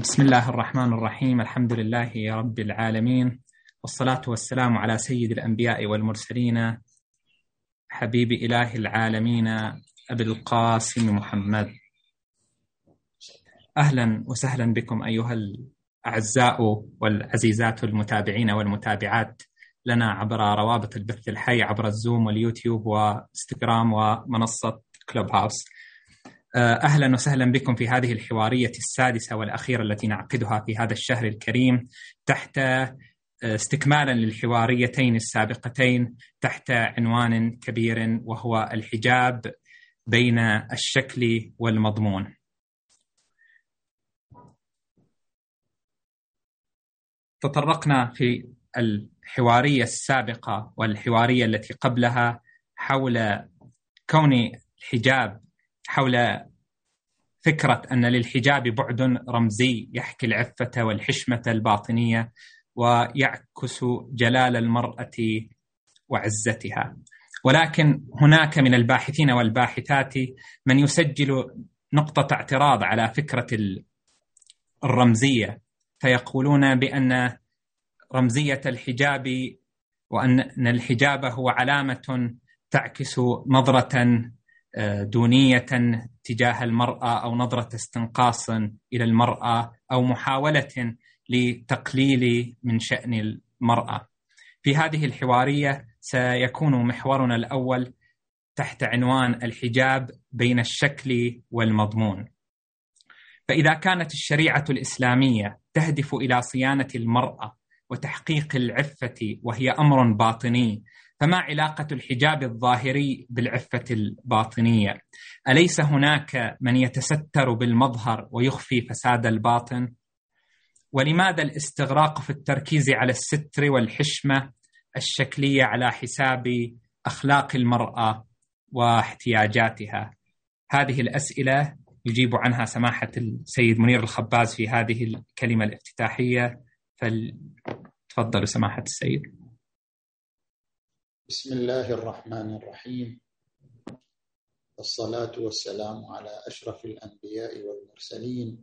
بسم الله الرحمن الرحيم. الحمد لله رب العالمين. والصلاة والسلام على سيد الأنبياء والمرسلين. حبيب إله العالمين أبي القاسم محمد. أهلا وسهلا بكم أيها الأعزاء والعزيزات المتابعين والمتابعات لنا عبر روابط البث الحي عبر الزوم واليوتيوب وإنستغرام ومنصة كلوب هاوس. أهلا وسهلا بكم في هذه الحوارية السادسة والأخيرة التي نعقدها في هذا الشهر الكريم تحت آه، استكمالا للحواريتين السابقتين تحت عنوان كبير وهو الحجاب بين الشكل والمضمون. تطرقنا في الحوارية السابقة والحوارية التي قبلها حول كون الحجاب حول فكرة أن للحجاب بعد رمزي يحكي العفة والحشمة الباطنية ويعكس جلال المرأة وعزتها. ولكن هناك من الباحثين والباحثات من يسجل نقطة اعتراض على فكرة الرمزية فيقولون بأن رمزية الحجاب وأن الحجاب هو علامة تعكس نظرة دونية تجاه المرأة أو نظرة استنقاص إلى المرأة أو محاولة لتقليل من شأن المرأة. في هذه الحوارية سيكون محورنا الأول تحت عنوان الحجاب بين الشكل والمضمون. فإذا كانت الشريعة الإسلامية تهدف إلى صيانة المرأة وتحقيق العفة وهي أمر باطني فما علاقة الحجاب الظاهري بالعفة الباطنية؟ أليس هناك من يتستر بالمظهر ويخفي فساد الباطن؟ ولماذا الاستغراق في التركيز على الستر والحشمة الشكلية على حساب أخلاق المرأة واحتياجاتها؟ هذه الأسئلة يجيب عنها سماحة السيد منير الخباز في هذه الكلمة الافتتاحية فلتفضلوا سماحة السيد بسم الله الرحمن الرحيم. والصلاة والسلام على أشرف الأنبياء والمرسلين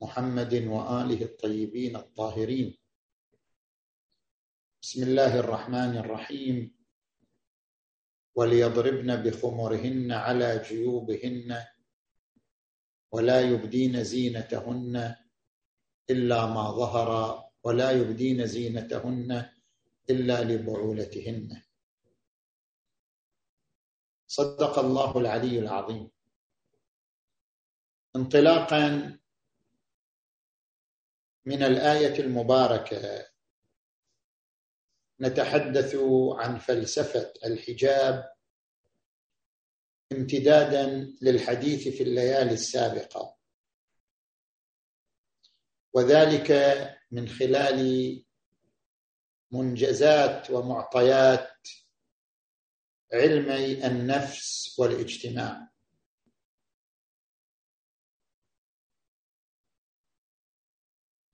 محمد وآله الطيبين الطاهرين. بسم الله الرحمن الرحيم. وليضربن بخمرهن على جيوبهن ولا يبدين زينتهن إلا ما ظهر ولا يبدين زينتهن إلا لبعولتهن. صدق الله العلي العظيم. انطلاقا من الآية المباركة نتحدث عن فلسفة الحجاب امتدادا للحديث في الليالي السابقة. وذلك من خلال منجزات ومعطيات علمي النفس والاجتماع.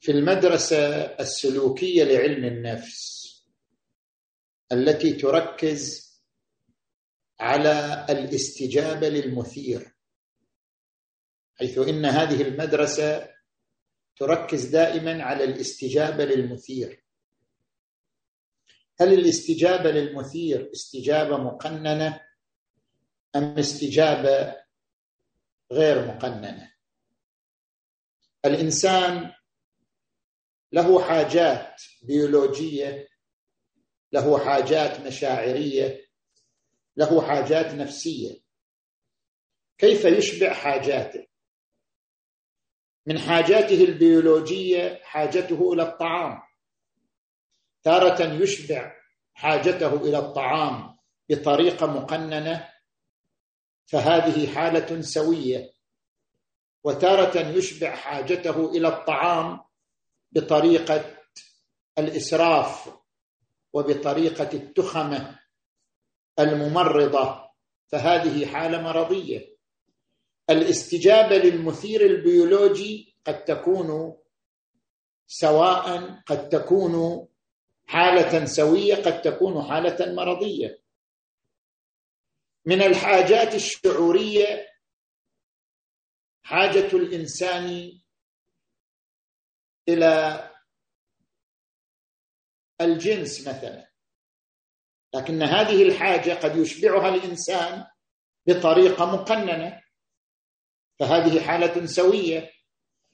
في المدرسة السلوكية لعلم النفس التي تركز على الاستجابة للمثير حيث إن هذه المدرسة تركز دائما على الاستجابة للمثير. هل الاستجابة للمثير استجابة مقننة أم استجابة غير مقننة؟ الإنسان له حاجات بيولوجية له حاجات مشاعرية له حاجات نفسية. كيف يشبع حاجاته؟ من حاجاته البيولوجية حاجته إلى الطعام. تارة يشبع حاجته إلى الطعام بطريقة مقننة فهذه حالة سوية. وتارة يشبع حاجته إلى الطعام بطريقة الإسراف وبطريقة التخمة الممرضة فهذه حالة مرضية. الاستجابة للمثير البيولوجي قد تكون سواء قد تكون حالة سوية قد تكون حالة مرضية. من الحاجات الشعورية حاجة الإنسان إلى الجنس مثلا. لكن هذه الحاجة قد يشبعها الإنسان بطريقة مقننة. فهذه حالة سوية.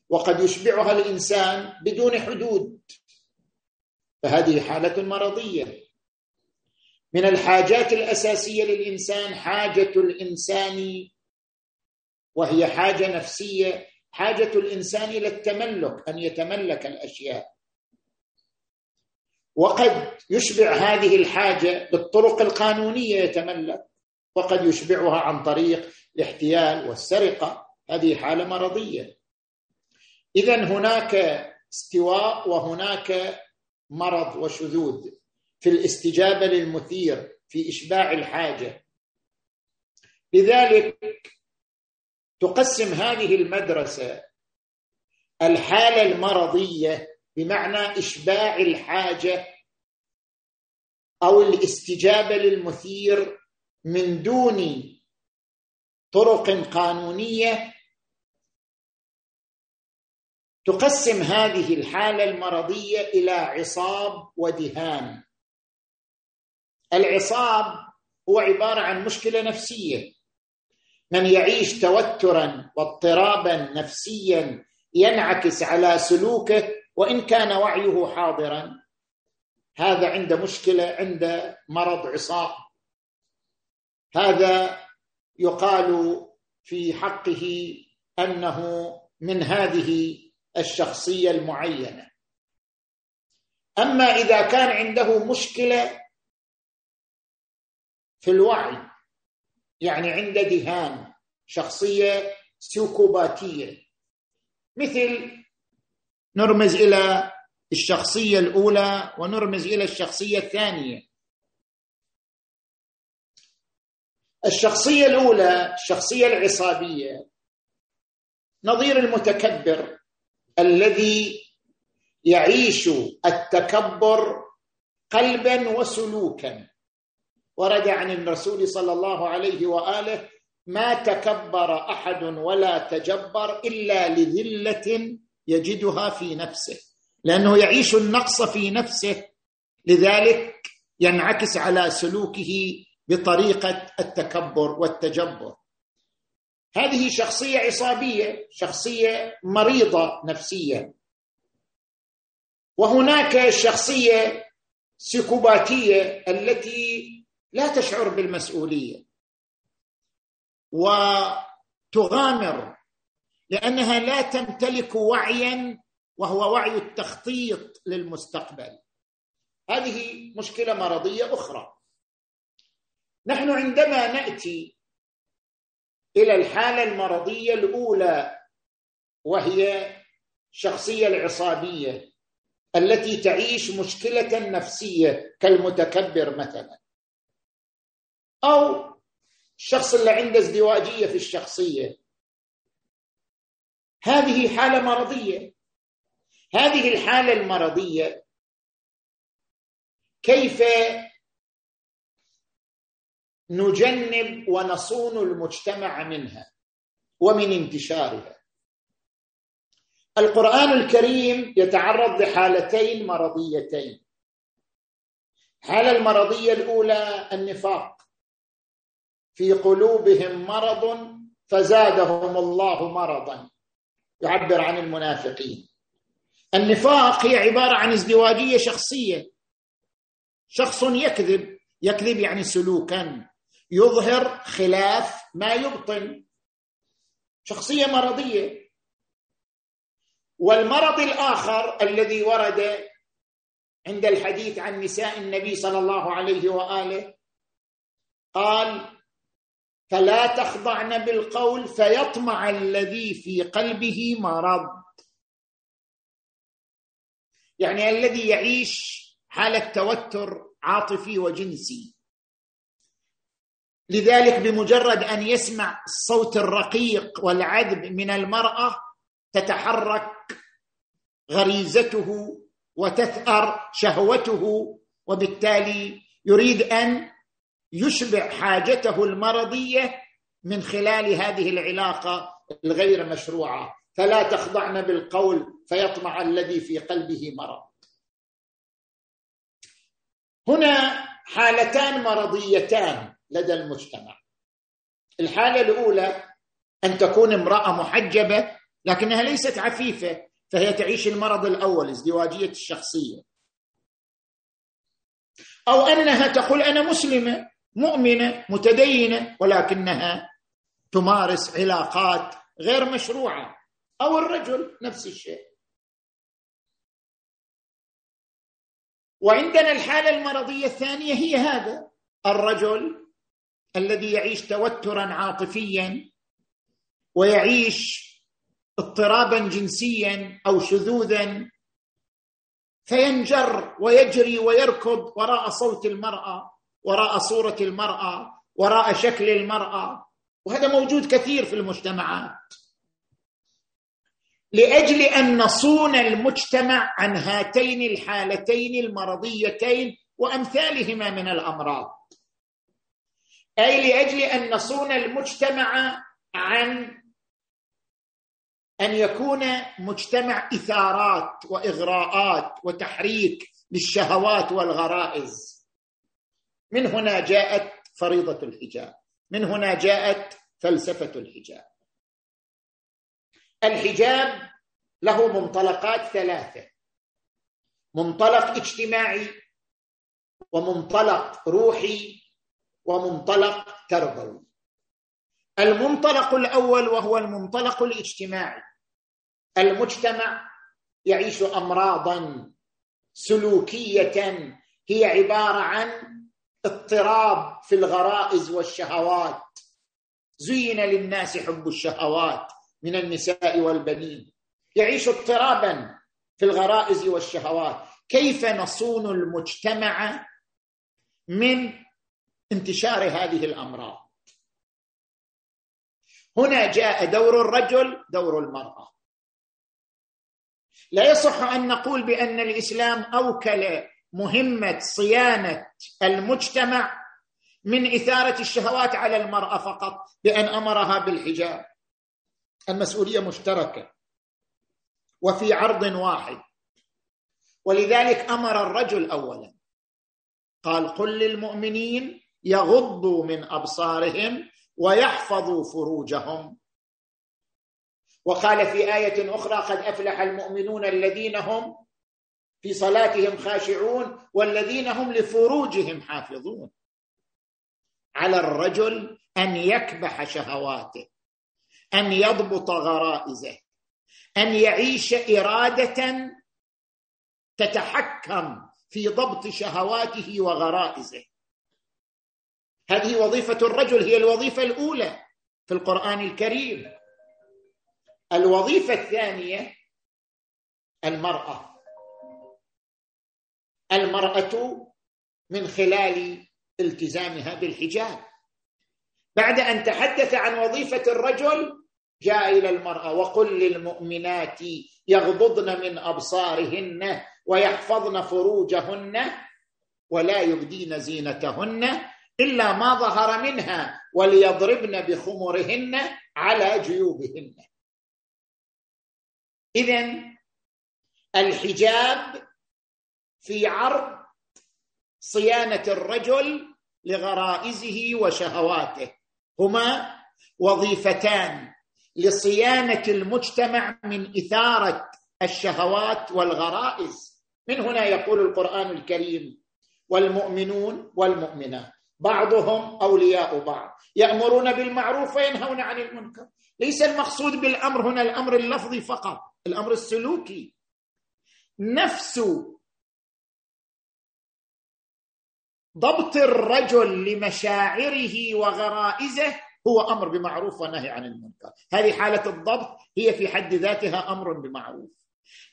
وقد يشبعها الإنسان بدون حدود. فهذه حالة مرضية. من الحاجات الأساسية للإنسان حاجة الإنسان وهي حاجة نفسية حاجة الإنسان إلى التملك أن يتملك الأشياء. وقد يشبع هذه الحاجة بالطرق القانونية يتملك وقد يشبعها عن طريق الاحتيال والسرقة. هذه حالة مرضية. اذا هناك استواء وهناك مرض وشذوذ في الاستجابة للمثير في إشباع الحاجة. لذلك تقسم هذه المدرسة الحالة المرضية بمعنى إشباع الحاجة أو الاستجابة للمثير من دون طرق قانونية تقسم هذه الحالة المرضية إلى عصاب ودهان. العصاب هو عبارة عن مشكلة نفسية. من يعيش توترا واضطرابا نفسيا ينعكس على سلوكه وإن كان وعيه حاضرا هذا عنده مشكلة عنده مرض عصاب. هذا يقال في حقه أنه من هذه الشخصية المعينة. أما إذا كان عنده مشكلة في الوعي يعني عنده دهان شخصية سيكوباتيه مثل نرمز إلى الشخصية الأولى ونرمز إلى الشخصية الثانية. الشخصية الأولى الشخصية العصابية نظير المتكبر الذي يعيش التكبر قلبا وسلوكا. ورد عن الرسول صلى الله عليه وآله ما تكبر أحد ولا تجبر إلا لذلة يجدها في نفسه. لأنه يعيش النقص في نفسه لذلك ينعكس على سلوكه بطريقة التكبر والتجبر. هذه شخصية عصابية شخصية مريضة نفسيا. وهناك الشخصيه سيكوباتية التي لا تشعر بالمسؤولية. وتغامر لأنها لا تمتلك وعيا وهو وعي التخطيط للمستقبل. هذه مشكلة مرضية أخرى. نحن عندما نأتي إلى الحالة المرضية الأولى وهي الشخصيه العصابية التي تعيش مشكلة نفسية كالمتكبر مثلا. أو الشخص اللي عنده ازدواجية في الشخصية. هذه حالة مرضية. هذه الحالة المرضية كيف نجنب ونصون المجتمع منها ومن انتشارها. القرآن الكريم يتعرض لحالتين مرضيتين. الحاله المرضية الأولى النفاق. في قلوبهم مرض فزادهم الله مرضا. يعبر عن المنافقين. النفاق هي عبارة عن ازدواجية شخصية. شخص يكذب يكذب يعني سلوكا. يظهر خلاف ما يبطن. شخصية مرضية. والمرض الآخر الذي ورد عند الحديث عن نساء النبي صلى الله عليه وآله قال فلا تخضعن بالقول فيطمع الذي في قلبه مرض. يعني الذي يعيش حالة توتر عاطفي وجنسي. لذلك بمجرد أن يسمع الصوت الرقيق والعذب من المرأة تتحرك غريزته وتثأر شهوته وبالتالي يريد أن يشبع حاجته المرضية من خلال هذه العلاقة الغير مشروعة. فلا تخضعن بالقول فيطمع الذي في قلبه مرض. هنا حالتان مرضيتان. لدى المجتمع. الحاله الأولى أن تكون امرأة محجبة لكنها ليست عفيفة فهي تعيش المرض الأول ازدواجية الشخصية. أو أنها تقول أنا مسلمة مؤمنة متدينة ولكنها تمارس علاقات غير مشروعة. أو الرجل نفس الشيء. وعندنا الحالة المرضية الثانية هي هذا. الرجل الذي يعيش توترا عاطفيا ويعيش اضطرابا جنسيا أو شذوذا فينجر ويجري ويركض وراء صوت المرأة وراء صورة المرأة وراء شكل المرأة. وهذا موجود كثير في المجتمعات. لأجل أن نصون المجتمع عن هاتين الحالتين المرضيتين وأمثالهما من الأمراض. أي لأجل أن نصون المجتمع عن أن يكون مجتمع إثارات وإغراءات وتحريك للشهوات والغرائز. من هنا جاءت فريضة الحجاب. من هنا جاءت فلسفة الحجاب. الحجاب له منطلقات ثلاثة. منطلق اجتماعي ومنطلق روحي ومنطلق تربوي. المنطلق الأول وهو المنطلق الاجتماعي. المجتمع يعيش امراضا سلوكية هي عبارة عن اضطراب في الغرائز والشهوات. زين للناس حب الشهوات من النساء والبنين. يعيش اضطرابا في الغرائز والشهوات. كيف نصون المجتمع من انتشار هذه الأمراض. هنا جاء دور الرجل دور المرأة. لا يصح أن نقول بأن الإسلام أوكل مهمة صيانة المجتمع من إثارة الشهوات على المرأة فقط بأن أمرها بالحجاب. المسؤولية مشتركة وفي عرض واحد. ولذلك أمر الرجل اولا. قال قل للمؤمنين يغضوا من أبصارهم ويحفظوا فروجهم. وقال في آية أخرى قد أفلح المؤمنون الذين هم في صلاتهم خاشعون والذين هم لفروجهم حافظون. على الرجل أن يكبح شهواته أن يضبط غرائزه أن يعيش إرادة تتحكم في ضبط شهواته وغرائزه. هذه وظيفة الرجل هي الوظيفة الأولى في القرآن الكريم. الوظيفة الثانية المرأة. المرأة من خلال التزامها بالحجاب. بعد أن تحدث عن وظيفة الرجل جاء إلى المرأة وقل للمؤمنات يغضضن من أبصارهن ويحفظن فروجهن ولا يبدين زينتهن. إلا ما ظهر منها وليضربن بخمرهن على جيوبهن. اذا الحجاب في عرض صيانة الرجل لغرائزه وشهواته. هما وظيفتان لصيانة المجتمع من إثارة الشهوات والغرائز. من هنا يقول القرآن الكريم والمؤمنون والمؤمنات. بعضهم أولياء بعض. يأمرون بالمعروف وينهون عن المنكر. ليس المقصود بالأمر هنا الأمر اللفظي فقط الأمر السلوكي. نفس ضبط الرجل لمشاعره وغرائزه هو أمر بمعروف ونهي عن المنكر. هذه حالة الضبط هي في حد ذاتها أمر بمعروف.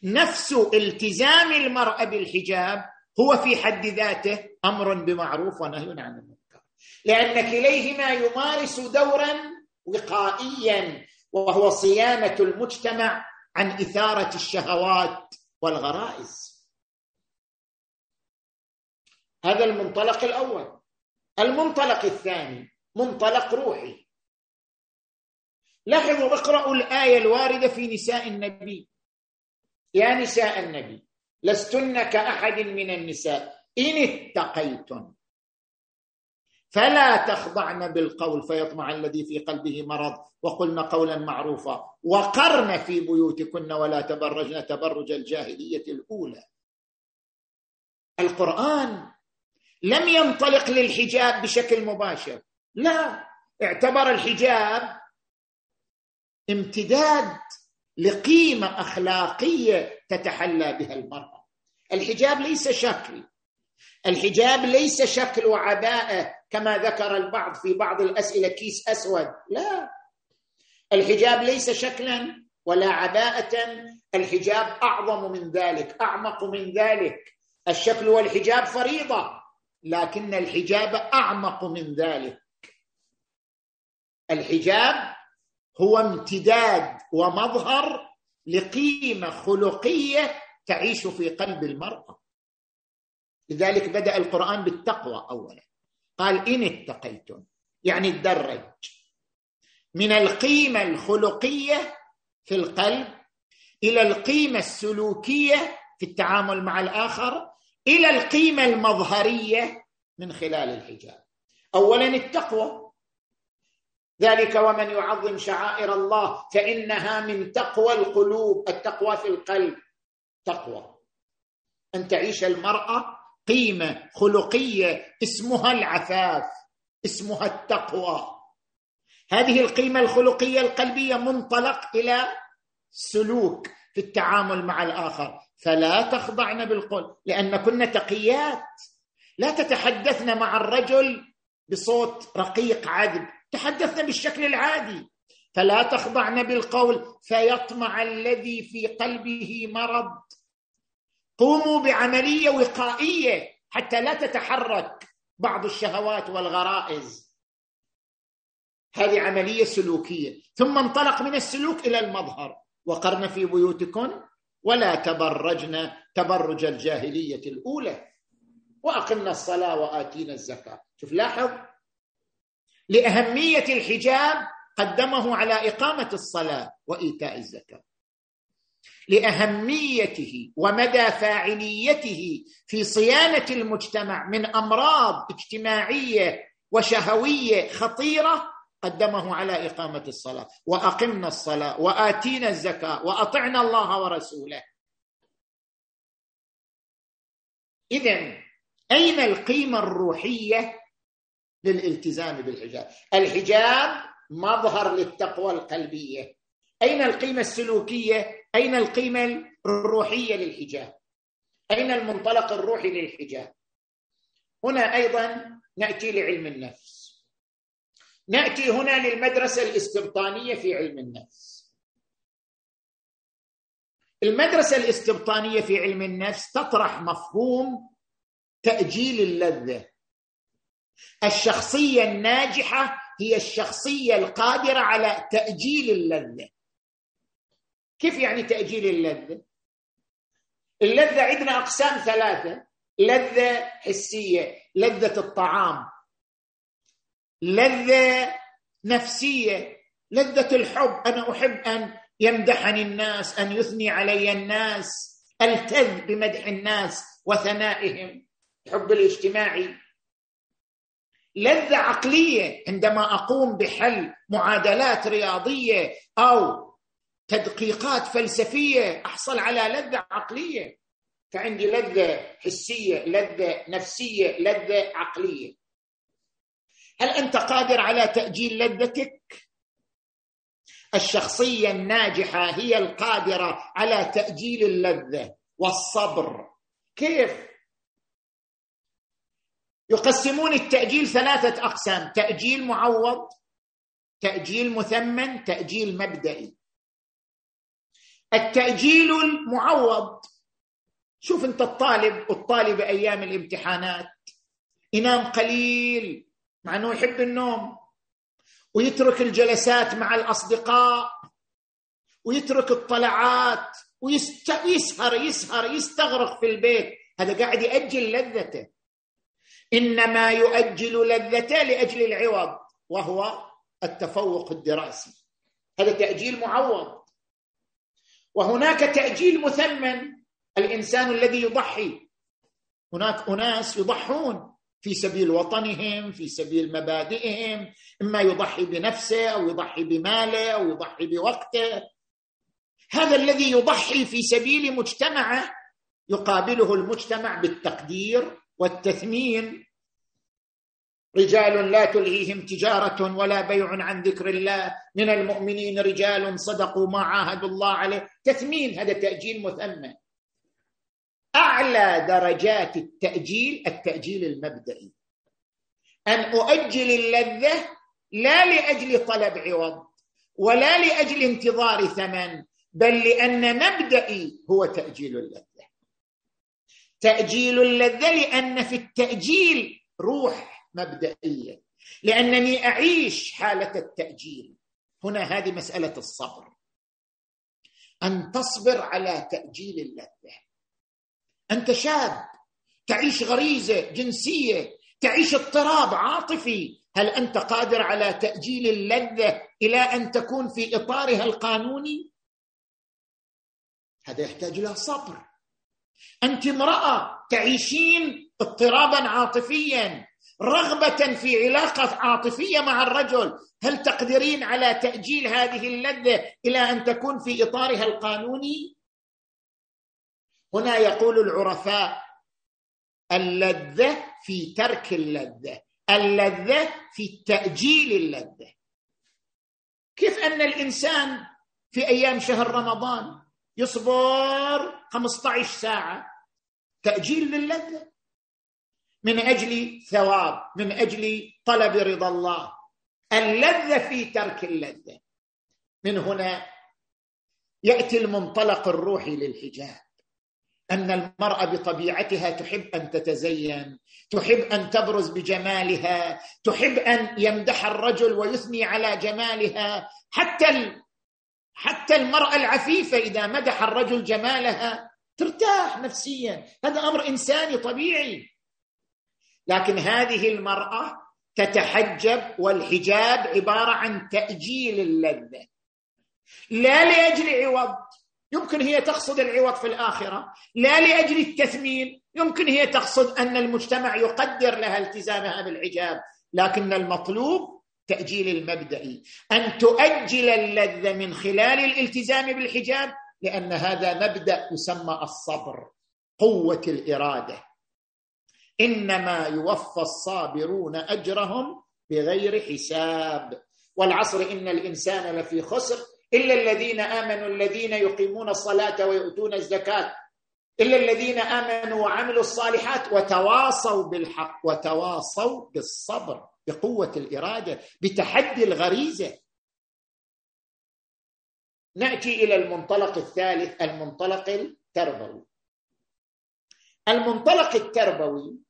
نفس التزام المرأة بالحجاب هو في حد ذاته أمر بمعروف ونهي عن المنكر. لأن كليهما يمارس دورا وقائيا وهو صيانة المجتمع عن إثارة الشهوات والغرائز. هذا المنطلق الأول. المنطلق الثاني منطلق روحي. لاحظوا اقرأوا الآية الواردة في نساء النبي. يا نساء النبي لستن كأحد من النساء. إن اتقيتن. فلا تخضعن بالقول فيطمع الذي في قلبه مرض وقلن قولا معروفا وقرن في بيوتكن ولا تبرجن تبرج الجاهلية الأولى. القرآن لم ينطلق للحجاب بشكل مباشر. لا اعتبر الحجاب امتداد لقيمة أخلاقية تتحلى بها المرأة. الحجاب ليس شكل الحجاب ليس شكل وعباءه كما ذكر البعض في بعض الأسئلة كيس أسود. لا. الحجاب ليس شكلا ولا عباءة. الحجاب أعظم من ذلك أعمق من ذلك. الشكل والحجاب فريضة لكن الحجاب أعمق من ذلك. الحجاب هو امتداد ومظهر لقيمة خلقية تعيش في قلب المرأة. لذلك بدأ القرآن بالتقوى اولا. قال إن اتقيتم يعني تدرج من القيمة الخلقية في القلب إلى القيمة السلوكية في التعامل مع الآخر إلى القيمة المظهرية من خلال الحجاب. اولا التقوى. ذلك ومن يعظم شعائر الله فإنها من تقوى القلوب. التقوى في القلب تقوى. أن تعيش المرأة قيمة خلقية اسمها العفاف اسمها التقوى. هذه القيمة الخلقية القلبية منطلق إلى سلوك في التعامل مع الآخر. فلا تخضعن بالقول لأن كن تقيات. لا تتحدثن مع الرجل بصوت رقيق عذب تحدثن بالشكل العادي. فلا تخضعن بالقول فيطمع الذي في قلبه مرض. قوموا بعملية وقائية حتى لا تتحرك بعض الشهوات والغرائز. هذه عملية سلوكية. ثم انطلق من السلوك إلى المظهر. وقرن في بيوتكن ولا تبرجن تبرج الجاهلية الأولى. وأقمنا الصلاة وآتينا الزكاة. شوف لاحظ. لأهمية الحجاب قدمه على إقامة الصلاة وإيتاء الزكاة. لأهميته ومدى فاعليته في صيانة المجتمع من أمراض اجتماعية وشهوية خطيرة قدمه على إقامة الصلاة. وأقمنا الصلاة وآتينا الزكاة وأطعنا الله ورسوله. اذا أين القيمة الروحية للالتزام بالحجاب؟ الحجاب مظهر للتقوى القلبية. أين القيمة السلوكية أين القيمة الروحية للحجاب؟ أين المنطلق الروحي للحجاب؟ هنا أيضا نأتي لعلم النفس. نأتي هنا للمدرسة الاستبطانية في علم النفس. المدرسة الاستبطانية في علم النفس تطرح مفهوم تأجيل اللذة. الشخصية الناجحة هي الشخصية القادرة على تأجيل اللذة. كيف يعني تأجيل اللذة؟ اللذة عندنا أقسام ثلاثة. لذة حسية لذة الطعام. لذة نفسية لذة الحب. أنا أحب أن يمدحني الناس أن يثني علي الناس ألتذ بمدح الناس وثنائهم الحب الاجتماعي. لذة عقلية. عندما أقوم بحل معادلات رياضية أو تدقيقات فلسفية أحصل على لذة عقلية. فعندي لذة حسية لذة نفسية لذة عقلية. هل أنت قادر على تأجيل لذتك؟ الشخصية الناجحة هي القادرة على تأجيل اللذة والصبر. كيف؟ يقسمون التأجيل ثلاثة أقسام تأجيل معوض تأجيل مثمن تأجيل مبدئي. التأجيل المعوض شوف انت الطالب والطالبة أيام الامتحانات. ينام قليل مع إنه يحب النوم. ويترك الجلسات مع الأصدقاء. ويترك الطلعات. ويسهر يسهر يستغرق في البيت. هذا قاعد يأجل لذته. إنما يؤجل لذته لأجل العوض وهو التفوق الدراسي. هذا تأجيل معوض. وهناك تأجيل مثمن الإنسان الذي يضحي. هناك أناس يضحون في سبيل وطنهم في سبيل مبادئهم إما يضحي بنفسه أو يضحي بماله أو يضحي بوقته. هذا الذي يضحي في سبيل مجتمعه يقابله المجتمع بالتقدير والتثمين. رجال لا تلهيهم تجارة ولا بيع عن ذكر الله. من المؤمنين رجال صدقوا ما عاهدوا الله عليه. تثمين هذا تأجيل مثمن. أعلى درجات التأجيل التأجيل المبدئي. أن أؤجل اللذة لا لأجل طلب عوض ولا لأجل انتظار ثمن بل لأن مبدئي هو تأجيل اللذة. تأجيل اللذة لأن في التأجيل روح مبدئيه لأنني أعيش حالة التأجيل. هنا هذه مسألة الصبر. أن تصبر على تأجيل اللذة. أنت شاب تعيش غريزة جنسية تعيش اضطراب عاطفي. هل أنت قادر على تأجيل اللذة إلى أن تكون في إطارها القانوني؟ هذا يحتاج إلى صبر. أنت امرأة تعيشين اضطرابا عاطفيا. رغبة في علاقة عاطفية مع الرجل. هل تقدرين على تأجيل هذه اللذة إلى أن تكون في إطارها القانوني؟ هنا يقول العرفاء اللذة في ترك اللذة اللذة في تأجيل اللذة. كيف أن الإنسان في أيام شهر رمضان يصبر 15 ساعة؟ تأجيل للذة. من أجل ثواب من أجل طلب رضا الله. اللذة في ترك اللذة. من هنا يأتي المنطلق الروحي للحجاب. أن المرأة بطبيعتها تحب أن تتزين تحب أن تبرز بجمالها تحب أن يمدح الرجل ويثني على جمالها. حتى حتى المرأة العفيفة إذا مدح الرجل جمالها ترتاح نفسيا. هذا أمر إنساني طبيعي. لكن هذه المرأة تتحجب والحجاب عبارة عن تأجيل اللذة. لا لأجل عوض يمكن هي تقصد العوض في الآخرة. لا لأجل التثمين. يمكن هي تقصد أن المجتمع يقدر لها التزامها بالحجاب. لكن المطلوب تأجيل المبدئي أن تؤجل اللذة من خلال الالتزام بالحجاب لأن هذا مبدأ يسمى الصبر قوة الإرادة. إنما يوفى الصابرون أجرهم بغير حساب. والعصر إن الإنسان لفي خسر إلا الذين آمنوا الذين يقيمون الصلاة ويؤتون الزكاة إلا الذين آمنوا وعملوا الصالحات وتواصوا بالحق وتواصوا بالصبر بقوة الإرادة بتحدي الغريزة. نأتي إلى المنطلق الثالث المنطلق التربوي. المنطلق التربوي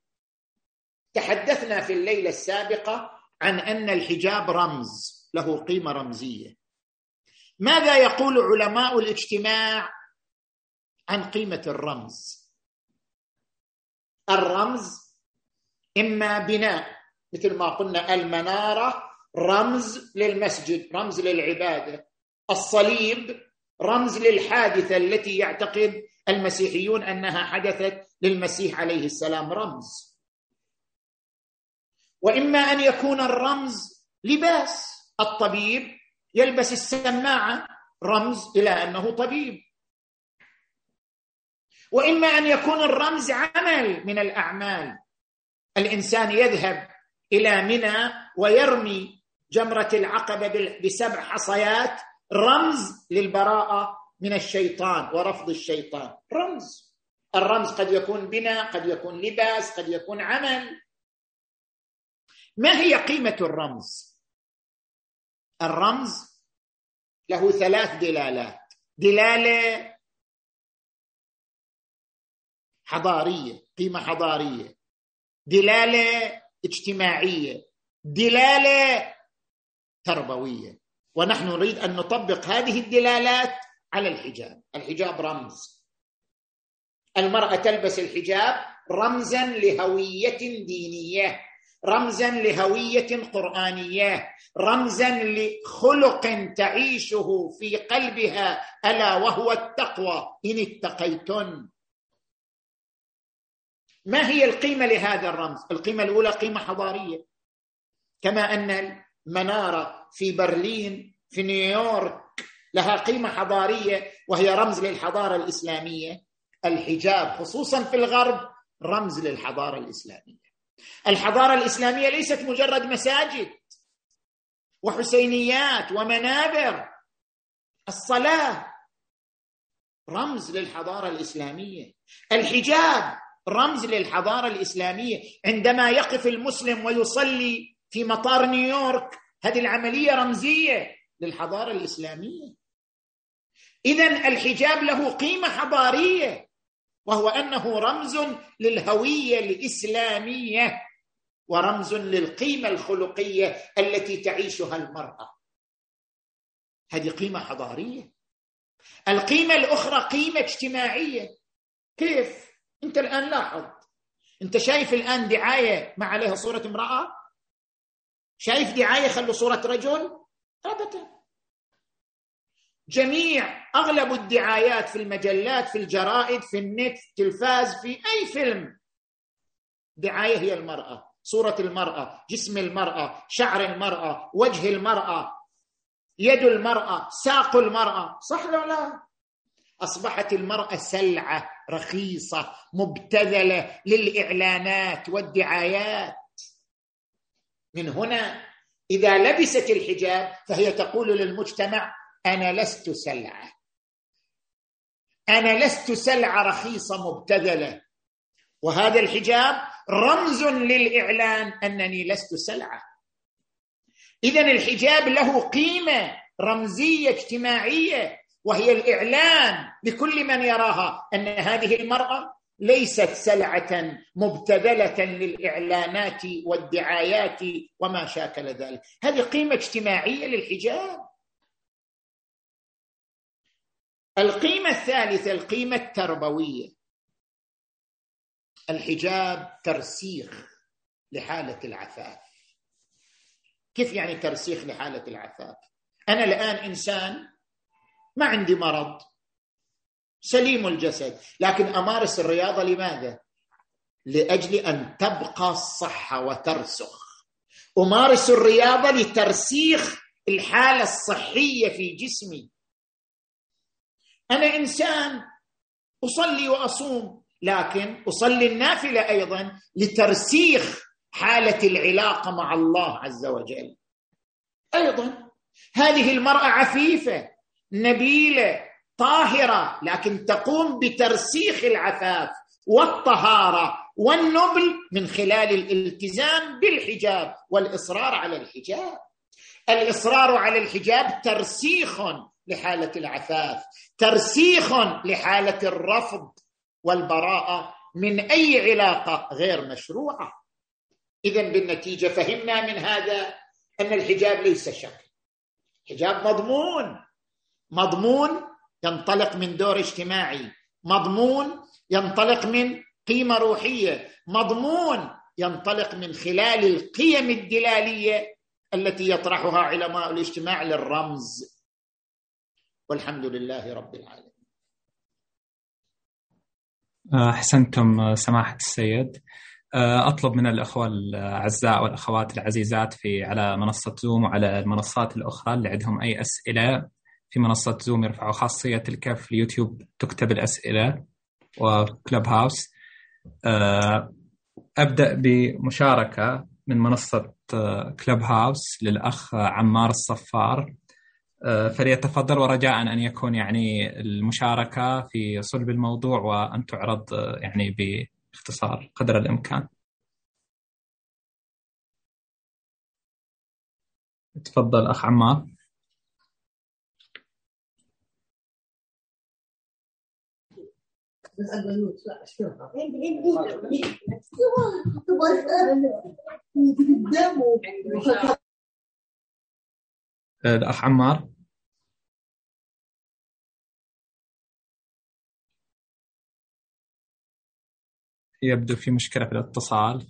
تحدثنا في الليلة السابقة عن أن الحجاب رمز له قيمة رمزية. ماذا يقول علماء الاجتماع عن قيمة الرمز؟ الرمز إما بناء مثل ما قلنا المنارة رمز للمسجد رمز للعبادة. الصليب رمز للحادثة التي يعتقد المسيحيون أنها حدثت للمسيح عليه السلام رمز. وإما أن يكون الرمز لباس. الطبيب يلبس السماعة رمز إلى أنه طبيب. وإما أن يكون الرمز عمل من الأعمال. الإنسان يذهب إلى منى ويرمي جمرة العقبة بسبع حصيات رمز للبراءة من الشيطان ورفض الشيطان. رمز. الرمز قد يكون بناء قد يكون لباس قد يكون عمل. ما هي قيمة الرمز؟ الرمز له ثلاث دلالات. دلالة حضارية قيمة حضارية. دلالة اجتماعية. دلالة تربوية. ونحن نريد أن نطبق هذه الدلالات على الحجاب. الحجاب رمز. المرأة تلبس الحجاب رمزا لهوية دينية. رمزا لهوية قرآنية رمزا لخلق تعيشه في قلبها ألا وهو التقوى. إن اتقيتن. ما هي القيمة لهذا الرمز؟ القيمة الأولى قيمة حضارية. كما أن المنارة في برلين في نيويورك لها قيمة حضارية وهي رمز للحضارة الإسلامية. الحجاب خصوصا في الغرب رمز للحضارة الإسلامية. الحضارة الإسلامية ليست مجرد مساجد وحسينيات ومنابر. الصلاة رمز للحضارة الإسلامية. الحجاب رمز للحضارة الإسلامية. عندما يقف المسلم ويصلي في مطار نيويورك هذه العملية رمزية للحضارة الإسلامية. اذا الحجاب له قيمة حضارية. وهو أنه رمز للهوية الإسلامية ورمز للقيمة الخلقية التي تعيشها المرأة. هذه قيمة حضارية. القيمة الأخرى قيمة اجتماعية. كيف؟ أنت الآن لاحظ. أنت شايف الآن دعاية ما عليها صورة امرأة؟ شايف دعاية خلوا صورة رجل؟ ابدا جميع أغلب الدعايات في المجلات في الجرائد في النت في التلفاز في أي فيلم. دعاية هي المرأة صورة المرأة جسم المرأة شعر المرأة وجه المرأة يد المرأة ساق المرأة. صح ولا لا؟ أصبحت المرأة سلعة رخيصة مبتذلة للإعلانات والدعايات. من هنا إذا لبست الحجاب فهي تقول للمجتمع أنا لست سلعة. أنا لست سلعة رخيصة مبتذلة. وهذا الحجاب رمز للإعلان أنني لست سلعة. اذا الحجاب له قيمة رمزية اجتماعية وهي الإعلان لكل من يراها أن هذه المرأة ليست سلعة مبتذلة للإعلانات والدعايات وما شاكل ذلك. هذه قيمة اجتماعية للحجاب. القيمة الثالثة القيمة التربوية. الحجاب ترسيخ لحالة العفاف. كيف يعني ترسيخ لحالة العفاف؟ أنا الآن إنسان ما عندي مرض سليم الجسد لكن أمارس الرياضة لماذا؟ لأجل أن تبقى الصحة وترسخ. أمارس الرياضة لترسيخ الحالة الصحية في جسمي. أنا إنسان أصلي وأصوم. لكن أصلي النافلة أيضا لترسيخ حالة العلاقة مع الله عز وجل. أيضا هذه المرأة عفيفة نبيلة طاهرة لكن تقوم بترسيخ العفاف والطهارة والنبل من خلال الالتزام بالحجاب والإصرار على الحجاب. الإصرار على الحجاب ترسيخ لحالة العفاف. ترسيخ لحالة الرفض والبراءة من أي علاقة غير مشروعة. اذا بالنتيجة فهمنا من هذا أن الحجاب ليس شكل حجاب مضمون. مضمون ينطلق من دور اجتماعي. مضمون ينطلق من قيمة روحية. مضمون ينطلق من خلال القيم الدلالية التي يطرحها علماء الاجتماع للرمز. والحمد لله رب العالمين. أحسنتم سماحة السيد. أطلب من الاخوه الاعزاء والأخوات العزيزات في على منصة زوم وعلى المنصات الأخرى اللي عندهم أي أسئلة. في منصة زوم يرفعوا خاصية الكف اليوتيوب تكتب الأسئلة وكلب هاوس أبدأ بمشاركة من منصة كلب هاوس للأخ عمار الصفار. فليتفضل ورجاء ان يكون يعني المشاركة في صلب الموضوع وأن تعرض يعني باختصار قدر الإمكان. تفضل أخ عمار. الاخ عمار يبدو في مشكلة في الاتصال.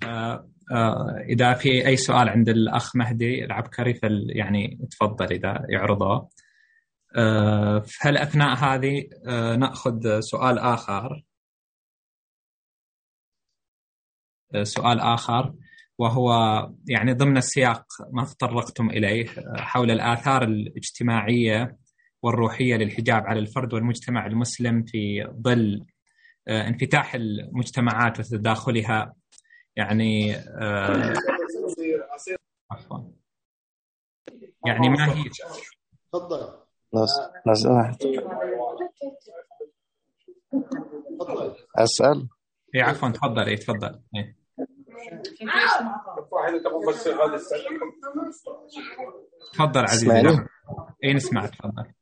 إذا في أي سؤال عند الأخ مهدي العبكري فل يعني تفضل إذا يعرضه. هل أثناء هذه نأخذ سؤال آخر؟ سؤال آخر وهو يعني ضمن السياق ما تطرقتم إليه حول الآثار الاجتماعية والروحية للحجاب على الفرد والمجتمع المسلم في ظل آه، انفتاح المجتمعات وتداخلها. يعني آه، عفوا. يعني ما هي تفضل. لو سمحت أسأل؟ اي عفوا تفضل. اي تفضل. إيه. تفضل عزيزي. اي نسمع تفضل.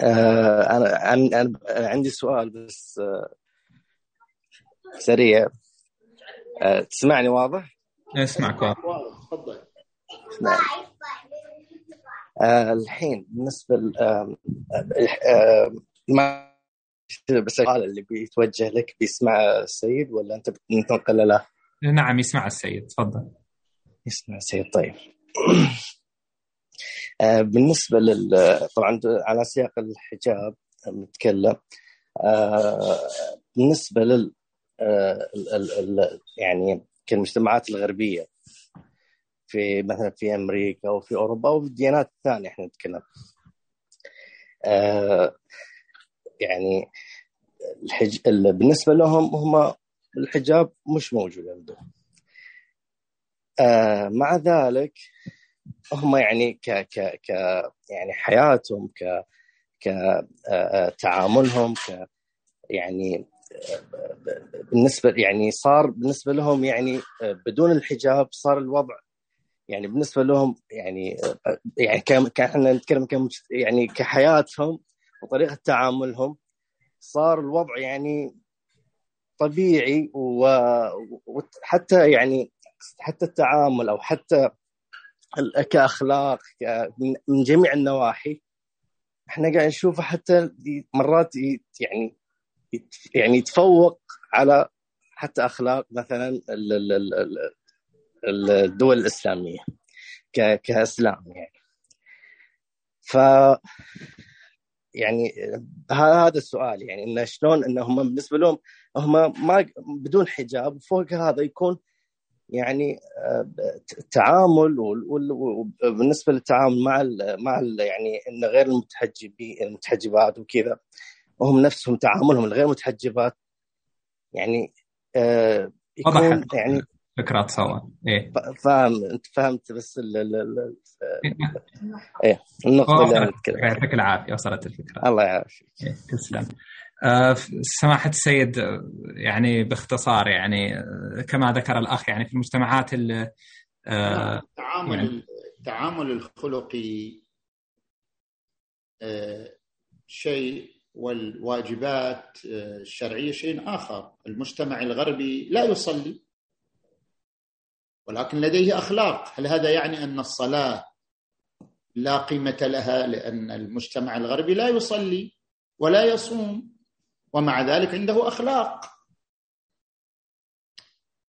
آه أنا أنا عندي سؤال بس آه سريع. آه تسمعني واضح؟ أسمعك واضح. تفضل. آه الحين بالنسبة ما بس السؤال اللي بيتوجه لك بيسمع السيد ولا أنت بتنقل له؟ نعم يسمع السيد تفضل. يسمع السيد طيب. بالنسبة لل طبعا على سياق الحجاب نتكلم. آه، بالنسبة لل آه، يعني كالمجتمعات الغربية في مثلا في أمريكا وفي أوروبا وفي الديانات الثانية إحنا نتكلم. يعني الحج... بالنسبة لهم هم الحجاب مش موجود عندهم. آه مع ذلك هم يعني ك ك ك يعني حياتهم ك كتعاملهم ك يعني بالنسبة يعني صار بالنسبة لهم يعني بدون الحجاب صار الوضع يعني بالنسبة لهم يعني يعني كان نتكلم يعني كحياتهم وطريقة تعاملهم صار الوضع يعني طبيعي وحتى يعني حتى التعامل أو حتى كأخلاق من جميع النواحي. إحنا قاعد نشوفه حتى مرات يعني يعني يتفوق على حتى أخلاق مثلا الدول الإسلامية كإسلام يعني. ف يعني هذا السؤال يعني انه شلون انهم بالنسبة لهم هم ما بدون حجاب وفوق هذا يكون يعني التعامل آه، وبالنسبة للتعامل مع ال مع ال يعني إن غير المتحجبين المتحجبات وكذا وهم نفسهم تعاملهم الغير متحجبات يعني آه، يكون يعني فكرات سوا إيه. فاهم أنت فهمت بس ال ال ال إيه النقطة اللي أنا يعطيك العافيه وصلت الفكرة. الله يعافيك. إيه، تسلم. سماحة السيد يعني باختصار يعني آه، كما ذكر الأخ يعني في المجتمعات التعامل يعني التعامل الخلقي شيء والواجبات الشرعية شيء آخر. المجتمع الغربي لا يصلي ولكن لديه أخلاق. هل هذا يعني أن الصلاة لا قيمة لها؟ لأن المجتمع الغربي لا يصلي ولا يصوم. ومع ذلك عنده أخلاق.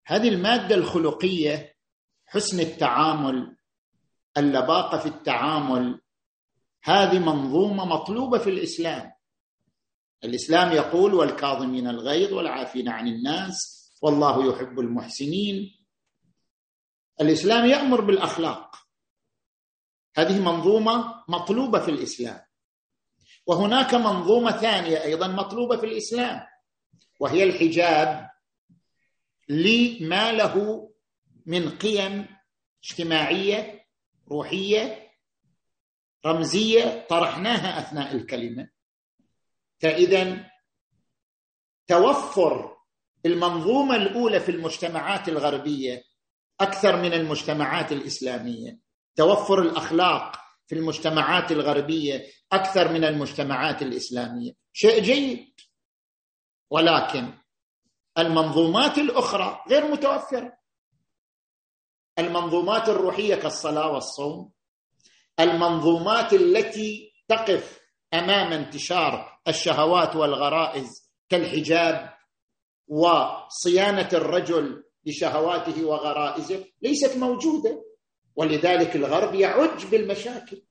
هذه المادة الخلقية حسن التعامل اللباقة في التعامل هذه منظومة مطلوبة في الإسلام. الإسلام يقول والكاظمين الغيظ والعافين عن الناس والله يحب المحسنين. الإسلام يأمر بالأخلاق. هذه منظومة مطلوبة في الإسلام. وهناك منظومة ثانية أيضا مطلوبة في الإسلام وهي الحجاب لما له من قيم اجتماعية روحية رمزية طرحناها أثناء الكلمة. فاذا توفر المنظومة الأولى في المجتمعات الغربية أكثر من المجتمعات الإسلامية. توفر الأخلاق في المجتمعات الغربية أكثر من المجتمعات الإسلامية. شيء جيد. ولكن المنظومات الأخرى غير متوفرة. المنظومات الروحية كالصلاة والصوم. المنظومات التي تقف أمام انتشار الشهوات والغرائز كالحجاب وصيانة الرجل لشهواته وغرائزه ليست موجودة. ولذلك الغرب يعج بالمشاكل.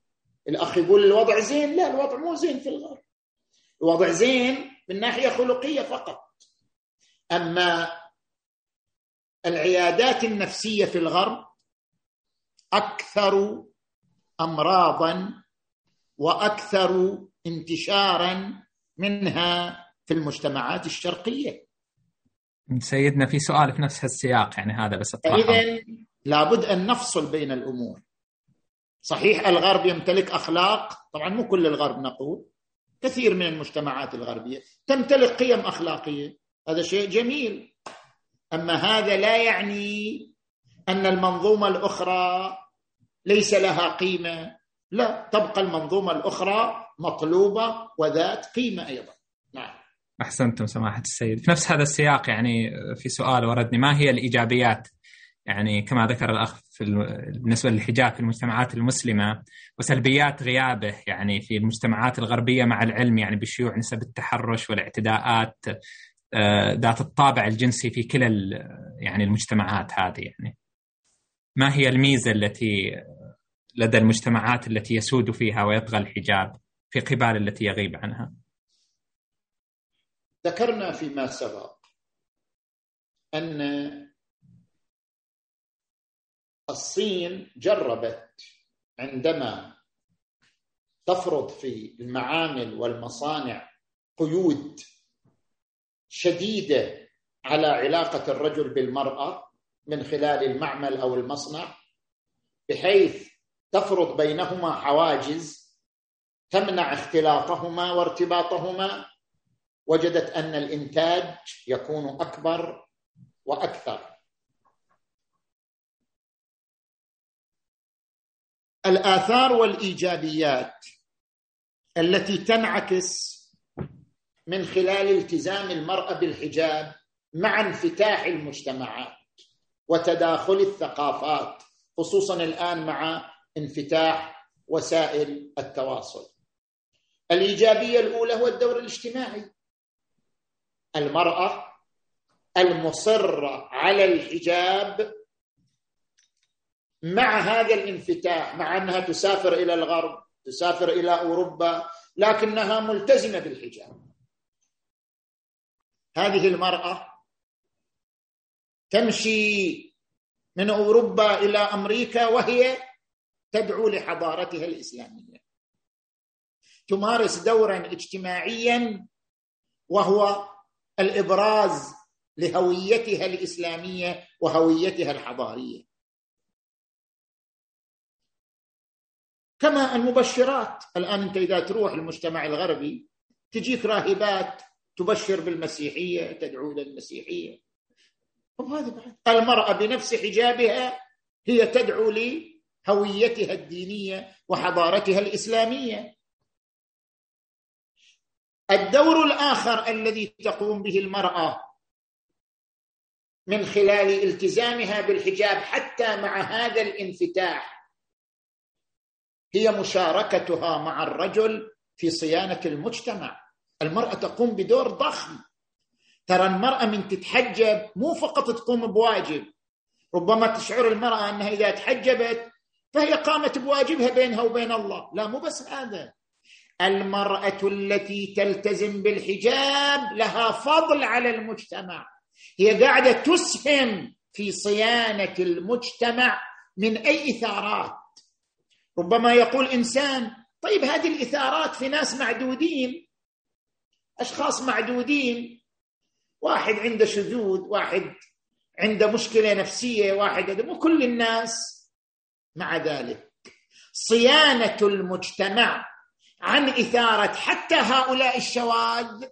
الأخ يقول الوضع زين؟ لا الوضع مو زين في الغرب. الوضع زين من ناحية خلقية فقط. أما العيادات النفسية في الغرب أكثر امراضا وأكثر انتشارا منها في المجتمعات الشرقية. سيدنا في سؤال في نفس السياق يعني هذا بس اذا لابد أن نفصل بين الأمور. صحيح الغرب يمتلك أخلاق طبعا مو كل الغرب نقول كثير من المجتمعات الغربية تمتلك قيم أخلاقية. هذا شيء جميل. أما هذا لا يعني أن المنظومة الأخرى ليس لها قيمة. لا تبقى المنظومة الأخرى مطلوبة وذات قيمة أيضا. نعم. أحسنتم سماحة السيد. في نفس هذا السياق يعني في سؤال وردني ما هي الإيجابيات يعني كما ذكر الأخ في بالنسبة للحجاب في المجتمعات المسلمة وسلبيات غيابه يعني في المجتمعات الغربية مع العلم يعني بشيوع نسب التحرش والاعتداءات آه، ذات الطابع الجنسي في كلا يعني المجتمعات هذه يعني. ما هي الميزة التي لدى المجتمعات التي يسود فيها ويطغى الحجاب في قبال التي يغيب عنها؟ ذكرنا فيما سبق أن الصين جربت عندما تفرض في المعامل والمصانع قيود شديدة على علاقة الرجل بالمرأة من خلال المعمل أو المصنع بحيث تفرض بينهما حواجز تمنع اختلاطهما وارتباطهما. وجدت أن الإنتاج يكون أكبر وأكثر. الآثار والإيجابيات التي تنعكس من خلال التزام المرأة بالحجاب مع انفتاح المجتمعات وتداخل الثقافات خصوصا الآن مع انفتاح وسائل التواصل. الإيجابية الأولى هو الدور الاجتماعي. المرأة المصرة على الحجاب مع هذا الانفتاح مع أنها تسافر إلى الغرب تسافر إلى أوروبا لكنها ملتزمة بالحجاب. هذه المرأة تمشي من أوروبا إلى أمريكا وهي تدعو لحضارتها الإسلامية. تمارس دورا اجتماعيا وهو الإبراز لهويتها الإسلامية وهويتها الحضارية. كما المبشرات. الآن أنت إذا تروح المجتمع الغربي تجيك راهبات تبشر بالمسيحية تدعو للمسيحية. وهذا المرأة بنفس حجابها هي تدعو لهويتها الدينية وحضارتها الإسلامية. الدور الآخر الذي تقوم به المرأة من خلال التزامها بالحجاب حتى مع هذا الانفتاح هي مشاركتها مع الرجل في صيانة المجتمع. المرأة تقوم بدور ضخم. ترى المرأة من تتحجب مو فقط تقوم بواجب. ربما تشعر المرأة أنها إذا تحجبت فهي قامت بواجبها بينها وبين الله. لا مو بس هذا. المرأة التي تلتزم بالحجاب لها فضل على المجتمع. هي قاعدة تسهم في صيانة المجتمع من أي إثارات. ربما يقول إنسان طيب هذه الإثارات في ناس معدودين أشخاص معدودين واحد عنده شذوذ واحد عنده مشكلة نفسية واحد مو كل الناس مع ذلك. صيانة المجتمع عن إثارة حتى هؤلاء الشواذ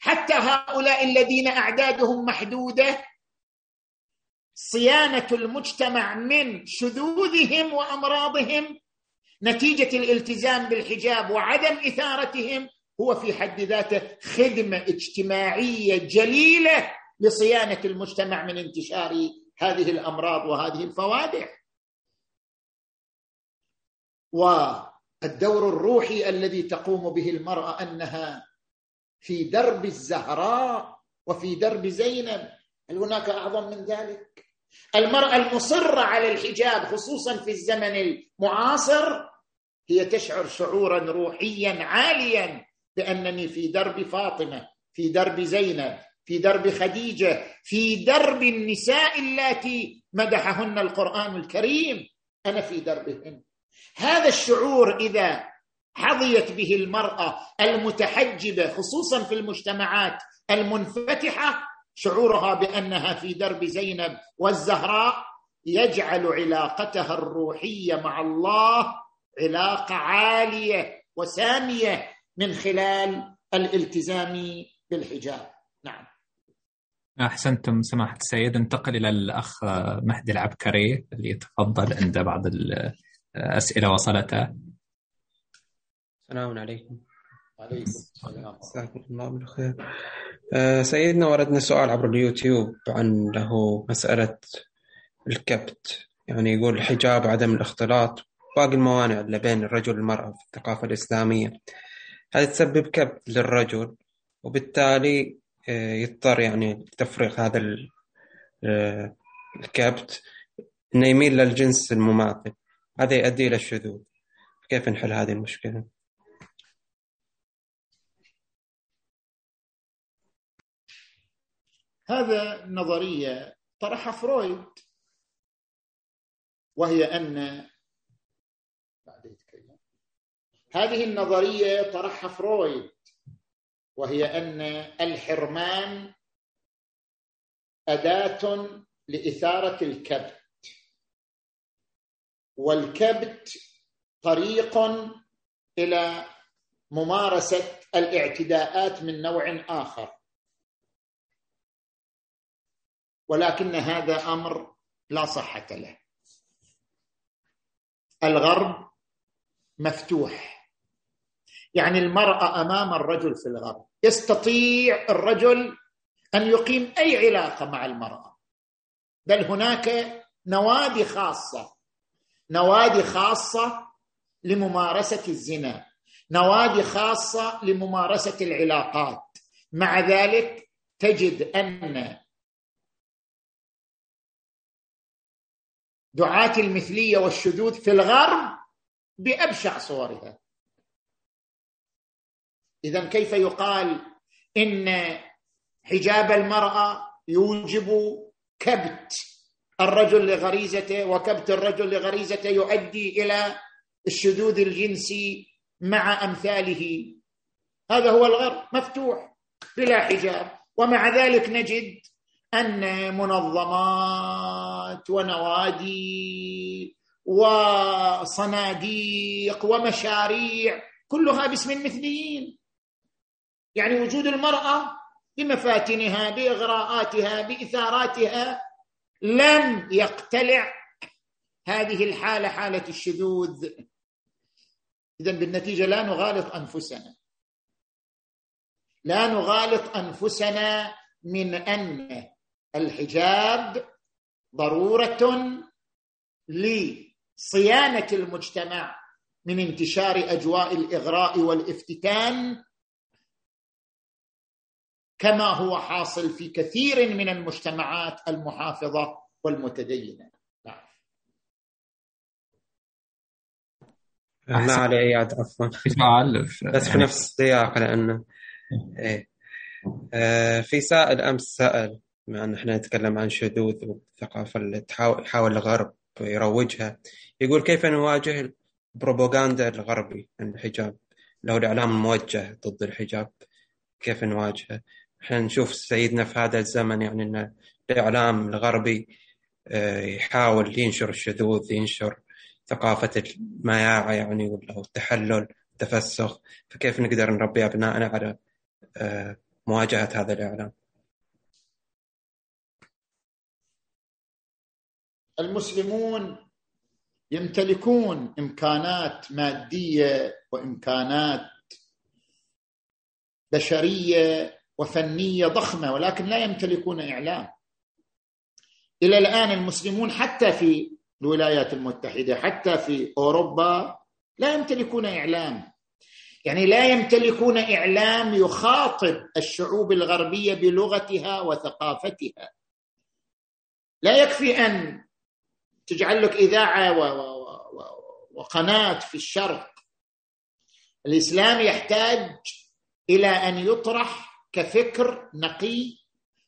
حتى هؤلاء الذين أعدادهم محدودة صيانة المجتمع من شذوذهم وأمراضهم نتيجة الالتزام بالحجاب وعدم إثارتهم هو في حد ذاته خدمة اجتماعية جليلة لصيانة المجتمع من انتشار هذه الأمراض وهذه الفوادح والدور الروحي الذي تقوم به المرأة أنها في درب الزهراء وفي درب زينب هل هناك أعظم من ذلك؟ المرأة المصرة على الحجاب خصوصا في الزمن المعاصر هي تشعر شعورا روحيا عاليا بأنني في درب فاطمة في درب زينب في درب خديجة في درب النساء اللاتي مدحهن القرآن الكريم. أنا في دربهن. هذا الشعور إذا حظيت به المرأة المتحجبة خصوصا في المجتمعات المنفتحة شعورها بأنها في درب زينب والزهراء يجعل علاقتها الروحية مع الله علاقة عالية وسامية من خلال الالتزام بالحجاب. نعم. أحسنتم سماحة السيد. انتقل إلى الأخ مهدي العبكري اللي يتفضل عنده بعض الاسئله وصلته السلام عليكم. عليكم السلام. جزاكم الله بالخير. أه سيدنا وردنا سؤال عبر اليوتيوب عن له مسألة الكبت. يعني يقول الحجاب وعدم الاختلاط باقي الموانع اللي بين الرجل والمرأة في الثقافة الإسلامية. هذه تسبب كبت للرجل وبالتالي يضطر يعني تفريغ هذا الكبت إنه يميل للجنس المماثل هذا يؤدي إلى الشذوذ. كيف نحل هذه المشكلة؟ هذا نظرية طرحها فرويد وهي أن هذه النظرية طرحها فرويد وهي أن الحرمان أداة لإثارة الكبت. والكبت طريق إلى ممارسة الاعتداءات من نوع آخر. ولكن هذا أمر لا صحة له. الغرب مفتوح. يعني المرأة أمام الرجل في الغرب. يستطيع الرجل أن يقيم أي علاقة مع المرأة. بل هناك نوادي خاصة. نوادي خاصة لممارسة الزنا. نوادي خاصة لممارسة العلاقات. مع ذلك تجد أن دعاة المثلية والشذوذ في الغرب بأبشع صورها. إذا كيف يقال إن حجاب المرأة يوجب كبت الرجل لغريزته وكبت الرجل لغريزته يؤدي إلى الشذوذ الجنسي مع أمثاله؟ هذا هو الغرب مفتوح بلا حجاب. ومع ذلك نجد أن منظمات ونوادي وصناديق ومشاريع كلها باسم المثليين يعني وجود المرأة بمفاتنها بإغراءاتها بإثاراتها لم يقتلع هذه الحالة حالة الشذوذ. اذا بالنتيجة لا نغالط أنفسنا. لا نغالط أنفسنا من أن الحجاب ضرورة لصيانة المجتمع من انتشار أجواء الإغراء والافتتان كما هو حاصل في كثير من المجتمعات المحافظة والمتدينة. نعم. ما علي أي عفوا. بس في نفس السياق لأنه إيه. آه في سائل أمس سأل بما أن إحنا نتكلم عن شذوذ والثقافة اللي تحاول الغرب يروجها يقول كيف نواجه البروباغندا الغربي؟ عن الحجاب. له الإعلام الموجه ضد الحجاب. كيف نواجهه؟ إحنا نشوف سيدنا في هذا الزمن يعني إن الإعلام الغربي آه، يحاول ينشر الشذوذ ينشر ثقافة المياعة يعني ولا التحلل التفسخ فكيف نقدر نربي أبنائنا على آه، مواجهة هذا الإعلام؟ المسلمون يمتلكون إمكانات مادية وإمكانات بشرية وفنية ضخمة ولكن لا يمتلكون إعلام. إلى الآن المسلمون حتى في الولايات المتحدة حتى في أوروبا لا يمتلكون إعلام. يعني لا يمتلكون إعلام يخاطب الشعوب الغربية بلغتها وثقافتها. لا يكفي أن تجعل لك إذاعة وقناة في الشرق. الإسلام يحتاج إلى أن يطرح كفكر نقي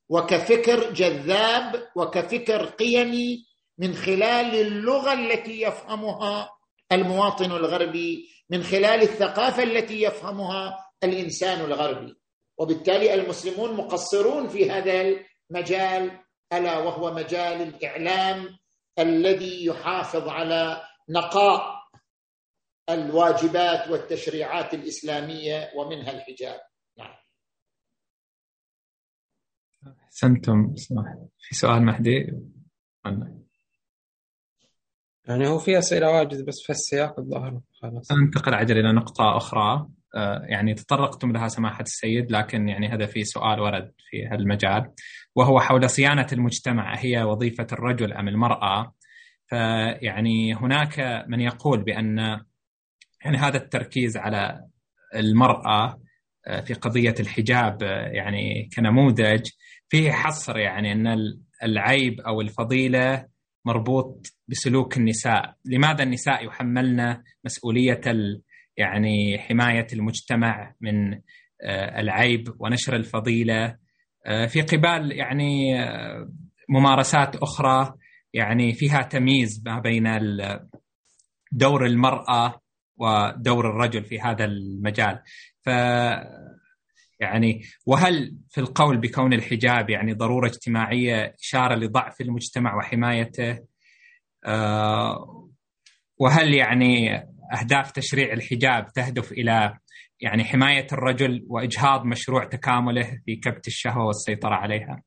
وكفكر جذاب وكفكر قيمي من خلال اللغة التي يفهمها المواطن الغربي من خلال الثقافة التي يفهمها الإنسان الغربي. وبالتالي المسلمون مقصرون في هذا المجال ألا وهو مجال الإعلام الذي يحافظ على نقاء الواجبات والتشريعات الإسلامية ومنها الحجاب. أحسنتم. في سؤال مهدي؟ يعني هو في أسئلة واجد بس في السياق الظاهر خلاص. ننتقل عجل إلى نقطة أخرى. آه، يعني تطرقتم لها سماحة السيد لكن يعني هذا في سؤال ورد في هالمجال. وهو حول صيانة المجتمع هي وظيفة الرجل أم المرأة؟ فيعني هناك من يقول بأن يعني هذا التركيز على المرأة آه، في قضية الحجاب آه، يعني كنموذج فيه حصر يعني إن العيب أو الفضيلة مربوط بسلوك النساء، لماذا النساء يحملن مسؤولية يعني حماية المجتمع من آه، العيب ونشر الفضيلة؟ في قبال يعني ممارسات أخرى يعني فيها تمييز ما بين دور المرأة ودور الرجل في هذا المجال. ف يعني وهل في القول بكون الحجاب يعني ضرورة اجتماعية إشارة لضعف المجتمع وحمايته آه، وهل يعني أهداف تشريع الحجاب تهدف إلى يعني حماية الرجل وإجهاض مشروع تكامله في كبت الشهوة والسيطرة عليها؟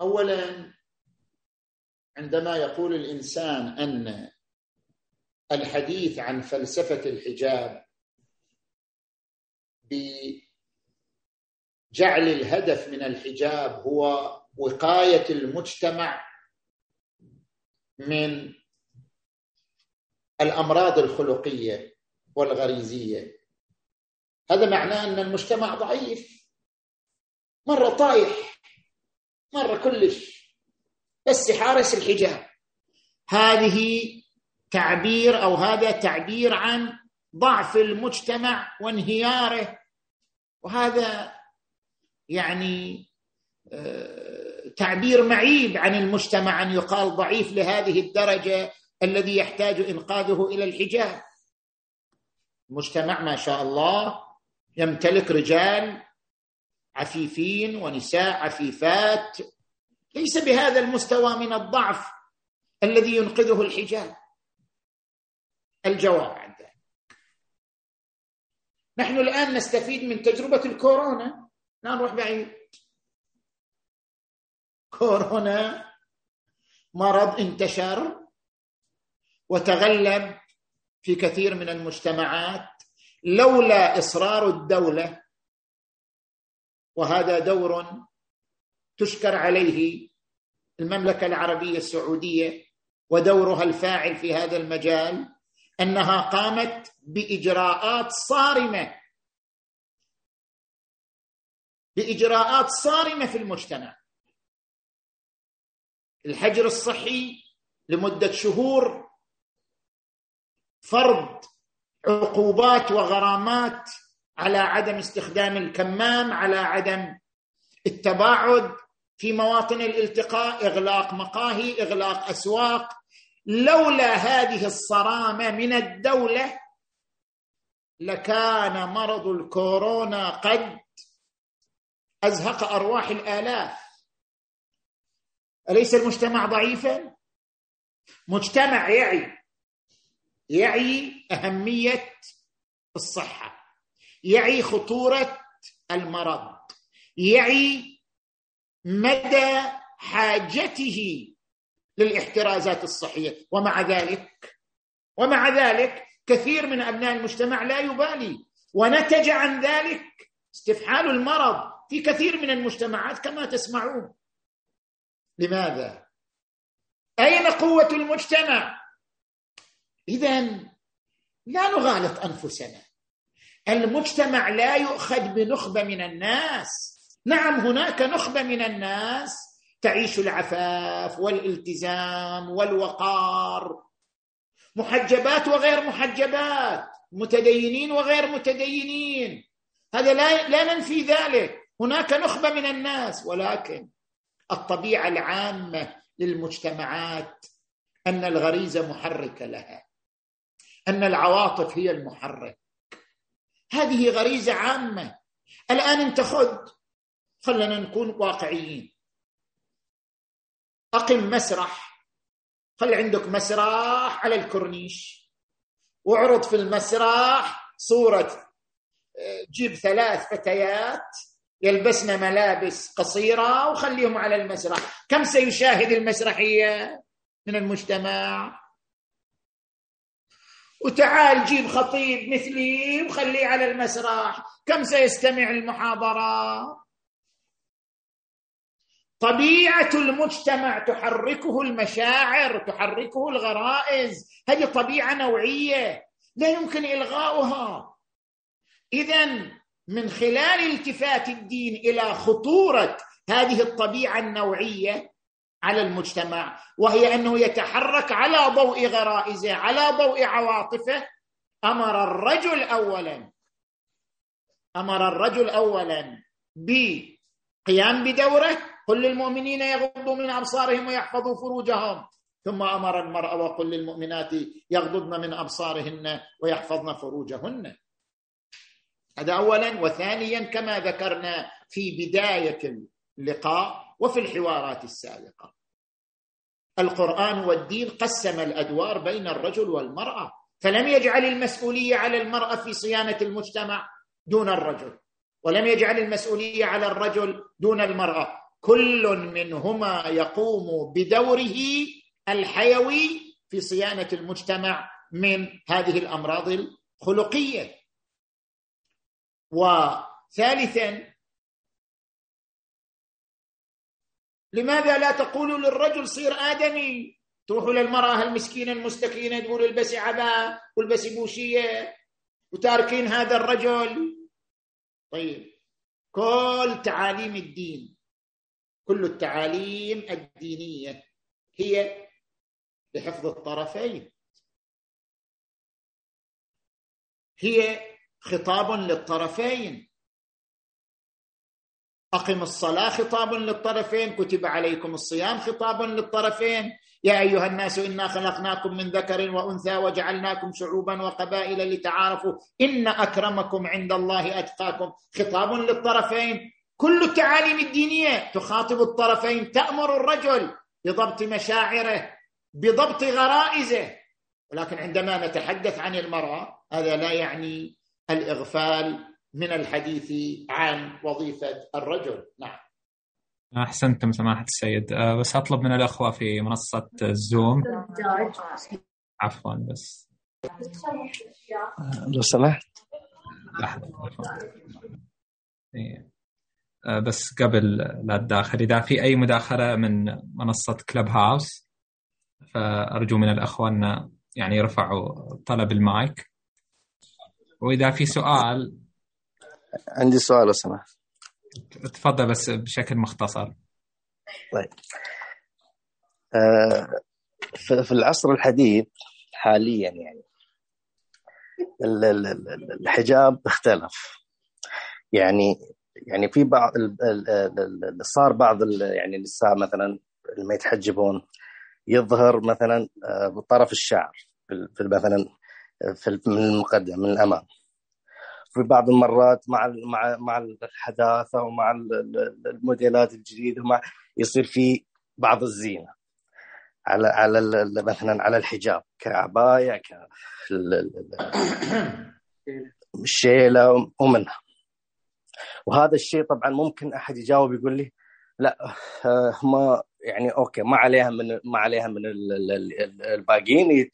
اولا عندما يقول الإنسان أن الحديث عن فلسفة الحجاب بجعل الهدف من الحجاب هو وقاية المجتمع من الأمراض الخلقية والغريزية. هذا معناه أن المجتمع ضعيف. مرة طايح مرة كلش. بس حارس الحجاب. هذه تعبير أو هذا تعبير عن ضعف المجتمع وانهياره. وهذا يعني آه، تعبير معيب عن المجتمع أن يقال ضعيف لهذه الدرجة الذي يحتاج إنقاذه إلى الحجاب. المجتمع ما شاء الله يمتلك رجال عفيفين ونساء عفيفات. ليس بهذا المستوى من الضعف الذي ينقذه الحجاب. الجواب نحن الآن نستفيد من تجربة الكورونا. لا نروح بعيد كورونا مرض انتشر وتغلب في كثير من المجتمعات. لولا إصرار الدولة وهذا دور تشكر عليه المملكة العربية السعودية ودورها الفاعل في هذا المجال أنها قامت بإجراءات صارمة. بإجراءات صارمة في المجتمع. الحجر الصحي لمدة شهور فرض عقوبات وغرامات على عدم استخدام الكمام على عدم التباعد في مواطن الالتقاء إغلاق مقاهي إغلاق أسواق. لولا هذه الصرامة من الدولة لكان مرض الكورونا قد أزهق أرواح الآلاف. أليس المجتمع ضعيفا؟ مجتمع يعي يعي أهمية الصحة يعي خطورة المرض يعي مدى حاجته للاحترازات الصحية. ومع ذلك ومع ذلك كثير من أبناء المجتمع لا يبالي. ونتج عن ذلك استفحال المرض في كثير من المجتمعات كما تسمعون. لماذا؟ أين قوة المجتمع؟ اذا لا نغالط أنفسنا. المجتمع لا يؤخذ بنخبة من الناس. نعم هناك نخبة من الناس تعيش العفاف والالتزام والوقار. محجبات وغير محجبات متدينين وغير متدينين. هذا لا لا ننفي ذلك. هناك نخبة من الناس ولكن الطبيعة العامة للمجتمعات أن الغريزة محركة لها أن العواطف هي المحرك. هذه غريزة عامة. الآن انت خذ خلنا نكون واقعيين. أقم مسرح. خلي عندك مسرح على الكورنيش. واعرض في المسرح صورة آه، جيب ثلاث فتيات يلبسن ملابس قصيرة وخليهم على المسرح. كم سيشاهد المسرحية من المجتمع؟ وتعال جيب خطيب مثلي وخليه على المسرح. كم سيستمع المحاضرة؟ طبيعة المجتمع تحركه المشاعر تحركه الغرائز. هذه طبيعة نوعية لا يمكن إلغاؤها. اذا من خلال التفات الدين إلى خطورة هذه الطبيعة النوعية على المجتمع وهي أنه يتحرك على ضوء غرائزه على ضوء عواطفه أمر الرجل اولا أمر الرجل اولا بقيام بدوره قل للمؤمنين يغضوا من أبصارهم ويحفظوا فروجهم. ثم أمر المراه وقل للمؤمنات يغضضن من أبصارهن ويحفظن فروجهن. هذا اولا. وثانيا كما ذكرنا في بداية اللقاء وفي الحوارات السابقة. القرآن والدين قسم الأدوار بين الرجل والمرأة. فلم يجعل المسؤولية على المرأة في صيانة المجتمع دون الرجل ولم يجعل المسؤولية على الرجل دون المرأة. كل منهما يقوم بدوره الحيوي في صيانة المجتمع من هذه الأمراض الخلقية. وثالثا لماذا لا تقولوا للرجل صير آدمي؟ تروحوا للمرأة المسكينة المستكينة تقول البسي عباء والبسي بوشية وتاركين هذا الرجل. طيب كل تعاليم الدين كل التعاليم الدينية هي لحفظ الطرفين. هي خطاب للطرفين. أقم الصلاة خطاب للطرفين. كتب عليكم الصيام خطاب للطرفين. يا أيها الناس إنا خلقناكم من ذكر وأنثى وجعلناكم شعوبا وقبائل لتعارفوا إن أكرمكم عند الله أتقاكم. خطاب للطرفين. كل التعاليم الدينية. تخاطب الطرفين تأمر الرجل بضبط مشاعره بضبط غرائزه. ولكن عندما نتحدث عن المرأة هذا لا يعني الإغفال من الحديث عن وظيفة الرجل. نعم. أحسنتم سماحة السيد. أه، بس أطلب من الأخوة في منصة الزوم. عفوا بس. لو سمحت. أه، بس قبل لا تداخل. إذا في أي مداخلة من منصة كلب هاوس فأرجو من الأخوة أن يعني يرفعوا طلب المايك. وإذا في سؤال عندي سؤال لو سمحت تفضل بس بشكل مختصر. طيب. آه في العصر الحديث حاليا يعني الحجاب اختلف. يعني يعني في بعض صار بعض يعني النساء مثلا لما يتحجبون يظهر مثلا آه، بطرف الشعر في مثلا في من المقدم من الأمام. في بعض المرات مع مع مع الحداثة ومع الموديلات الجديدة ومع يصير في بعض الزينة. على على مثلا على الحجاب كعباية ك الشيله ومنها. وهذا الشيء طبعا ممكن أحد يجاوب يقول لي لا آه، ما يعني أوكي ما عليها من ما عليها من الباقيين.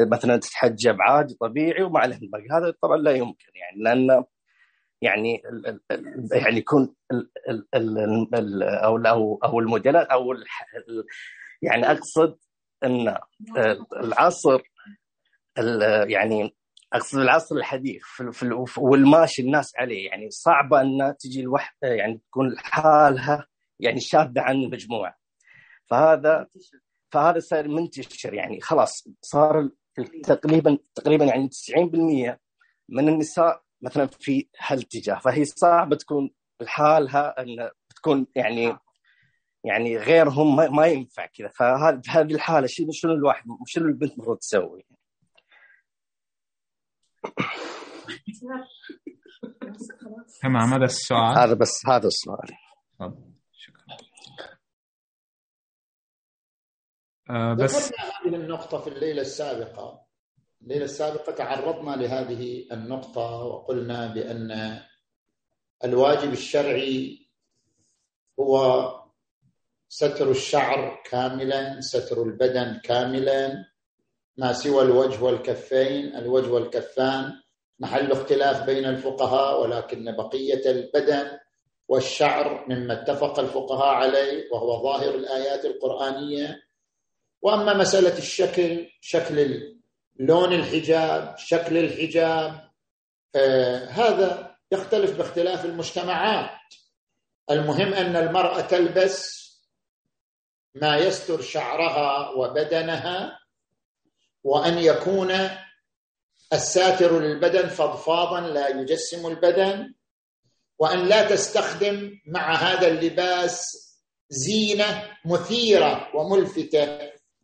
مثلا تتحجب عادي طبيعي وما عليها الباقي. هذا طبعا لا يمكن يعني لأن يعني يعني يكون أو أو أو الموديلات أو يعني أقصد إن العصر يعني أقصد العصر الحديث في في والماشي الناس عليه. يعني صعبة إن تجي الوحدة يعني تكون لحالها يعني شاذه عن المجموعة. فهذا فهذا صار منتشر. يعني خلاص صار تقريبا تقريبا يعني 90% من النساء مثلا في هالاتجاه. فهي صعبة تكون لحالها إن تكون يعني يعني غيرهم ما, ينفع كذا. فهذه هذه الحالة شنو شنو الواحد شنو البنت المفروض تسوي؟ تمام هذا السؤال. هذا بس هذا السؤال. شكرا. آه بس هذه النقطة في الليلة السابقة. الليلة السابقة تعرضنا لهذه النقطة وقلنا بأن الواجب الشرعي هو ستر الشعر كاملا ستر البدن كاملا. ما سوى الوجه والكفين الوجه والكفان. محل اختلاف بين الفقهاء ولكن بقية البدن والشعر مما اتفق الفقهاء عليه وهو ظاهر الآيات القرآنية. وأما مسألة الشكل شكل لون الحجاب شكل الحجاب آه هذا يختلف باختلاف المجتمعات. المهم أن المرأة تلبس ما يستر شعرها وبدنها وأن يكون الساتر للبدن فضفاضا لا يجسم البدن وأن لا تستخدم مع هذا اللباس زينة مثيرة وملفتة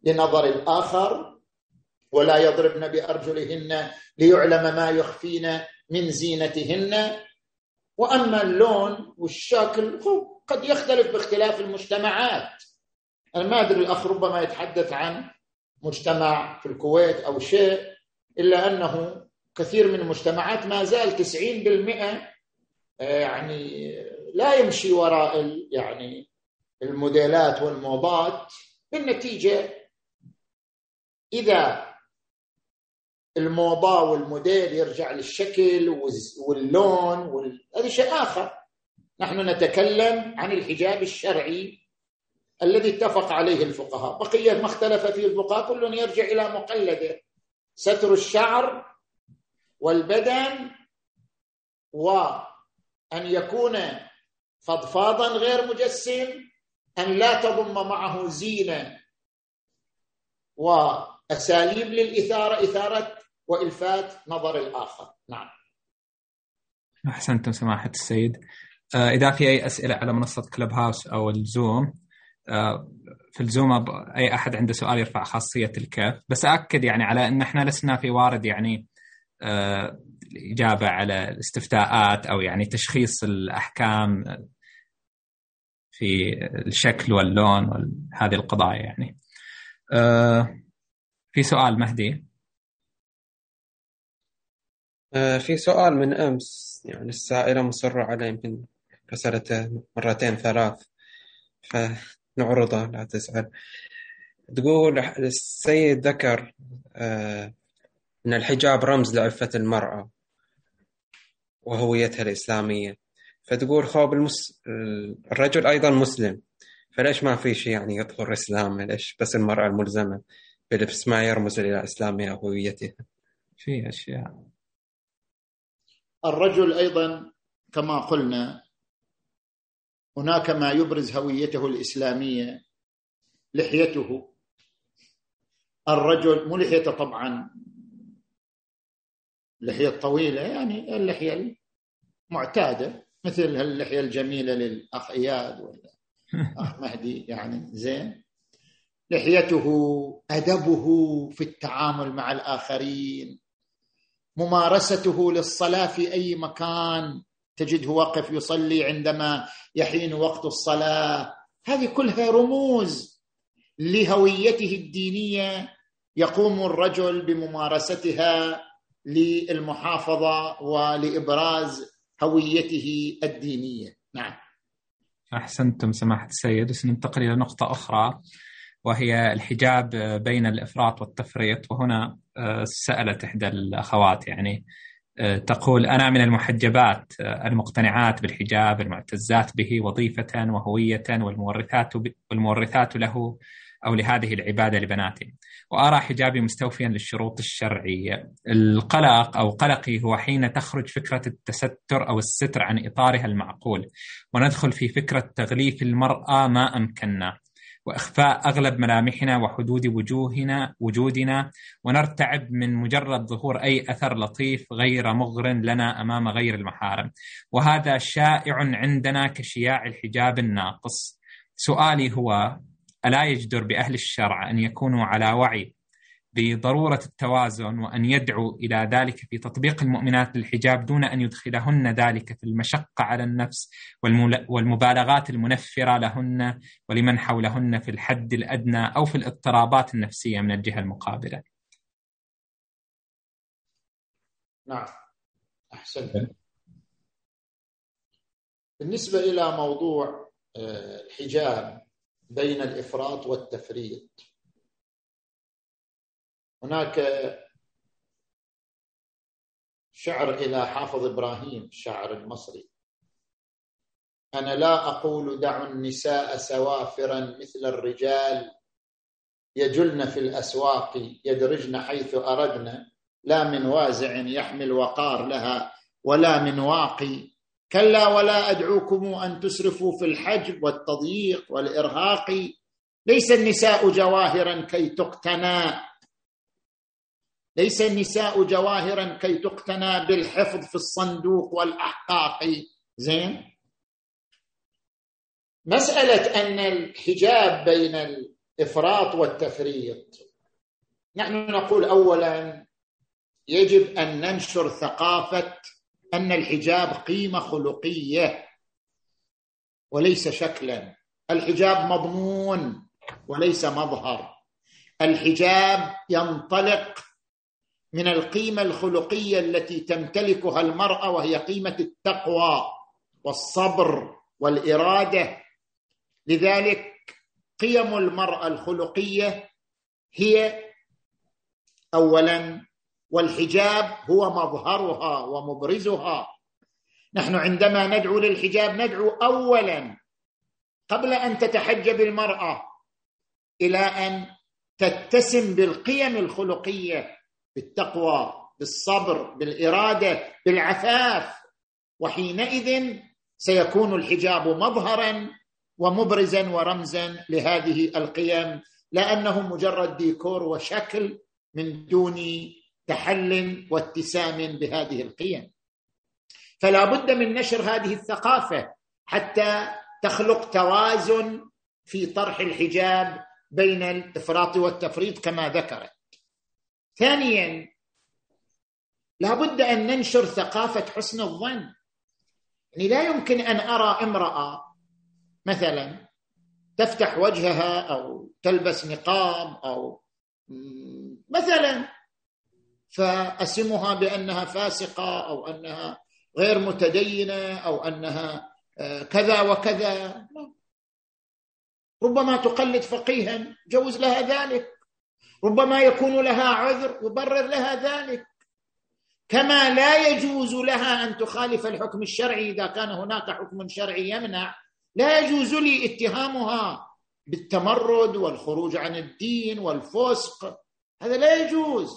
لنظر الآخر ولا يضربن بأرجلهن ليعلم ما يخفين من زينتهن. وأما اللون والشكل قد يختلف باختلاف المجتمعات. أنا ما أدري الأخ ربما يتحدث عن مجتمع في الكويت أو شيء إلا أنه كثير من المجتمعات ما زال 90% آه، يعني لا يمشي وراء يعني الموديلات والموضات بالنتيجة إذا الموضه والموديل يرجع للشكل واللون وال... هذا شيء آخر. نحن نتكلم عن الحجاب الشرعي الذي اتفق عليه الفقهاء. بقية ما اختلف فيه الفقهاء كل يرجع إلى مقلده. ستر الشعر والبدن وأن يكون فضفاضا غير مجسم أن لا تضم معه زينة وأساليب للإثارة إثارة وإلفات نظر الآخر. نعم. أحسنتم سماحة السيد. آه، إذا في أي أسئلة على منصة كلب هاوس أو الزوم في الزوم أي أحد عنده سؤال يرفع خاصية الكاف. بس اكد يعني على إن إحنا لسنا في وارد يعني آه، الاجابه على الاستفتاءات أو يعني تشخيص الأحكام في الشكل واللون وهذه القضايا يعني. آه، في سؤال مهدي. في سؤال من أمس يعني السائلة مصرة عليه يمكن رسلته مرتين ثلاث. ف نعرضه لا تزعل. تقول السيد ذكر آه أن الحجاب رمز لعفة المرأة وهويتها الإسلامية. فتقول خوب المس... الرجل أيضا مسلم. فليش ما في شيء يعني يظهر إسلامه؟ ليش بس المرأة الملزمة بلبس ما يرمز إلى إسلامها أو هويتها في أشياء. الرجل أيضا كما قلنا هناك ما يبرز هويته الإسلامية لحيته. الرجل مو لحيته طبعا لحية طويلة يعني اللحية المعتادة مثل اللحيه الجميلة للاخ اياد ولا أخ مهدي يعني زين. لحيته أدبه في التعامل مع الآخرين. ممارسته للصلاة في أي مكان تجده واقف يصلي عندما يحين وقت الصلاة. هذه كلها رموز لهويته الدينية. يقوم الرجل بممارستها للمحافظة ولإبراز هويته الدينية. نعم. أحسنتم سماحة السيد. بس ننتقل إلى نقطة أخرى وهي الحجاب بين الإفراط والتفريط. وهنا آه، سألت إحدى الأخوات يعني تقول أنا من المحجبات المقتنعات بالحجاب المعتزات به وظيفة وهوية والمورثات والمورثات له أو لهذه العبادة لبناتهم وأرى حجابي مستوفيا للشروط الشرعية. القلق أو قلقي هو حين تخرج فكرة التستر أو الستر عن إطارها المعقول وندخل في فكرة تغليف المرأة ما أمكننا. وإخفاء أغلب ملامحنا وحدود وجوهنا وجودنا ونرتعب من مجرد ظهور أي أثر لطيف غير مغر لنا أمام غير المحارم. وهذا شائع عندنا كشياع الحجاب الناقص. سؤالي هو ألا يجدر بأهل الشرع أن يكونوا على وعي بضرورة التوازن وأن يدعو إلى ذلك في تطبيق المؤمنات للحجاب دون أن يدخلهن ذلك في المشقة على النفس والمبالغات المنفرة لهن ولمن حولهن في الحد الأدنى أو في الاضطرابات النفسية من الجهة المقابلة. نعم أحسنت. بالنسبة إلى موضوع آه، الحجاب بين الإفراط والتفريط هناك شعر إلى حافظ إبراهيم الشاعر المصري. أنا لا أقول دعوا النساء سوافرا مثل الرجال يجلن في الأسواق يدرجن حيث أردن لا من وازع يحمل وقار لها ولا من واقي. كلا ولا أدعوكم أن تسرفوا في الحجب والتضييق والإرهاق. ليس النساء جواهرا كي تقتنى. ليس النساء جواهرا كي تقتنى بالحفظ في الصندوق والأحقاق. زين؟ مسألة أن الحجاب بين الإفراط والتفريط. نحن نقول اولا يجب أن ننشر ثقافة أن الحجاب قيمة خلقية وليس شكلا. الحجاب مضمون وليس مظهر. الحجاب ينطلق من القيمة الخلقية التي تمتلكها المرأة وهي قيمة التقوى والصبر والإرادة. لذلك قيم المرأة الخلقية هي اولا والحجاب هو مظهرها ومبرزها. نحن عندما ندعو للحجاب ندعو اولا قبل أن تتحجب المرأة إلى أن تتسم بالقيم الخلقية بالتقوى بالصبر بالإرادة بالعفاف. وحينئذ سيكون الحجاب مظهرا ومبرزا ورمزا لهذه القيم لأنه مجرد ديكور وشكل من دون تحل واتسام بهذه القيم. فلا بد من نشر هذه الثقافة حتى تخلق توازن في طرح الحجاب بين الإفراط والتفريط كما ذكرت. ثانيا لابد أن ننشر ثقافة حسن الظن. يعني لا يمكن أن أرى امرأة مثلا تفتح وجهها أو تلبس نقاب أو مثلا فأسمها بأنها فاسقة أو أنها غير متدينة أو أنها آه، كذا وكذا. ربما تقلد فقيها جوز لها ذلك. ربما يكون لها عذر يبرر لها ذلك. كما لا يجوز لها أن تخالف الحكم الشرعي إذا كان هناك حكم شرعي يمنع لا يجوز لي اتهامها بالتمرد والخروج عن الدين والفسق. هذا لا يجوز.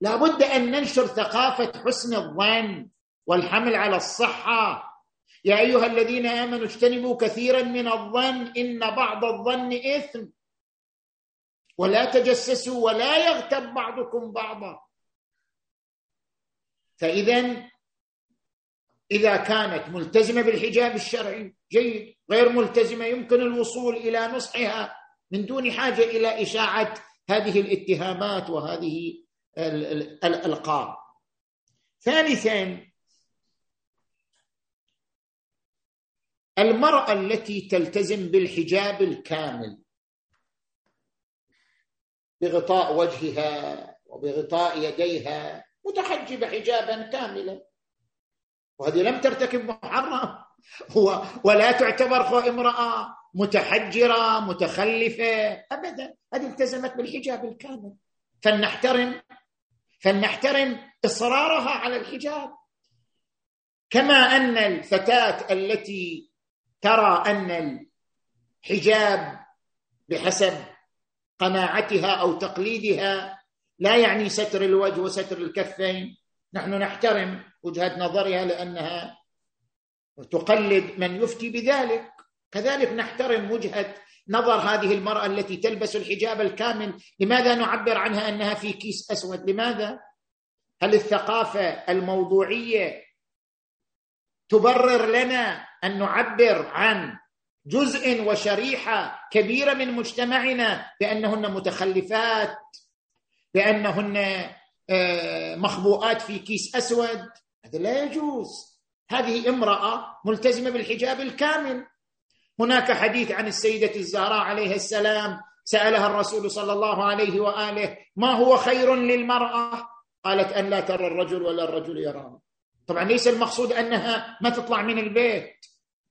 لابد أن ننشر ثقافة حسن الظن والحمل على الصحة. يا أيها الذين آمنوا اجتنبوا كثيرا من الظن إن بعض الظن إثم. ولا تجسسوا ولا يغتب بعضكم بعضا. فاذا إذا كانت ملتزمة بالحجاب الشرعي جيد غير ملتزمة يمكن الوصول إلى نصحها من دون حاجة إلى إشاعة هذه الاتهامات وهذه الألقاب. ثالثا المرأة التي تلتزم بالحجاب الكامل بغطاء وجهها وبغطاء يديها متحجبة حجابا كاملا. وهذه لم ترتكب محرم ولا تعتبر امرأة متحجرة متخلفة. ابدا. هذه التزمت بالحجاب الكامل. فلنحترم فلنحترم إصرارها على الحجاب. كما أن الفتاة التي ترى أن الحجاب بحسب قناعتها أو تقليدها لا يعني ستر الوجه وستر الكفين. نحن نحترم وجهة نظرها لأنها تقلد من يفتي بذلك. كذلك نحترم وجهة نظر هذه المرأة التي تلبس الحجاب الكامل. لماذا نعبر عنها أنها في كيس أسود؟ لماذا؟ هل الثقافة الموضوعية تبرر لنا أن نعبر عن جزء وشريحة كبيرة من مجتمعنا بانهن متخلفات بانهن آه، مخبوءات في كيس أسود. هذا لا يجوز. هذه امرأة ملتزمة بالحجاب الكامل. هناك حديث عن السيدة الزهراء عليها السلام سألها الرسول صلى الله عليه وآله ما هو خير للمرأة؟ قالت أن لا ترى الرجل ولا الرجل يراها طبعا ليس المقصود أنها ما تطلع من البيت.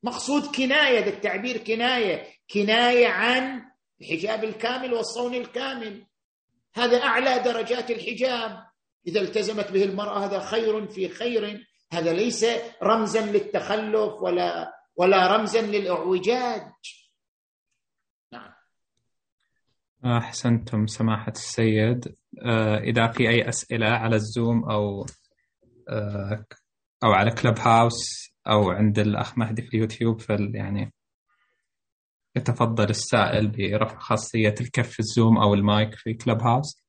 مقصود كناية ده التعبير كناية. كناية عن الحجاب الكامل والصون الكامل. هذا أعلى درجات الحجاب. إذا التزمت به المرأة هذا خير في خير. هذا ليس رمزا للتخلف ولا ولا رمزا للإعوجاج. نعم. أحسنتم سماحة السيد. آه، إذا في أي أسئلة على الزوم أو آه، أو على كلب هاوس أو عند الأخ مهدي في اليوتيوب فال يعني يتفضل السائل برفع خاصية الكف الزوم أو المايك في كلب هاوس.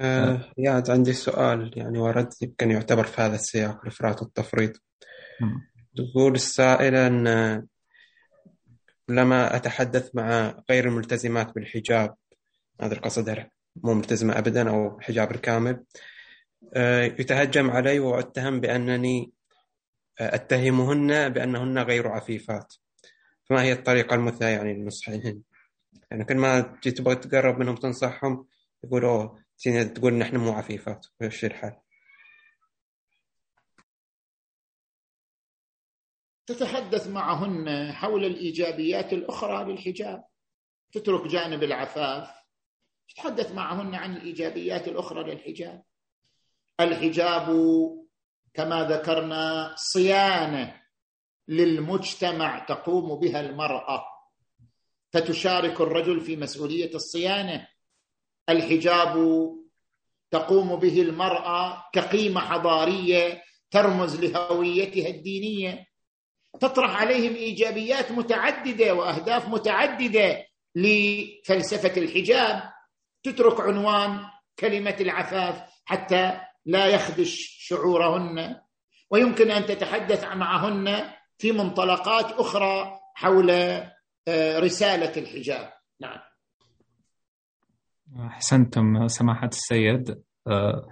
آه ياد عندي سؤال يعني ورد يمكن يعتبر في هذا السياق الإفراط والتفريط تقول السائلة أن لما أتحدث مع غير الملتزمات بالحجاب هذا القصد مو ملتزمة أبدا أو حجاب الكامل. آه، يتهجم علي وأتهم بأنني آه، أتهمهن بأنهن غير عفيفات. فما هي الطريقة المثلى يعني لنصحهن يعني كل ما جيت تبغى تقرب منهم تنصحهم يقولوا أوه تقول نحن مو عفيفات. وش الحال تتحدث معهن حول الإيجابيات الأخرى للحجاب. تترك جانب العفاف. تتحدث معهن عن الإيجابيات الأخرى للحجاب. الحجاب كما ذكرنا صيانة للمجتمع تقوم بها المرأة. فتشارك الرجل في مسؤولية الصيانة. الحجاب تقوم به المرأة كقيمة حضارية ترمز لهويتها الدينية. تطرح عليهم إيجابيات متعددة وأهداف متعددة لفلسفة الحجاب. تترك عنوان كلمة العفاف حتى لا يخدش شعورهن. ويمكن أن تتحدث معهن في منطلقات أخرى حول آه، رسالة الحجاب. نعم. أحسنتم سماحة السيد. آه،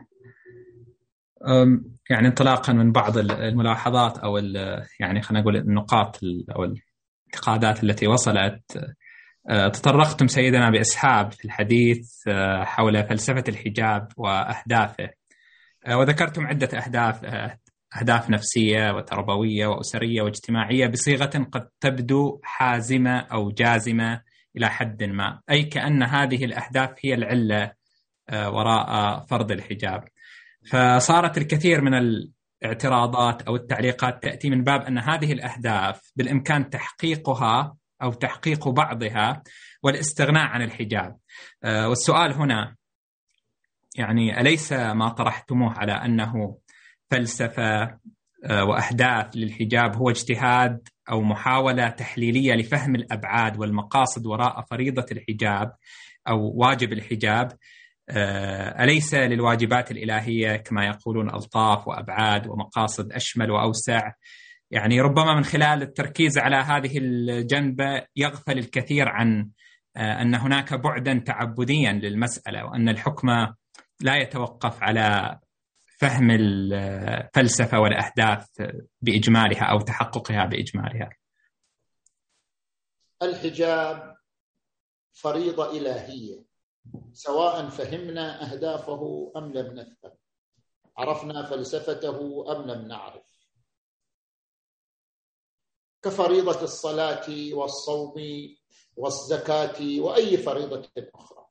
يعني انطلاقا من بعض الملاحظات أو يعني خلينا نقول النقاط أو الانتقادات التي وصلت تطرقتم سيدنا بإسحاب في الحديث آه، حول فلسفة الحجاب وأهدافه وذكرتم عدة أهداف أهداف نفسية وتربوية وأسرية واجتماعية بصيغة قد تبدو حازمة أو جازمة إلى حد ما، أي كأن هذه الأهداف هي العلة آه، وراء فرض الحجاب. فصارت الكثير من الاعتراضات أو التعليقات تأتي من باب أن هذه الأهداف بالإمكان تحقيقها أو تحقيق بعضها والاستغناء عن الحجاب. آه، والسؤال هنا يعني أليس ما طرحتموه على أنه فلسفة آه، واهداف للحجاب هو اجتهاد أو محاولة تحليلية لفهم الأبعاد والمقاصد وراء فريضة الحجاب أو واجب الحجاب آه، أليس للواجبات الإلهية كما يقولون ألطاف وأبعاد ومقاصد أشمل وأوسع يعني ربما من خلال التركيز على هذه الجنبة يغفل الكثير عن آه، أن هناك بعدا تعبديا للمسألة وأن الحكم لا يتوقف على فهم الفلسفه والاهداف بإجمالها أو تحققها بإجمالها. الحجاب فريضة إلهية سواء فهمنا أهدافه أم لم نفهم عرفنا فلسفته أم لم نعرف كفريضة الصلاة والصوم والزكاة وأي فريضة أخرى.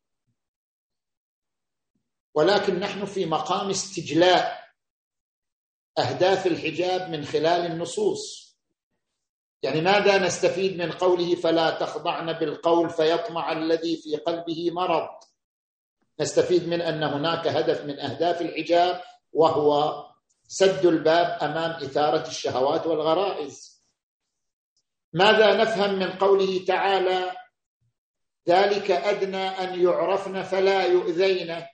ولكن نحن في مقام استجلاء أهداف الحجاب من خلال النصوص. يعني ماذا نستفيد من قوله فلا تخضعن بالقول فيطمع الذي في قلبه مرض؟ نستفيد من أن هناك هدف من أهداف الحجاب وهو سد الباب أمام إثارة الشهوات والغرائز. ماذا نفهم من قوله تعالى ذلك أدنى أن يعرفن فلا يؤذين؟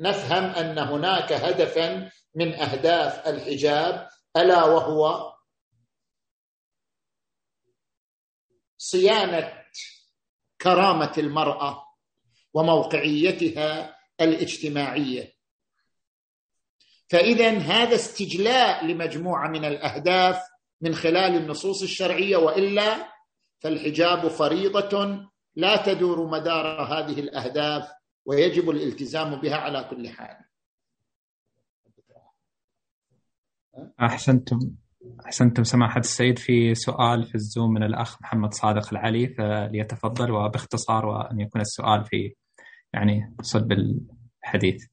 نفهم أن هناك هدفا من أهداف الحجاب ألا وهو صيانة كرامة المرأة وموقعيتها الاجتماعية. فاذا هذا استجلاء لمجموعة من الأهداف من خلال النصوص الشرعية وإلا فالحجاب فريضة لا تدور مدار هذه الأهداف ويجب الالتزام بها على كل حال. أحسنتم. أحسنتم. سماحة السيد في سؤال في الزوم من الأخ محمد صادق العلي فليتفضل وباختصار وأن يكون السؤال في يعني صلب الحديث.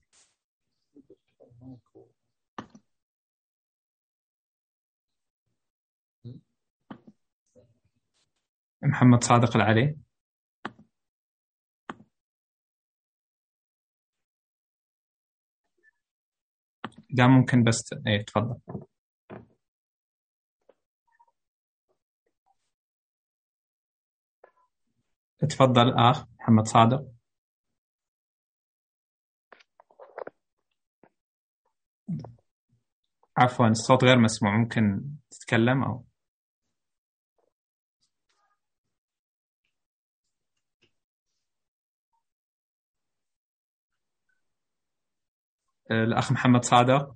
محمد صادق العلي. ده ممكن بس إيه تفضل. تفضل آخ محمد صادق. عفوا الصوت غير مسموع ممكن تتكلم أو الأخ محمد صادق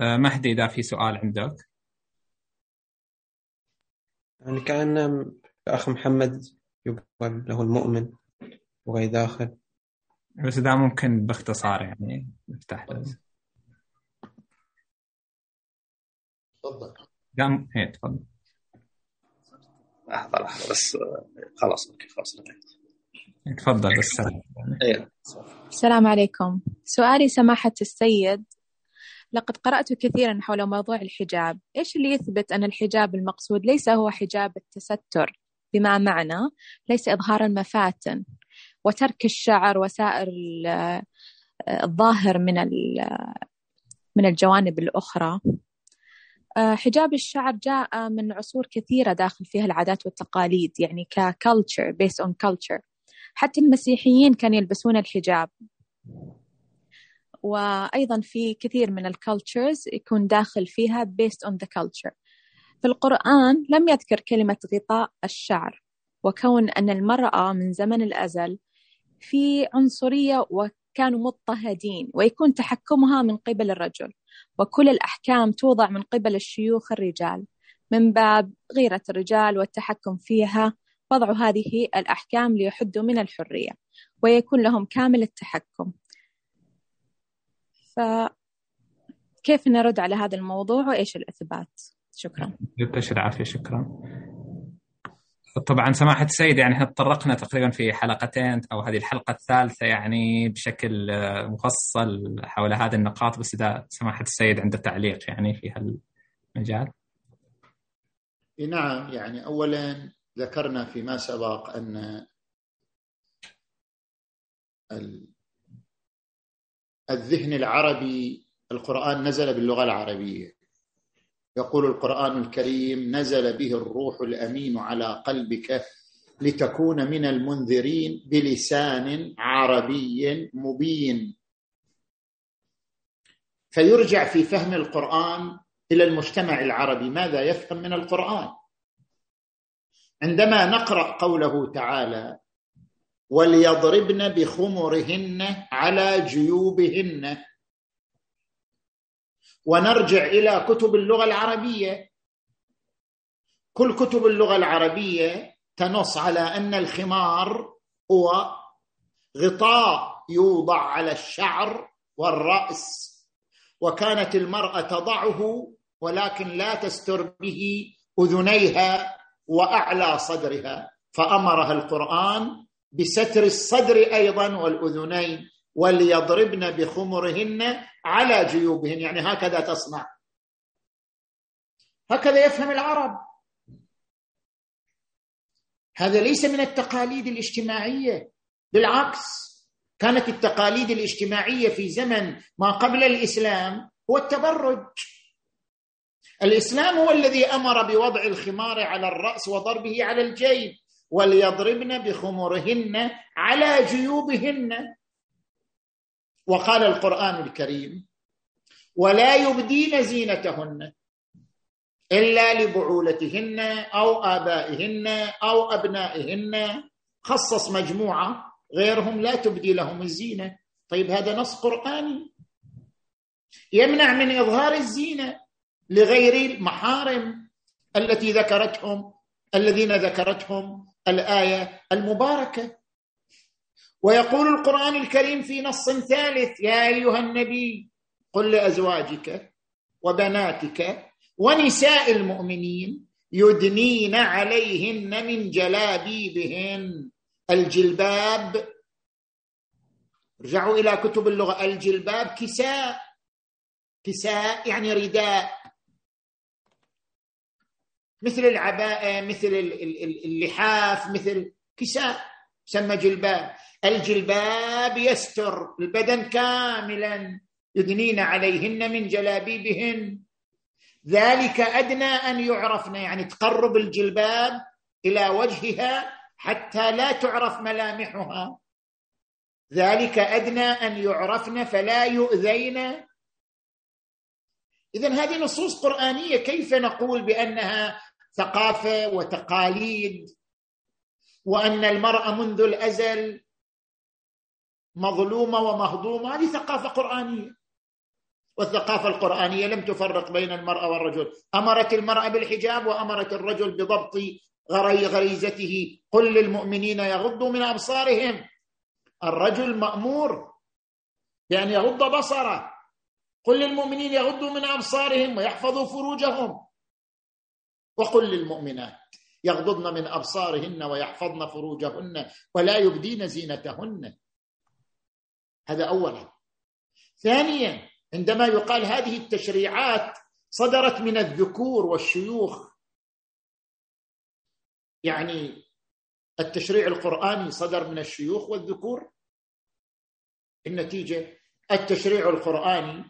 آه، مهدي إذا في سؤال عندك. يعني كأن الأخ محمد يقال له المؤمن وغي داخل. بس إذا ممكن باختصار يعني نفتح له تفضل. إيه تفضل. لحظه لحظه بس خلاص أوكي خلاص تفضل السلام إيه. السلام عليكم. سؤالي سماحة السيد لقد قرأت كثيرا حول موضوع الحجاب. إيش اللي يثبت أن الحجاب المقصود ليس هو حجاب التستر؟ بما معنى ليس إظهار المفاتن وترك الشعر وسائر الظاهر من من الجوانب الأخرى. حجاب الشعر جاء من عصور كثيرة داخل فيها العادات والتقاليد يعني كculture based on culture. حتى المسيحيين كانوا يلبسون الحجاب. وأيضا في كثير من الكالتشرز يكون داخل فيها based on the culture. في القرآن لم يذكر كلمة غطاء الشعر وكون أن المرأة من زمن الأزل في عنصرية وكانوا مضطهدين ويكون تحكمها من قبل الرجل. وكل الأحكام توضع من قبل الشيوخ الرجال من باب غيرة الرجال والتحكم فيها وضع هذه الأحكام ليحدوا من الحرية ويكون لهم كامل التحكم. فكيف نرد على هذا الموضوع؟ وإيش الإثبات؟ شكرا. يعطيك العافية شكرا. طبعا سماحة السيد يعني إحنا تطرقنا تقريبا في حلقتين أو هذه الحلقة الثالثة يعني بشكل مفصل حول هذه النقاط بس إذا سماحة السيد عنده تعليق يعني في هالمجال. نعم يعني اولا ذكرنا فيما سبق أن الذهن العربي القرآن نزل باللغة العربية يقول القرآن الكريم نزل به الروح الأمين على قلبك لتكون من المنذرين بلسان عربي مبين. فيرجع في فهم القرآن إلى المجتمع العربي. ماذا يفهم من القرآن؟ عندما نقرأ قوله تعالى وليضربن بخمرهن على جيوبهن ونرجع إلى كتب اللغة العربية. كل كتب اللغة العربية تنص على أن الخمار هو غطاء يوضع على الشعر والرأس وكانت المرأة تضعه ولكن لا تستر به أذنيها وأعلى صدرها فأمرها القرآن بستر الصدر أيضا والأذنين وليضربن بخمرهن على جيوبهن. يعني هكذا تصنع. هكذا يفهم العرب. هذا ليس من التقاليد الاجتماعية. بالعكس كانت التقاليد الاجتماعية في زمن ما قبل الإسلام هو التبرج. الإسلام هو الذي أمر بوضع الخمار على الرأس وضربه على الجيب. وليضربن بخمرهن على جيوبهن. وقال القرآن الكريم ولا يبدين زينتهن إلا لبعولتهن أو آبائهن أو أبنائهن. خصص مجموعة غيرهم لا تبدي لهم الزينة. طيب هذا نص قرآني. يمنع من إظهار الزينة لغير المحارم التي ذكرتهم الذين ذكرتهم الآية المباركة. ويقول القرآن الكريم في نص ثالث يا أيها النبي قل لأزواجك وبناتك ونساء المؤمنين يدنين عليهن من جلابيبهن. الجلباب ارجعوا إلى كتب اللغة الجلباب كساء. كساء يعني رداء. مثل العباءة مثل اللحاف مثل كساء سمى جلباب. الجلباب يستر البدن كاملا يدنين عليهن من جلابيبهن. ذلك أدنى أن يعرفن يعني تقرب الجلباب إلى وجهها حتى لا تعرف ملامحها. ذلك أدنى أن يعرفن فلا يؤذين. اذا هذه نصوص قرآنية كيف نقول بأنها ثقافة وتقاليد؟ وأن المرأة منذ الأزل مظلومة ومهضومة. هذه ثقافة قرآنية. والثقافة القرآنية لم تفرق بين المرأة والرجل. أمرت المرأة بالحجاب وأمرت الرجل بضبط غريزته. قل للمؤمنين يغضوا من أبصارهم. الرجل مأمور بأن يغض بصره. قل للمؤمنين يغضوا من أبصارهم ويحفظوا فروجهم. وقل للمؤمنات يغضضن من أبصارهن ويحفظن فروجهن ولا يبدين زينتهن. هذا اولا. ثانيا عندما يقال هذه التشريعات صدرت من الذكور والشيوخ يعني التشريع القرآني صدر من الشيوخ والذكور النتيجة التشريع القرآني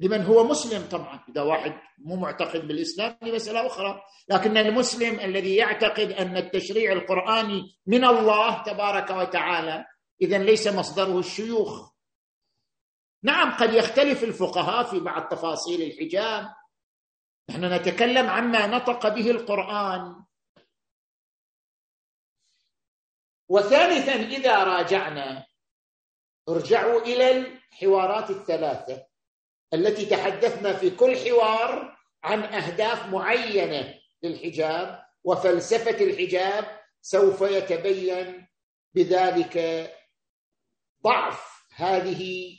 لمن هو مسلم طبعا إذا واحد مو معتقد بالإسلام هذه مسألة أخرى. لكن المسلم الذي يعتقد أن التشريع القرآني من الله تبارك وتعالى اذا ليس مصدره الشيوخ. نعم قد يختلف الفقهاء في بعض تفاصيل الحجاب. نحن نتكلم عما نطق به القرآن. وثالثا إذا راجعنا ارجعوا إلى الحوارات الثلاثة التي تحدثنا في كل حوار عن أهداف معينة للحجاب وفلسفة الحجاب سوف يتبين بذلك ضعف هذه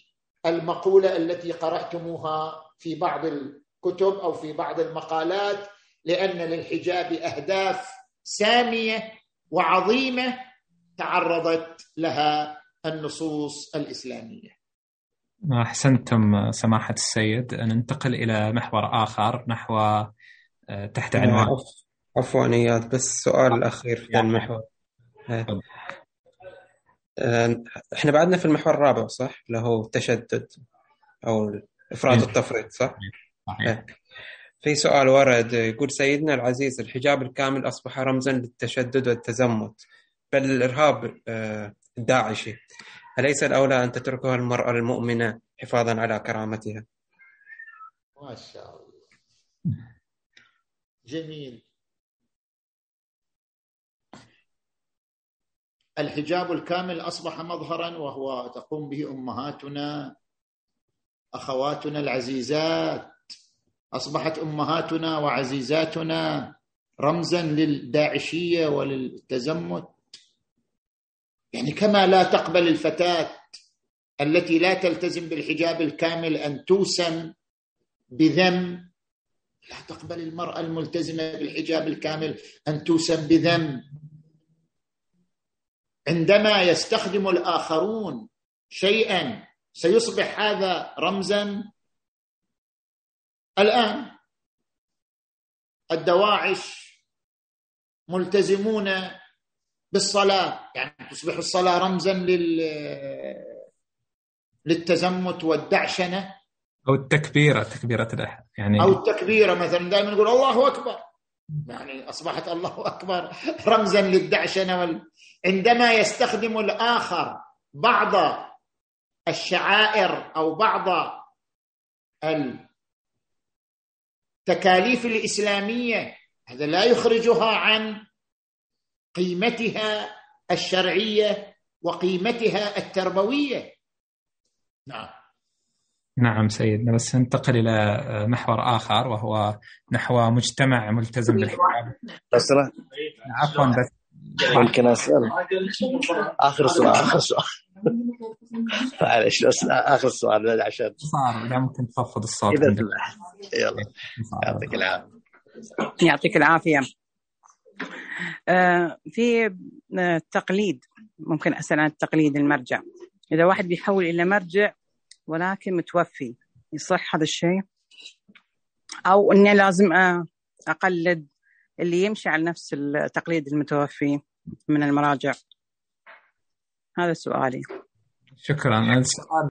المقولة التي قرأتموها في بعض الكتب أو في بعض المقالات لأن للحجاب أهداف سامية وعظيمة تعرضت لها النصوص الإسلامية. أحسنتم سماحة السيد. ننتقل إلى محور آخر نحو آه، تحت عنوان. عفوا اياد بس السؤال الاخير في المحور. آه، إحنا بعدنا في المحور الرابع صح اللي هو التشدد أو إفراط إيه. التفريط صح؟ صحيح إيه. في سؤال ورد يقول سيدنا العزيز الحجاب الكامل أصبح رمزا للتشدد والتزمت بل الإرهاب آه، الداعشي أليس الأولى أن تتركها المرأة المؤمنة حفاظا على كرامتها ما شاء الله جميل الحجاب الكامل أصبح مظهرا وهو تقوم به أمهاتنا أخواتنا العزيزات. أصبحت أمهاتنا وعزيزاتنا رمزا للداعشية وللتزمت. يعني كما لا تقبل الفتاة التي لا تلتزم بالحجاب الكامل أن توسم بذم لا تقبل المرأة الملتزمة بالحجاب الكامل أن توسم بذنب عندما يستخدم الآخرون شيئا سيصبح هذا رمزا؟ الآن الدواعش ملتزمون بالصلاة يعني تصبح الصلاة رمزا لل للتزمت والدعشنة؟ أو التكبيرة تكبيرة يعني أو التكبيرة مثلا دائما نقول الله أكبر. يعني أصبحت الله أكبر رمزا للدعشنة وال... عندما يستخدم الآخر بعض الشعائر أو بعض التكاليف الإسلامية هذا لا يخرجها عن قيمتها الشرعية وقيمتها التربوية. نعم. نعم سيدنا بس ننتقل إلى محور آخر وهو نحو مجتمع ملتزم بالحجاب. بس عفوا بس ممكن أسأل؟ آخر سؤال آخر سؤال. معلش آخر سؤال عشان صار لا ممكن تخفض الصوت يلا. يعطيك العافية. يعطيك العافية. آه، في التقليد آه، ممكن أسأل عن التقليد المرجع. إذا واحد بيحول إلى مرجع ولكن متوفي يصح هذا الشيء؟ أو إني لازم آه، أقلد اللي يمشي على نفس التقليد المتوفي من المراجع. هذا سؤالي. شكرا السؤال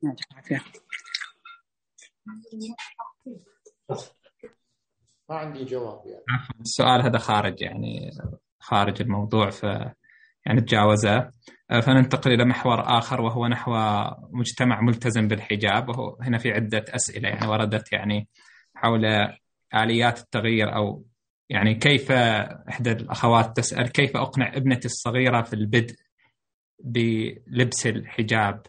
ما عندي جواب يعني. السؤال هذا خارج يعني خارج الموضوع ف يعني تجاوزه. فننتقل إلى محور آخر وهو نحو مجتمع ملتزم بالحجاب وهو هنا في عدة أسئلة يعني وردت يعني حول آليات التغيير أو يعني كيف إحدى الأخوات تسأل كيف أقنع ابنتي الصغيرة في البدء بلبس الحجاب؟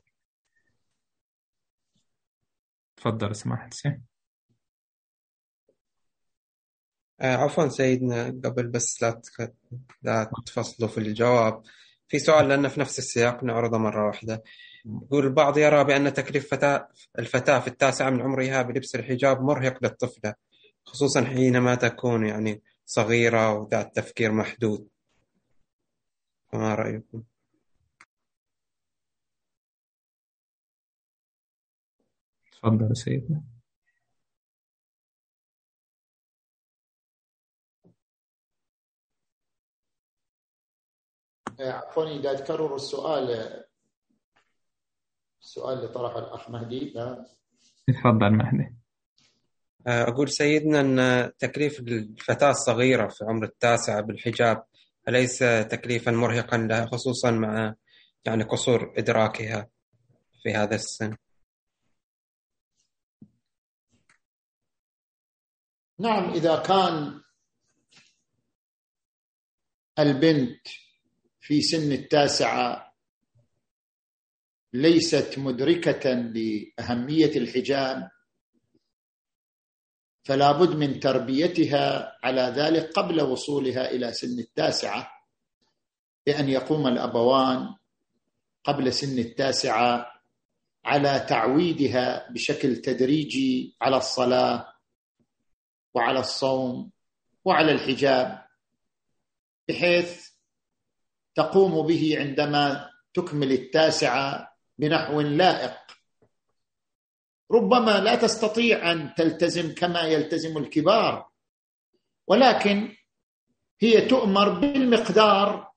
تفضل سماحة حسين. آه، عفوا سيدنا قبل بس لا لا تفصلوا في الجواب. في سؤال لأنه في نفس السياق نعرضه مرة واحدة. يقول البعض يرى بأن تكليف فتاة الفتاة في التاسعة من عمرها بلبس الحجاب مرهق للطفلة خصوصا حينما تكون يعني صغيرة وذات تفكير محدود. فما رأيكم؟ تفضل سيدنا. عفوا إذا تكرر السؤال السؤال اللي طرحه الأخ مهدي تفضل مهدي. أقول سيدنا أن تكليف الفتاة الصغيرة في عمر التاسعة بالحجاب أليس تكليفا مرهقا لها خصوصا مع يعني قصور إدراكها في هذا السن. نعم إذا كان البنت في سن التاسعة ليست مدركة لأهمية الحجاب فلا بد من تربيتها على ذلك قبل وصولها إلى سن التاسعة بأن يقوم الأبوان قبل سن التاسعة على تعويدها بشكل تدريجي على الصلاة وعلى الصوم وعلى الحجاب بحيث تقوم به عندما تكمل التاسعة بنحو لائق ربما لا تستطيع أن تلتزم كما يلتزم الكبار ولكن هي تؤمر بالمقدار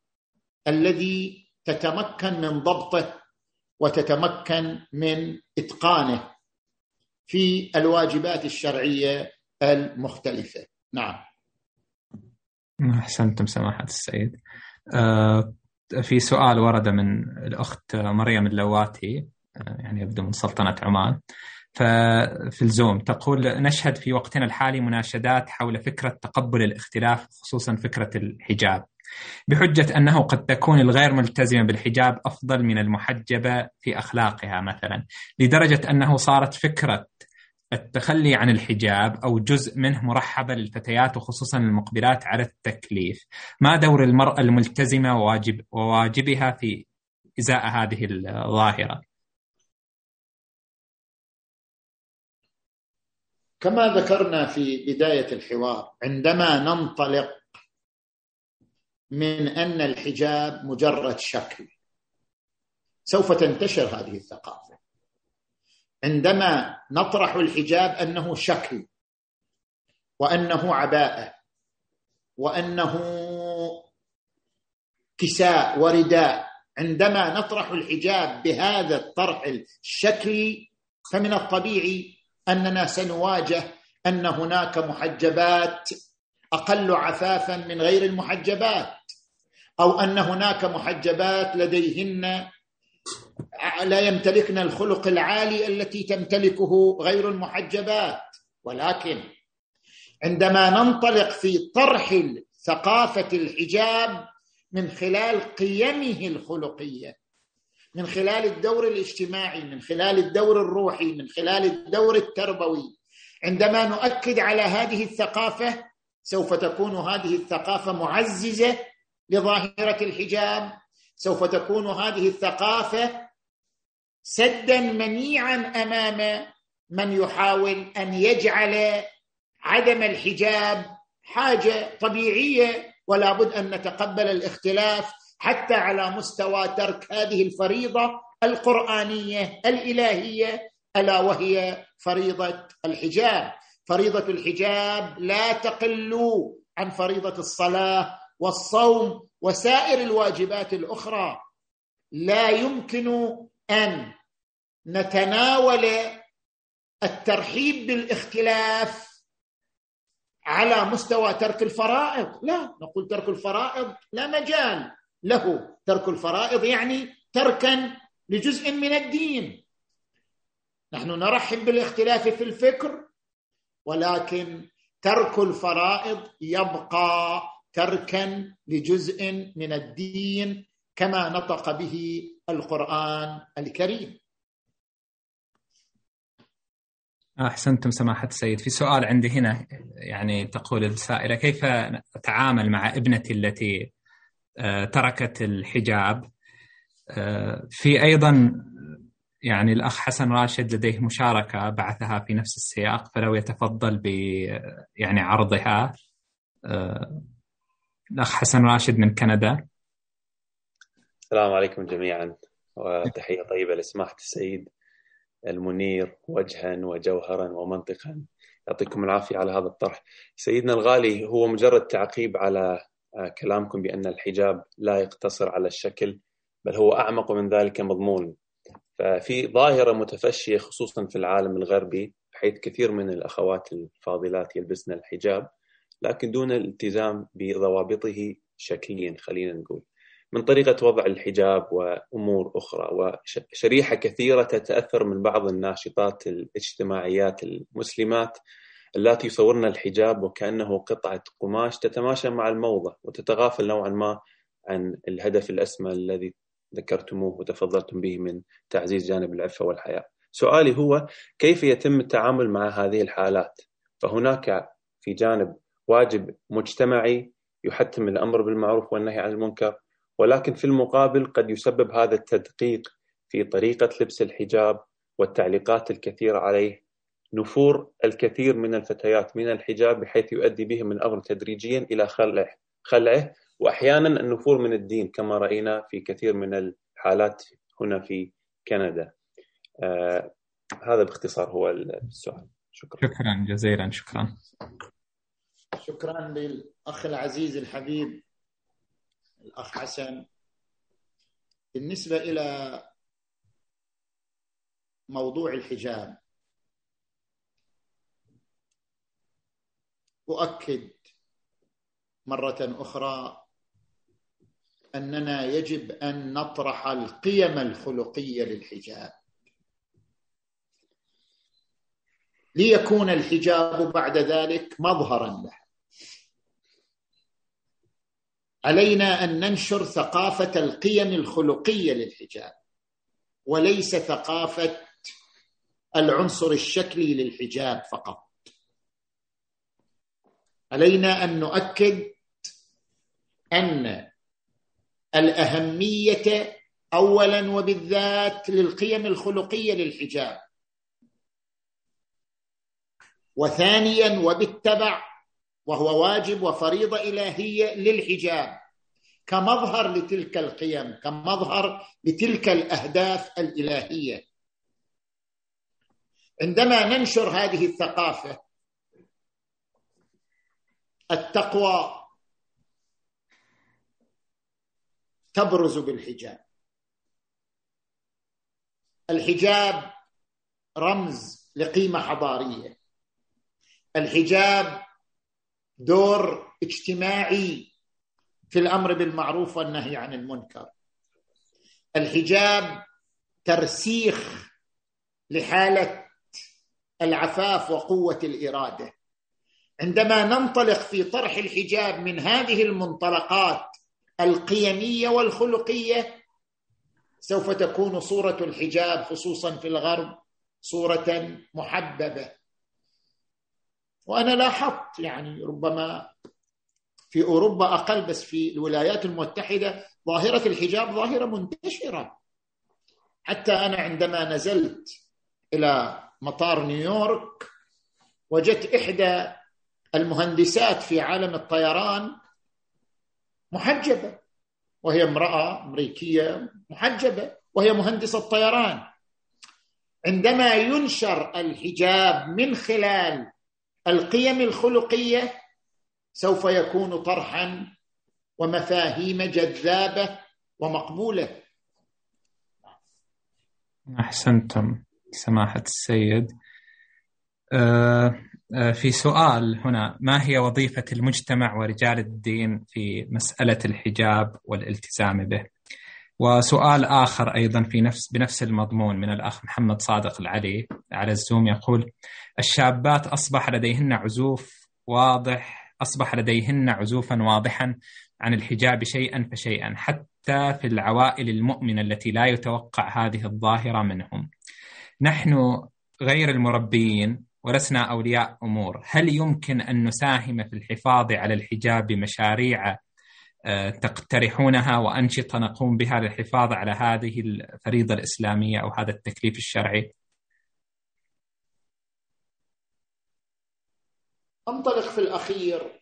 الذي تتمكن من ضبطه وتتمكن من إتقانه في الواجبات الشرعية المختلفة. نعم. أحسنتم سماحة السيد. آه، في سؤال ورد من الأخت مريم اللواتي آه، يعني يبدو من سلطنة عمان. ففي الزوم تقول نشهد في وقتنا الحالي مناشدات حول فكرة تقبل الاختلاف خصوصا فكرة الحجاب بحجة أنه قد تكون الغير ملتزمة بالحجاب أفضل من المحجبة في أخلاقها مثلا لدرجة أنه صارت فكرة التخلي عن الحجاب أو جزء منه مرحبه للفتيات وخصوصا المقبلات على التكليف. ما دور المرأة الملتزمة وواجب وواجبها في إزاء هذه الظاهرة؟ كما ذكرنا في بداية الحوار عندما ننطلق من أن الحجاب مجرد شكل سوف تنتشر هذه الثقافة. عندما نطرح الحجاب أنه شكل وأنه عباءة وأنه كساء ورداء عندما نطرح الحجاب بهذا الطرح الشكلي فمن الطبيعي أننا سنواجه أن هناك محجبات أقل عفافا من غير المحجبات أو أن هناك محجبات لديهن لا يمتلكن الخلق العالي التي تمتلكه غير المحجبات. ولكن عندما ننطلق في طرح ثقافة الحجاب من خلال قيمه الخلقية من خلال الدور الاجتماعي من خلال الدور الروحي من خلال الدور التربوي. عندما نؤكد على هذه الثقافة سوف تكون هذه الثقافة معززة لظاهرة الحجاب. سوف تكون هذه الثقافة سدا منيعا أمام من يحاول أن يجعل عدم الحجاب حاجة طبيعية ولا بد أن نتقبل الاختلاف حتى على مستوى ترك هذه الفريضة القرآنية الإلهية ألا وهي فريضة الحجاب. فريضة الحجاب لا تقل عن فريضة الصلاة والصوم وسائر الواجبات الأخرى. لا يمكن أن نتناول الترحيب بالاختلاف على مستوى ترك الفرائض. لا نقول ترك الفرائض لا مجال. له ترك الفرائض يعني تركا لجزء من الدين. نحن نرحب بالاختلاف في الفكر ولكن ترك الفرائض يبقى تركا لجزء من الدين كما نطق به القرآن الكريم. أحسنتم سماحة السيد. في سؤال عندي هنا يعني تقول السائلة كيف أتعامل مع ابنتي التي تركت الحجاب. آه، في أيضا يعني الأخ حسن راشد لديه مشاركة بعثها في نفس السياق فلو يتفضل ب يعني عرضها. آه، الأخ حسن راشد من كندا. السلام عليكم جميعا وتحية طيبة لسماحة السيد المنير وجها وجوهرا ومنطقا. يعطيكم العافية على هذا الطرح. سيدنا الغالي هو مجرد تعقيب على آه، كلامكم بأن الحجاب لا يقتصر على الشكل بل هو أعمق من ذلك مضمون. ففي ظاهرة متفشية خصوصا في العالم الغربي حيث كثير من الأخوات الفاضلات يلبسن الحجاب لكن دون الالتزام بضوابطه شكليا خلينا نقول. من طريقة وضع الحجاب وأمور أخرى وشريحة كثيرة تتأثر من بعض الناشطات الاجتماعيات المسلمات اللاتي يصورن الحجاب وكأنه قطعة قماش تتماشى مع الموضة وتتغافل نوعا ما عن الهدف الأسمى الذي ذكرتموه وتفضلتم به من تعزيز جانب العفة والحياة. سؤالي هو كيف يتم التعامل مع هذه الحالات؟ فهناك في جانب واجب مجتمعي يحتم الأمر بالمعروف والنهي عن المنكر ولكن في المقابل قد يسبب هذا التدقيق في طريقة لبس الحجاب والتعليقات الكثيرة عليه نفور الكثير من الفتيات من الحجاب بحيث يؤدي بهم الأمر تدريجيا إلى خلعه خلعه. وأحيانا النفور من الدين كما رأينا في كثير من الحالات هنا في كندا. آه هذا باختصار هو السؤال. شكرا. شكرا جزيلا شكرا. شكرا للأخ العزيز الحبيب الأخ حسن. بالنسبة إلى موضوع الحجاب أؤكد مرة أخرى أننا يجب أن نطرح القيم الخلقية للحجاب. ليكون الحجاب بعد ذلك مظهرا له. علينا أن ننشر ثقافة القيم الخلقية للحجاب وليس ثقافة العنصر الشكلي للحجاب فقط. علينا أن نؤكد أن الأهمية اولا وبالذات للقيم الخلقية للحجاب. وثانيا وبالتبع وهو واجب وفريضة إلهية للحجاب كمظهر لتلك القيم كمظهر لتلك الأهداف الإلهية. عندما ننشر هذه الثقافة التقوى. تبرز بالحجاب. الحجاب رمز لقيمة حضارية. الحجاب دور اجتماعي في الأمر بالمعروف والنهي عن المنكر. الحجاب ترسيخ لحالة العفاف وقوة الإرادة. عندما ننطلق في طرح الحجاب من هذه المنطلقات القيمية والخلقية سوف تكون صورة الحجاب خصوصا في الغرب صورة محببة. وأنا لاحظت يعني ربما في أوروبا أقل بس في الولايات المتحدة ظاهرة الحجاب ظاهرة منتشرة. حتى أنا عندما نزلت إلى مطار نيويورك وجدت إحدى المهندسات في عالم الطيران محجبة. وهي امرأة أمريكية محجبة وهي مهندسة طيران. عندما ينشر الحجاب من خلال القيم الخلقية سوف يكون طرحا ومفاهيم جذابة ومقبولة. أحسنتم سماحة السيد. أه في سؤال هنا. ما هي وظيفة المجتمع ورجال الدين في مسألة الحجاب والالتزام به؟ وسؤال آخر أيضا في نفس بنفس المضمون من الأخ محمد صادق العلي على الزوم يقول الشابات أصبح لديهن عزوف واضح أصبح لديهن عزوفا واضحا عن الحجاب شيئا فشيئا حتى في العوائل المؤمنة التي لا يتوقع هذه الظاهرة منهم. نحن غير المربيين ولسنا أولياء أمور. هل يمكن أن نساهم في الحفاظ على الحجاب بمشاريع تقترحونها وأنشطة نقوم بها للحفاظ على هذه الفريضة الإسلامية أو هذا التكليف الشرعي؟ أنطلق في الأخير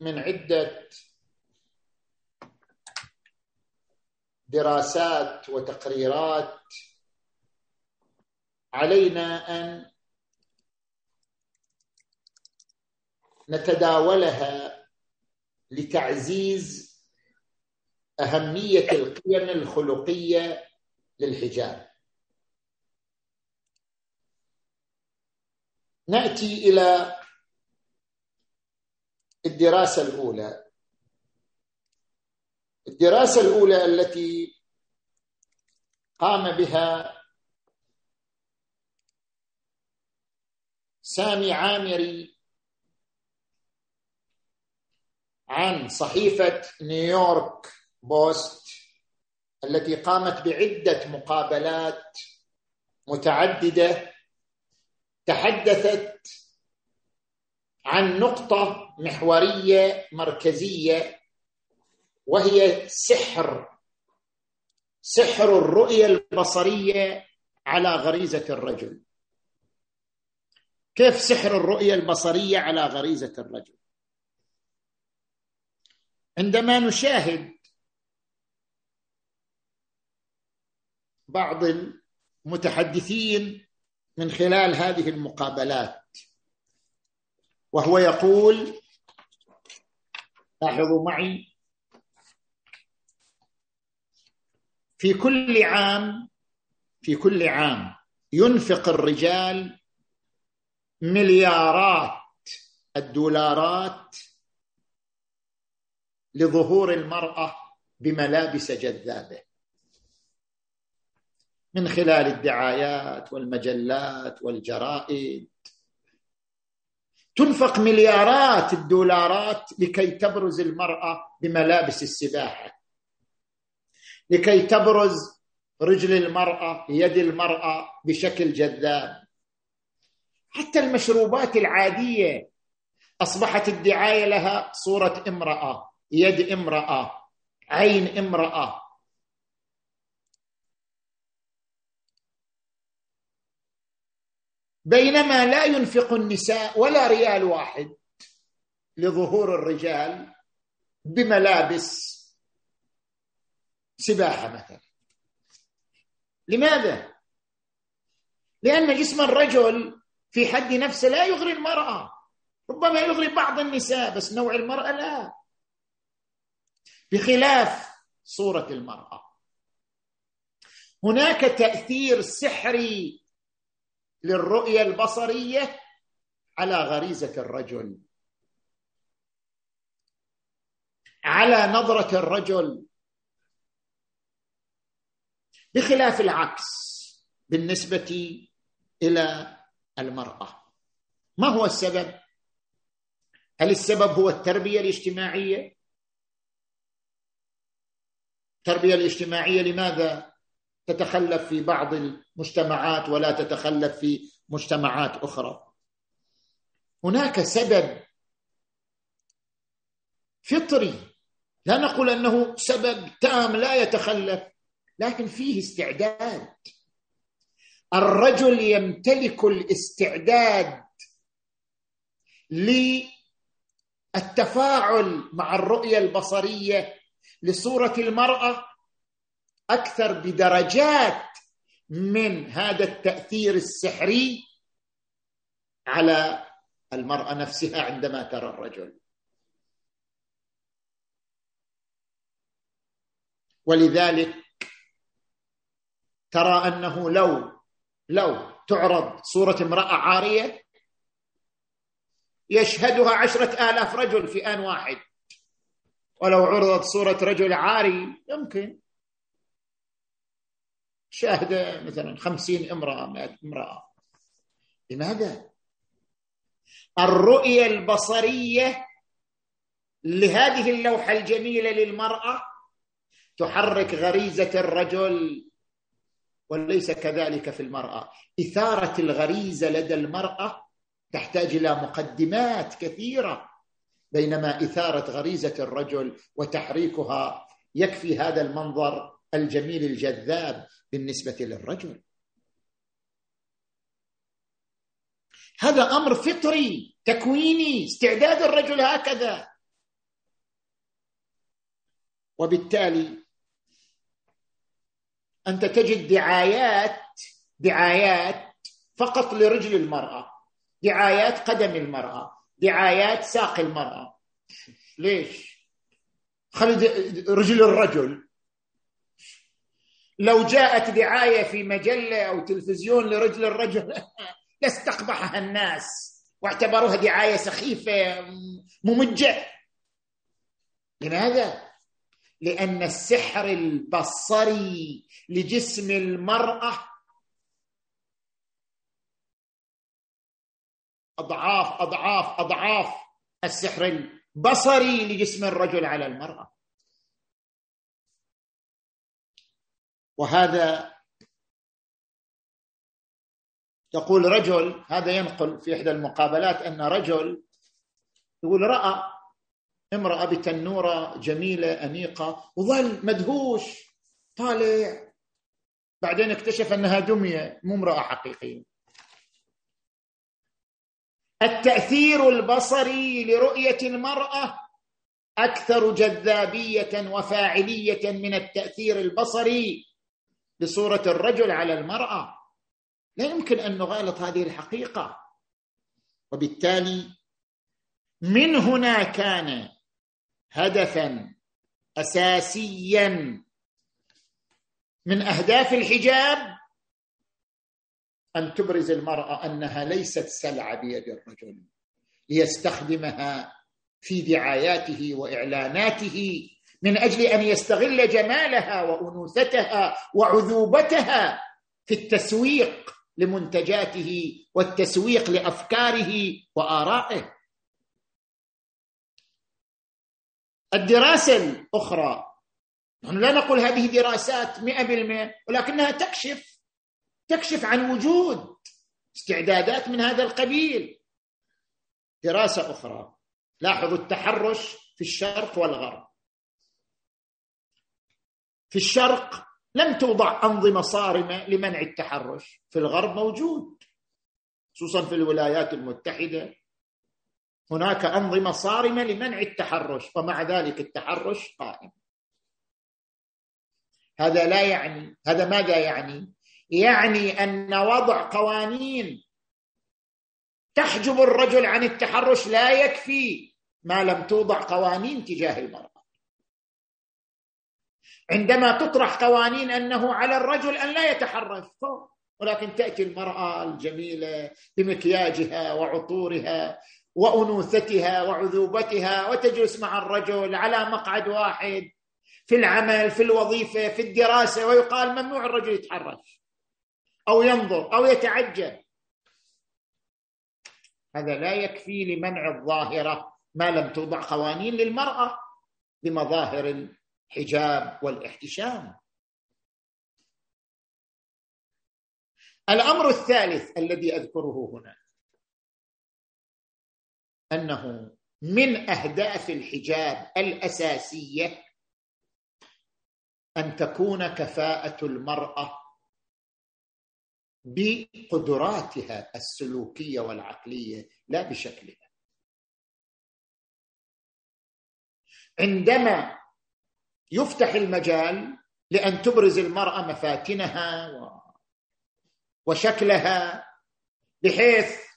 من عدة دراسات وتقريرات علينا أن نتداولها لتعزيز أهمية القيم الخلقية للحجاب. نأتي إلى الدراسة الأولى. الدراسة الأولى التي قام بها سامي عامري عن صحيفة نيويورك بوست التي قامت بعدة مقابلات متعددة تحدثت عن نقطة محورية مركزية وهي سحر سحر الرؤية البصرية على غريزة الرجل. كيف سحر الرؤية البصرية على غريزة الرجل؟ عندما نشاهد بعض المتحدثين من خلال هذه المقابلات وهو يقول لاحظوا معي في كل عام في كل عام ينفق الرجال مليارات الدولارات لظهور المرأة بملابس جذابة. من خلال الدعايات والمجلات والجرائد. تنفق مليارات الدولارات لكي تبرز المرأة بملابس السباحة. لكي تبرز رجل المرأة يد المرأة بشكل جذاب. حتى المشروبات العادية أصبحت الدعاية لها صورة امرأة. يد امرأة عين امرأة. بينما لا ينفق النساء ولا ريال واحد لظهور الرجال بملابس سباحة مثلا. لماذا؟ لأن جسم الرجل في حد نفسه لا يغري المرأة ربما يغري بعض النساء بس نوع المرأة لا. بخلاف صورة المرأة. هناك تأثير سحري للرؤية البصرية على غريزة الرجل. على نظرة الرجل. بخلاف العكس بالنسبة إلى المرأة. ما هو السبب؟ هل السبب هو التربية الاجتماعية؟ التربية الاجتماعية لماذا تتخلف في بعض المجتمعات ولا تتخلف في مجتمعات أخرى؟ هناك سبب فطري. لا نقول أنه سبب تام لا يتخلف لكن فيه استعداد. الرجل يمتلك الاستعداد للتفاعل مع الرؤية البصرية لصورة المرأة أكثر بدرجات من هذا التأثير السحري على المرأة نفسها عندما ترى الرجل. ولذلك ترى أنه لو لو تعرض صورة امرأة عارية يشهدها عشرة آلاف رجل في آن واحد. ولو عرضت صورة رجل عاري يمكن. شاهد مثلا خمسين امرأة مئة امرأة. لماذا؟ الرؤية البصرية لهذه اللوحة الجميلة للمرأة تحرك غريزة الرجل وليس كذلك في المرأة. إثارة الغريزة لدى المرأة تحتاج إلى مقدمات كثيرة. بينما إثارة غريزة الرجل وتحريكها يكفي هذا المنظر الجميل الجذاب بالنسبة للرجل. هذا أمر فطري تكويني استعداد الرجل هكذا. وبالتالي أنت تجد دعايات دعايات فقط لرجل المرأة دعايات قدم المرأة. دعايات ساق المرأة. ليش؟ خلي رجل الرجل. لو جاءت دعاية في مجلة أو تلفزيون لرجل الرجل لاستقبحها الناس واعتبروها دعاية سخيفة ممجة. لماذا؟ لأن السحر البصري لجسم المرأة أضعاف أضعاف أضعاف السحر البصري لجسم الرجل على المرأة. وهذا يقول رجل هذا ينقل في إحدى المقابلات أن رجل يقول رأى امرأة بتنورة جميلة أنيقة وظل مدهوش طالع. بعدين اكتشف أنها دمية مو امرأة حقيقية. التأثير البصري لرؤية المرأة أكثر جذابية وفاعلية من التأثير البصري بصورة الرجل على المرأة. لا يمكن أن نغالط هذه الحقيقة. وبالتالي من هنا كان هدفا اساسيا من أهداف الحجاب أن تبرز المرأة أنها ليست سلعة بيد الرجل ليستخدمها في دعاياته وإعلاناته من أجل أن يستغل جمالها وأنوثتها وعذوبتها في التسويق لمنتجاته والتسويق لأفكاره وآرائه. الدراسة الأخرى نحن لا نقول هذه دراسات مئة بالمئة ولكنها تكشف تكشف عن وجود استعدادات من هذا القبيل. دراسة أخرى. لاحظوا التحرش في الشرق والغرب. في الشرق لم توضع أنظمة صارمة لمنع التحرش. في الغرب موجود خصوصا في الولايات المتحدة. هناك أنظمة صارمة لمنع التحرش ومع ذلك التحرش قائم. هذا لا يعني هذا ماذا يعني؟ يعني أن وضع قوانين تحجب الرجل عن التحرش لا يكفي ما لم توضع قوانين تجاه المرأة. عندما تطرح قوانين أنه على الرجل أن لا يتحرش ولكن تأتي المرأة الجميلة بمكياجها وعطورها وأنوثتها وعذوبتها وتجلس مع الرجل على مقعد واحد في العمل في الوظيفة في الدراسة ويقال ممنوع الرجل يتحرش. أو ينظر أو يتعجب هذا لا يكفي لمنع الظاهرة ما لم توضع قوانين للمرأة بمظاهر الحجاب والاحتشام. الأمر الثالث الذي أذكره هنا أنه من أهداف الحجاب الأساسية أن تكون كفاءة المرأة بقدراتها السلوكية والعقلية لا بشكلها. عندما يفتح المجال لأن تبرز المرأة مفاتنها وشكلها بحيث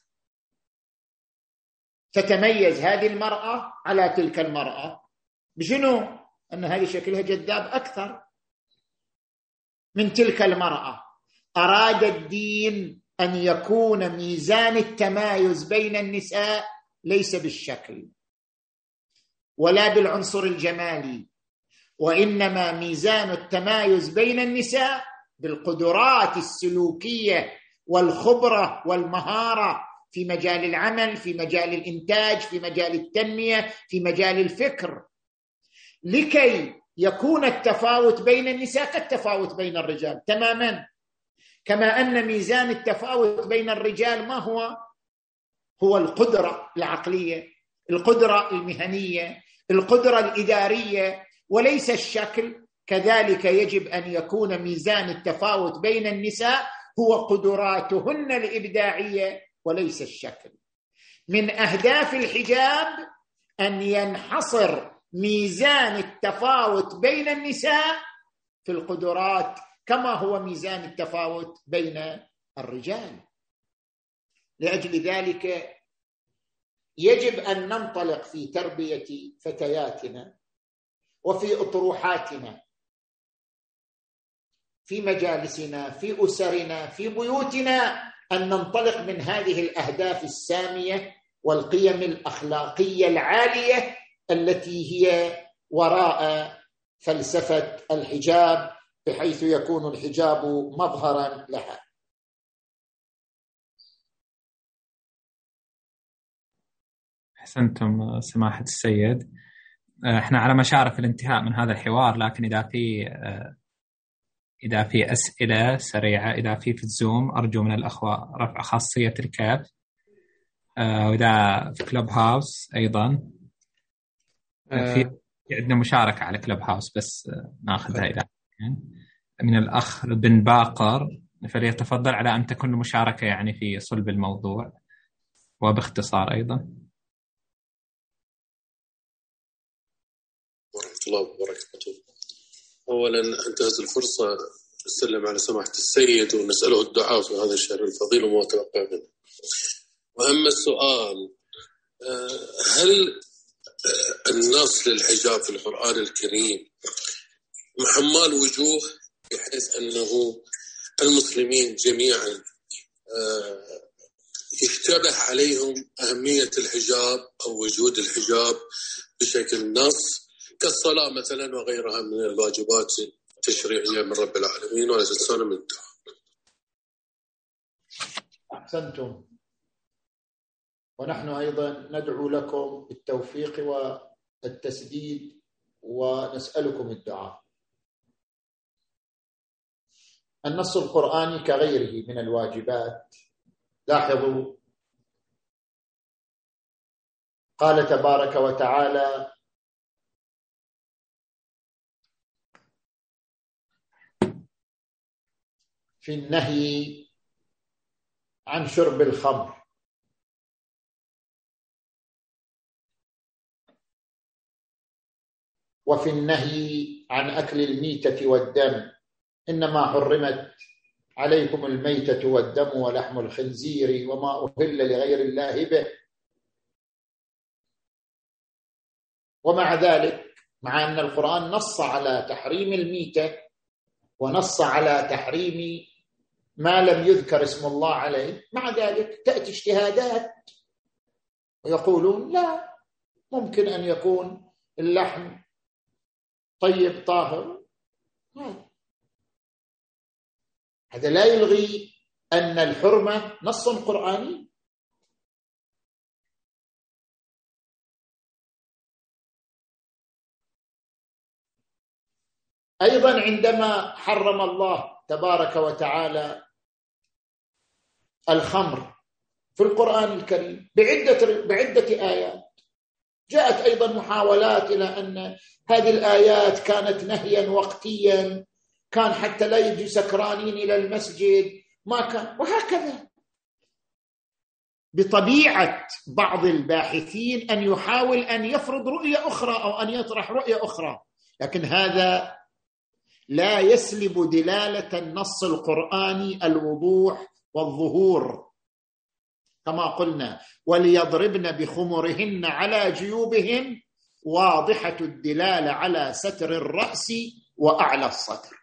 تتميز هذه المرأة على تلك المرأة بشنو؟ أن هذه شكلها جذاب أكثر من تلك المرأة. أراد الدين أن يكون ميزان التمايز بين النساء ليس بالشكل ولا بالعنصر الجمالي وإنما ميزان التمايز بين النساء بالقدرات السلوكية والخبرة والمهارة في مجال العمل في مجال الإنتاج في مجال التنمية في مجال الفكر. لكي يكون التفاوت بين النساء كالتفاوت بين الرجال تماما. كما أن ميزان التفاوت بين الرجال ما هو؟ هو القدرة العقلية القدرة المهنية القدرة الإدارية وليس الشكل. كذلك يجب أن يكون ميزان التفاوت بين النساء هو قدراتهن الإبداعية وليس الشكل. من أهداف الحجاب أن ينحصر ميزان التفاوت بين النساء في القدرات كما هو ميزان التفاوت بين الرجال. لأجل ذلك يجب أن ننطلق في تربية فتياتنا وفي أطروحاتنا في مجالسنا في أسرنا في بيوتنا أن ننطلق من هذه الأهداف السامية والقيم الأخلاقية العالية التي هي وراء فلسفة الحجاب بحيث يكون الحجاب مظهرا لها. أحسنتم سماحة السيد. إحنا على مشارف الانتهاء من هذا الحوار لكن إذا في إذا في أسئلة سريعة إذا في في الزوم أرجو من الأخوة رفع خاصية الكاب. وإذا في كلوب هاوس أيضا. في عندنا مشاركة على كلوب هاوس بس ناخذها إذا من الأخ بن باقر فليتفضل على أن تكون المشاركة يعني في صلب الموضوع وباختصار أيضا. ورحمة الله وبركاته. اولا انتهز الفرصة نسلم على سماحة السيد ونسأله الدعاء في هذا الشهر الفضيل وما توقع منه. وأما السؤال هل النص للحجاب في القرآن الكريم محمال وجوه بحيث أنه المسلمين جميعا يشتبه عليهم أهمية الحجاب أو وجود الحجاب بشكل نص كالصلاة مثلا وغيرها من الواجبات التشريعية من رب العالمين ولا تنسون من الدعاء. أحسنتم. ونحن أيضا ندعو لكم بالتوفيق والتسديد ونسألكم الدعاء. النص القرآني كغيره من الواجبات. لاحظوا. قال تبارك وتعالى في النهي عن شرب الخمر. وفي النهي عن أكل الميتة والدم. إنما حرمت عليكم الميتة والدم ولحم الخنزير وما أهل لغير الله به. ومع ذلك مع أن القرآن نص على تحريم الميتة ونص على تحريم ما لم يذكر اسم الله عليه مع ذلك تأتي اجتهادات ويقولون لا ممكن أن يكون اللحم طيب طاهر. هذا لا يلغي أن الحرمة نص قرآني. أيضا عندما حرم الله تبارك وتعالى الخمر في القرآن الكريم بعدة بعدة آيات جاءت أيضا محاولات إلى أن هذه الآيات كانت نهيا وقتيا. كان حتى لا يجي سكرانين إلى المسجد. ما كان. وهكذا. بطبيعة بعض الباحثين أن يحاول أن يفرض رؤية أخرى أو أن يطرح رؤية أخرى. لكن هذا لا يسلب دلالة النص القرآني الوضوح والظهور. كما قلنا وليضربن بخمرهن على جيوبهن واضحة الدلاله على ستر الرأس وأعلى السطر.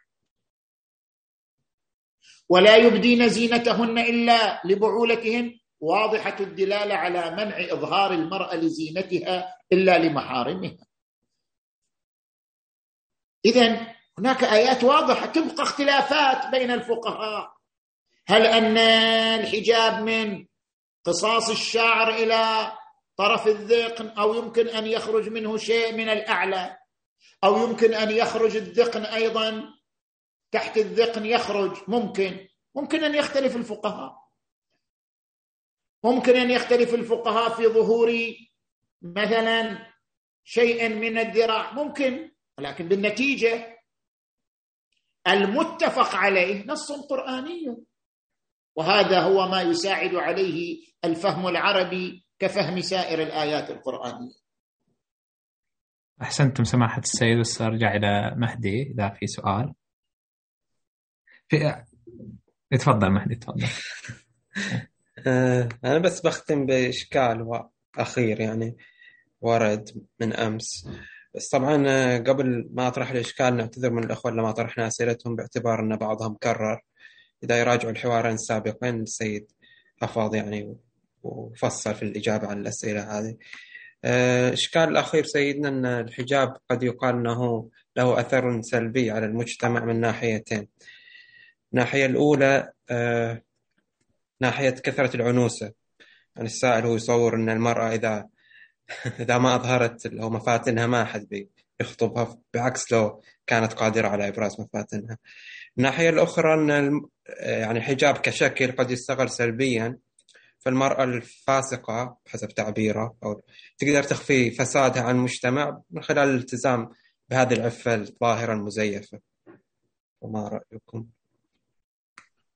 ولا يبدين زينتهن إلا لبعولتهن. واضحة الدلالة على منع إظهار المرأة لزينتها إلا لمحارمها. اذا هناك آيات واضحة تبقى اختلافات بين الفقهاء. هل أن الحجاب من قصاص الشعر إلى طرف الذقن أو يمكن أن يخرج منه شيء من الأعلى أو يمكن أن يخرج الذقن أيضا تحت الذقن يخرج. ممكن. ممكن أن يختلف الفقهاء. ممكن أن يختلف الفقهاء في ظهور مثلا شيء من الذراع. ممكن. ولكن بالنتيجة المتفق عليه نص قرآني. وهذا هو ما يساعد عليه الفهم العربي كفهم سائر الآيات القرآنية. أحسنتم سماحة السيد بس أرجع إلى مهدي إذا في سؤال. في تفضل مهدي تفضل آه، أنا بس بختم بإشكال اخير يعني ورد من أمس بس طبعا آه، قبل ما أطرح الإشكال نعتذر من الأخوة اللي ما طرحنا أسئلتهم باعتبار أن بعضهم كرر إذا يراجعوا الحوارين السابقين السيد حفظ يعني وفصل في الإجابة عن الأسئلة هذه. الاشكال آه، الاخير سيدنا أن الحجاب قد يقال أنه له أثر سلبي على المجتمع من ناحيتين. الناحية الأولى آه، ناحية كثرة العنوسة. يعني السائل هو يصور إن المرأة إذا إذا ما أظهرت لو مفاتنها ما أحد بيخطبها بعكس لو كانت قادرة على إبراز مفاتنها. الناحية الأخرى إن يعني الحجاب كشكل قد يستغل سلبيا فالمرأة الفاسقة حسب تعبيره أو تقدر تخفي فسادها عن المجتمع من خلال الالتزام بهذه العفة الظاهرة المزيفة وما رأيكم؟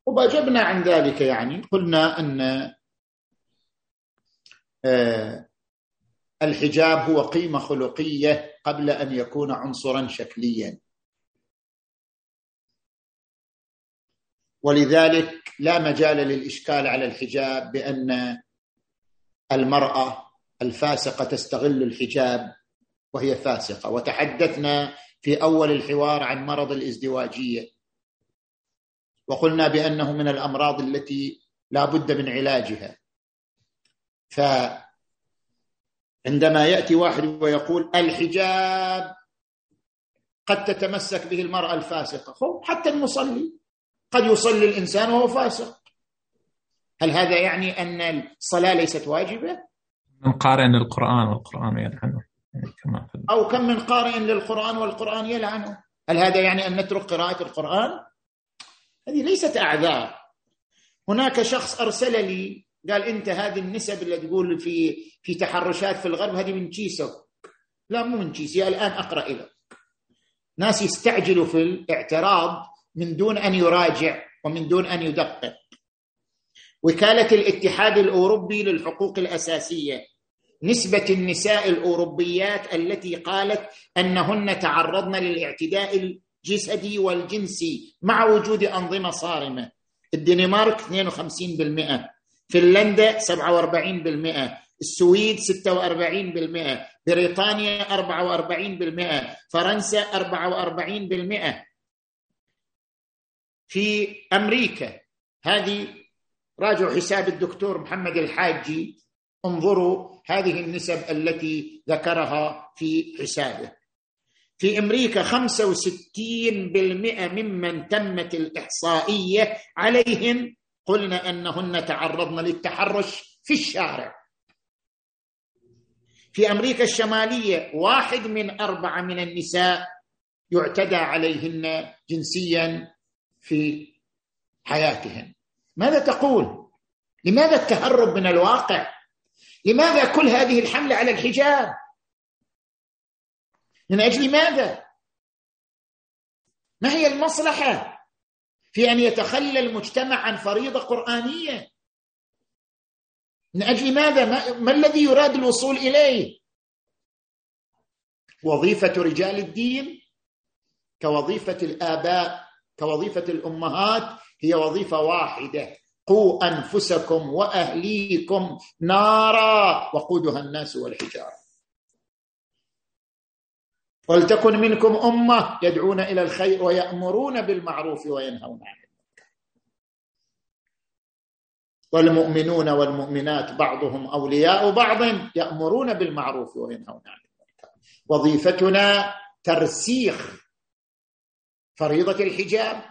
وأجبنا عن ذلك يعني. قلنا أن آه، الحجاب هو قيمة خلقية قبل أن يكون عنصرا شكليا. ولذلك لا مجال للإشكال على الحجاب بأن المرأة الفاسقة تستغل الحجاب وهي فاسقة. وتحدثنا في أول الحوار عن مرض الإزدواجية. وقلنا بأنه من الأمراض التي لا بد من علاجها. فعندما يأتي واحد ويقول الحجاب قد تتمسك به المرأة الفاسقة. حتى المصلي قد يصلي الإنسان وهو فاسق. هل هذا يعني أن الصلاة ليست واجبة؟ من قارئ للقران والقرآن يلعنه. كما أو كم من قارئ للقرآن والقرآن يلعنه. هل هذا يعني أن نترك قراءة القرآن؟ هذه ليست أعذار. هناك شخص أرسل لي قال أنت هذه النسب اللي تقول في في تحرشات في الغرب هذه من كيسك لا مو من كيسي الآن أقرأ لك ناس يستعجلوا في الاعتراض من دون أن يراجع ومن دون أن يدقق. وكالة الاتحاد الأوروبي للحقوق الأساسية. نسبة النساء الأوروبيات التي قالت أنهن تعرضن للاعتداء الجسدي والجنسي مع وجود أنظمة صارمة. الدنمارك 52% فنلندا 47% السويد 46% بريطانيا 44% فرنسا 44% في أمريكا هذه راجعوا حساب الدكتور محمد الحاجي. انظروا هذه النسب التي ذكرها في حسابه. في أمريكا 65% ممن تمت الإحصائية عليهم. قلنا أنهن تعرضن للتحرش في الشارع. في أمريكا الشمالية واحد من أربعة من النساء يعتدى عليهن جنسيا في حياتهن. ماذا تقول؟ لماذا التهرب من الواقع؟ لماذا كل هذه الحملة على الحجاب؟ من أجل ماذا؟ ما هي المصلحة في أن يتخلى المجتمع عن فريضة قرآنية؟ من أجل ماذا؟ ما, ما الذي يراد الوصول إليه؟ وظيفة رجال الدين كوظيفة الآباء كوظيفة الأمهات هي وظيفة واحدة. قوا أنفسكم وأهليكم نارا وقودها الناس والحجارة. ولتكن منكم أمة يدعون إلى الخير ويأمرون بالمعروف وينهون عن المنكر. والمؤمنون والمؤمنات بعضهم أولياء بعض يأمرون بالمعروف وينهون عن المنكر. وظيفتنا ترسيخ فريضة الحجاب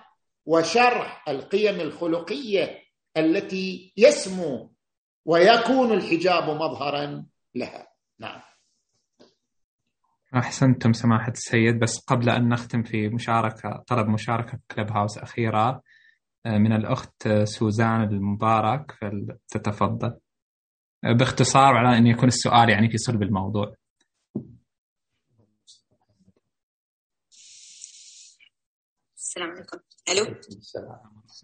وشرح القيم الخلقية التي يسمو ويكون الحجاب مظهرا لها. نعم. أحسنتم سماحة السيد بس قبل أن نختم في مشاركة طلب مشاركة في كلب هاوس أخيرة آه، من الأخت سوزان المبارك فلتتفضل. آه، باختصار على أن يكون السؤال يعني في صلب الموضوع. السلام عليكم. ألو؟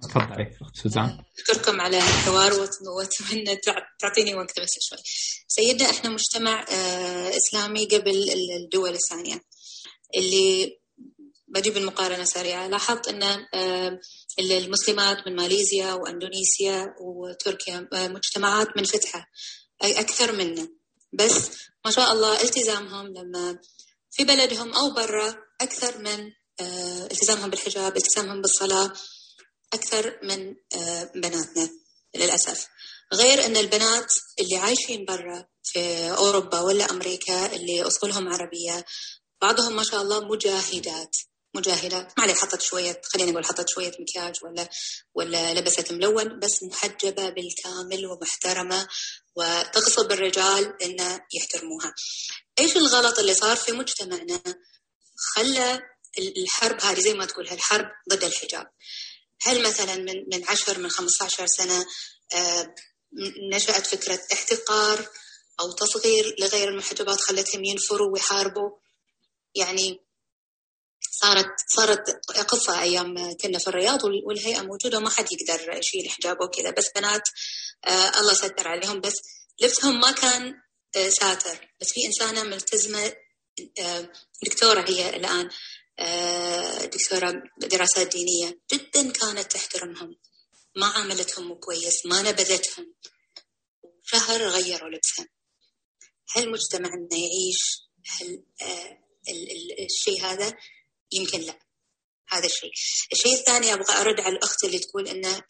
تفضلي سوزان. أشكركم على الحوار وأتمنى تعطيني وقت بس شوي. سيدنا إحنا مجتمع آه، إسلامي قبل الدول الثانية اللي بجيب المقارنة سريعة. لاحظت إن آه، المسلمات من ماليزيا وأندونيسيا وتركيا آه، مجتمعات منفتحه أي أكثر منا. بس ما شاء الله التزامهم لما في بلدهم أو برا أكثر من التزامهم بالحجاب التزامهم بالصلاة أكثر من آه، بناتنا للأسف. غير أن البنات اللي عايشين برا في أوروبا ولا أمريكا اللي أصولهم عربية بعضهم ما شاء الله مجاهدات مجاهدة. ما عليه حطت شوية خلينا نقول حطت شوية مكياج ولا ولا لبست ملون بس محجبة بالكامل ومحترمة وتغصب الرجال إنه يحترموها. إيش الغلط اللي صار في مجتمعنا؟ خلى الحرب هذه زي ما تقول الحرب ضد الحجاب. هل مثلا من من 10 من 15 سنة آه، نشأت فكرة احتقار أو تصغير لغير المحجبات خلتهم ينفروا ويحاربوا؟ يعني صارت صارت قصة أيام كنا في الرياض والهيئة موجودة وما حد يقدر يشيل حجابه وكذا. بس بنات آه الله ستر عليهم بس لبسهم ما كان آه ساتر. بس في إنسانة ملتزمة آه دكتورة هي الآن. دكتورة دراسات دينية جدا كانت تحترمهم. ما عاملتهم كويس ما نبذتهم. شهر غيروا لبسهم. هل مجتمعنا يعيش هل آه الشيء هذا؟ يمكن لا. هذا الشيء. الشيء الثاني أبغى أرد على الأخت اللي تقول أن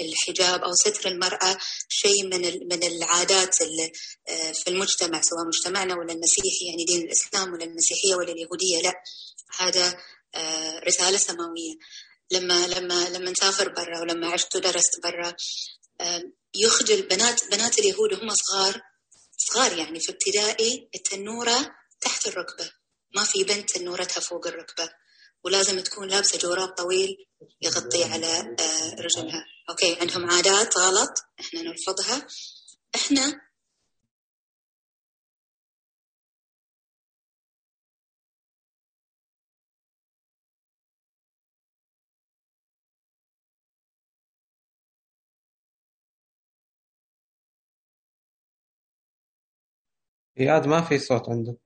الحجاب أو ستر المرأة شيء من من العادات آه، في المجتمع سواء مجتمعنا ولا المسيحي يعني دين الإسلام ولا المسيحية ولا اليهودية لا. هذا آه، رسالة سماوية. لما لما لما نسافر برا ولما عشت ودرست برا يخجل بنات بنات اليهود وهم صغار صغار يعني في ابتدائي التنورة تحت الركبة. ما في بنت تنورتها فوق الركبة. ولازم تكون لابسة جوراب طويل يغطي على آه، رجلها. أوكي عندهم عادات غلط إحنا نرفضها. إحنا إياد ما في صوت عنده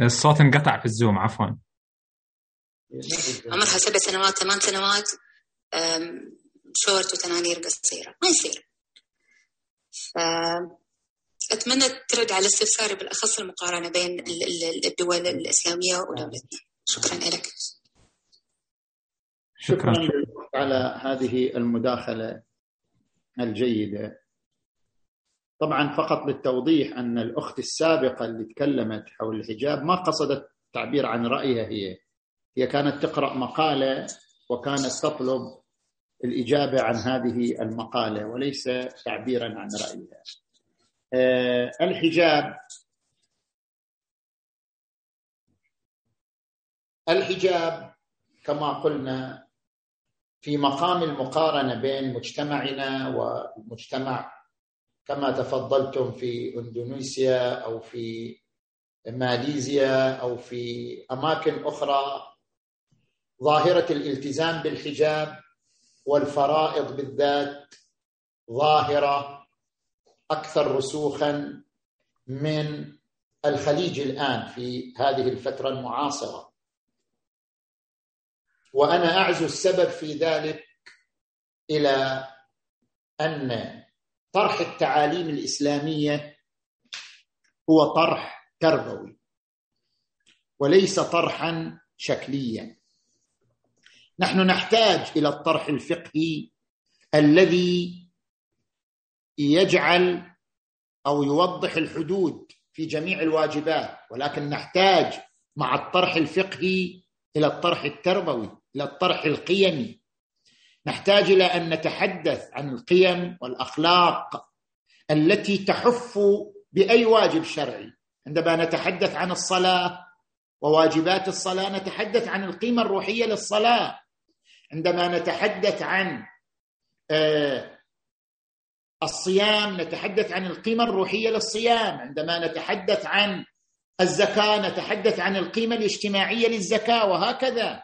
الصوت انقطع في الزوم عفوا. عمرها سبع سنوات ثمان سنوات شورت وتنانير قصيرة ما يصير. فأتمنى ترد على استفساري بالأخص المقارنة بين الدول الإسلامية ودولتنا. شكرا لك. شكرا. على هذه المداخلة الجيدة. طبعا فقط للتوضيح أن الأخت السابقة اللي تكلمت حول الحجاب ما قصدت تعبير عن رأيها هي. هي كانت تقرأ مقالة وكانت تطلب الإجابة عن هذه المقالة وليس تعبيرا عن رأيها. أه الحجاب الحجاب كما قلنا في مقام المقارنة بين مجتمعنا والمجتمع كما تفضلتم في إندونيسيا أو في ماليزيا أو في أماكن أخرى. ظاهرة الالتزام بالحجاب والفرائض بالذات ظاهرة أكثر رسوخا من الخليج الآن في هذه الفترة المعاصرة. وأنا أعزو السبب في ذلك إلى أن طرح التعاليم الإسلامية هو طرح تربوي وليس طرحا شكليا. نحن نحتاج إلى الطرح الفقهي الذي يجعل أو يوضح الحدود في جميع الواجبات ولكن نحتاج مع الطرح الفقهي إلى الطرح التربوي إلى الطرح القيمي. نحتاج إلى أن نتحدث عن القيم والأخلاق التي تحف بأي واجب شرعي. عندما نتحدث عن الصلاة وواجبات الصلاة نتحدث عن القيمة الروحية للصلاة. عندما نتحدث عن آه، الصيام نتحدث عن القيمة الروحية للصيام. عندما نتحدث عن الزكاة نتحدث عن القيمة الاجتماعية للزكاة وهكذا.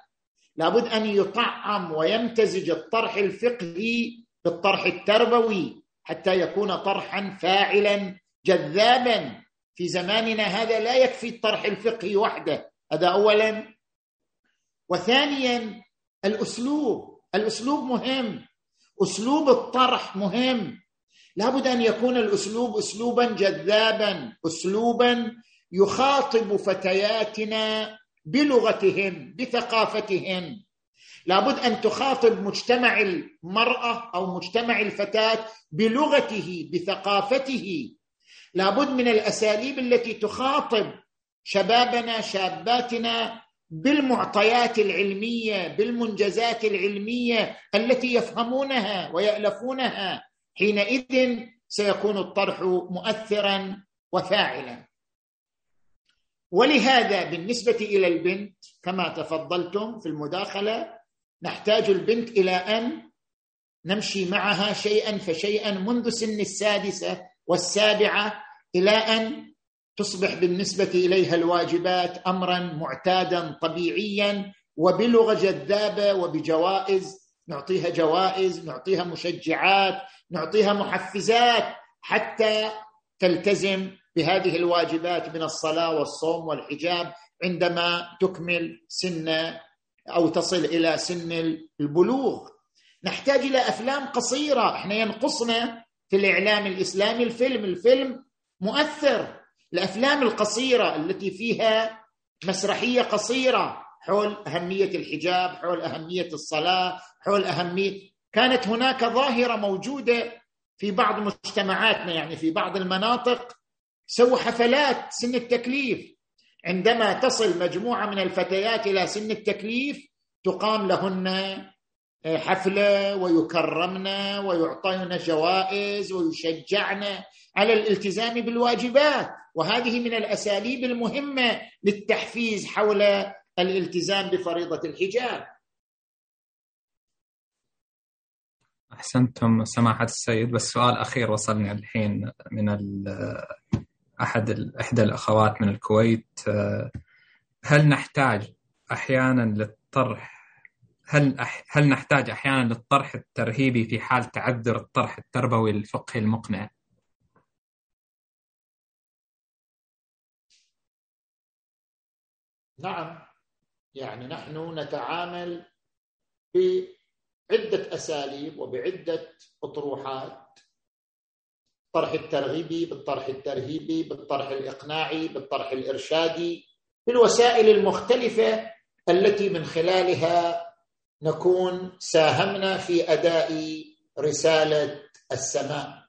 لابد أن يطعم ويمتزج الطرح الفقهي بالطرح التربوي حتى يكون طرحا فاعلا. جذابا في زماننا هذا لا يكفي الطرح الفقهي وحده هذا اولا. وثانيا الأسلوب الأسلوب مهم أسلوب الطرح مهم. لابد أن يكون الأسلوب اسلوبا جذابا اسلوبا يخاطب فتياتنا بلغتهم بثقافتهم. لابد أن تخاطب مجتمع المرأة أو مجتمع الفتاة بلغته بثقافته. لابد من الأساليب التي تخاطب شبابنا شاباتنا بالمعطيات العلمية بالمنجزات العلمية التي يفهمونها ويألفونها. حينئذ سيكون الطرح مؤثرا وفاعلا. ولهذا بالنسبة إلى البنت كما تفضلتم في المداخلة نحتاج البنت إلى أن نمشي معها شيئا فشيئا منذ سن السادسة والسابعة إلى أن تصبح بالنسبة إليها الواجبات امرا معتادا طبيعيا وبلغه جذابة وبجوائز. نعطيها جوائز نعطيها مشجعات نعطيها محفزات حتى تلتزم بهذه الواجبات من الصلاة والصوم والحجاب عندما تكمل سن أو تصل إلى سن البلوغ. نحتاج إلى أفلام قصيرة. إحنا ينقصنا في الإعلام الإسلامي الفيلم. الفيلم مؤثر. الأفلام القصيرة التي فيها مسرحية قصيرة حول أهمية الحجاب حول أهمية الصلاة حول أهمية كانت هناك ظاهرة موجودة في بعض مجتمعاتنا يعني في بعض المناطق سووا حفلات سن التكليف. عندما تصل مجموعة من الفتيات إلى سن التكليف تقام لهن آه، حفلة ويكرمن ويعطين جوائز ويشجعن على الالتزام بالواجبات. وهذه من الأساليب المهمة للتحفيز حول الالتزام بفريضة الحجاب. أحسنتم سماحة السيد بس سؤال أخير وصلني الحين من أحد إحدى الأخوات من الكويت آه، هل نحتاج أحيانا للطرح هل هل نحتاج أحيانا للطرح الترهيبي في حال تعذر الطرح التربوي الفقهي المقنع؟ نعم يعني نحن نتعامل بعدة أساليب وبعدة أطروحات الطرح الترغيبي بالطرح الترهيبي بالطرح الإقناعي بالطرح الإرشادي بالوسائل المختلفة التي من خلالها نكون ساهمنا في أداء رسالة السماء.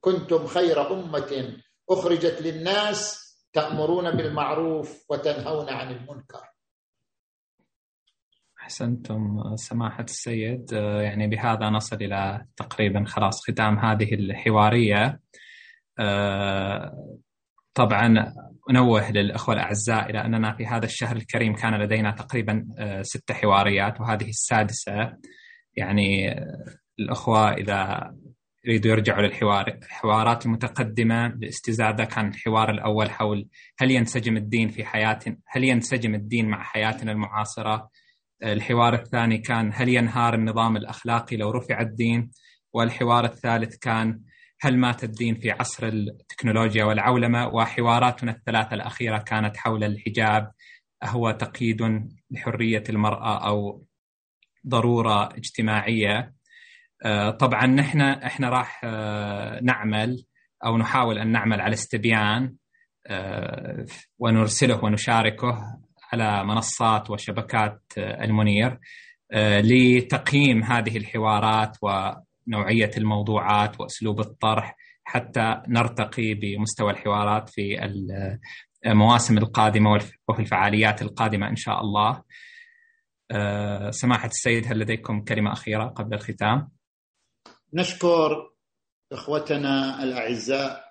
كنتم خير أمة أخرجت للناس تأمرون بالمعروف وتنهون عن المنكر. أحسنتم سماحة السيد. يعني بهذا نصل إلى تقريبا خلاص ختام هذه الحوارية. طبعا أنوه للأخوة الأعزاء إلى أننا في هذا الشهر الكريم كان لدينا تقريبا ست حواريات وهذه السادسة. يعني الأخوة إذا يريدوا يرجعوا للحوار الحوارات المتقدمة باستزادة كان الحوار الأول حول هل ينسجم الدين في حياتنا هل ينسجم الدين مع حياتنا المعاصرة؟ الحوار الثاني كان هل ينهار النظام الأخلاقي لو رفع الدين؟ والحوار الثالث كان هل مات الدين في عصر التكنولوجيا والعولمة؟ وحواراتنا الثلاثة الأخيرة كانت حول الحجاب هو تقييد لحرية المرأة أو ضرورة اجتماعية. آه، طبعا نحن إحنا راح آه، نعمل أو نحاول أن نعمل على استبيان آه، ونرسله ونشاركه. على منصات وشبكات المنير لتقييم هذه الحوارات ونوعية الموضوعات وأسلوب الطرح حتى نرتقي بمستوى الحوارات في المواسم القادمة وفي الفعاليات القادمة إن شاء الله. سماحة السيد هل لديكم كلمة أخيرة قبل الختام؟ نشكر إخوتنا الأعزاء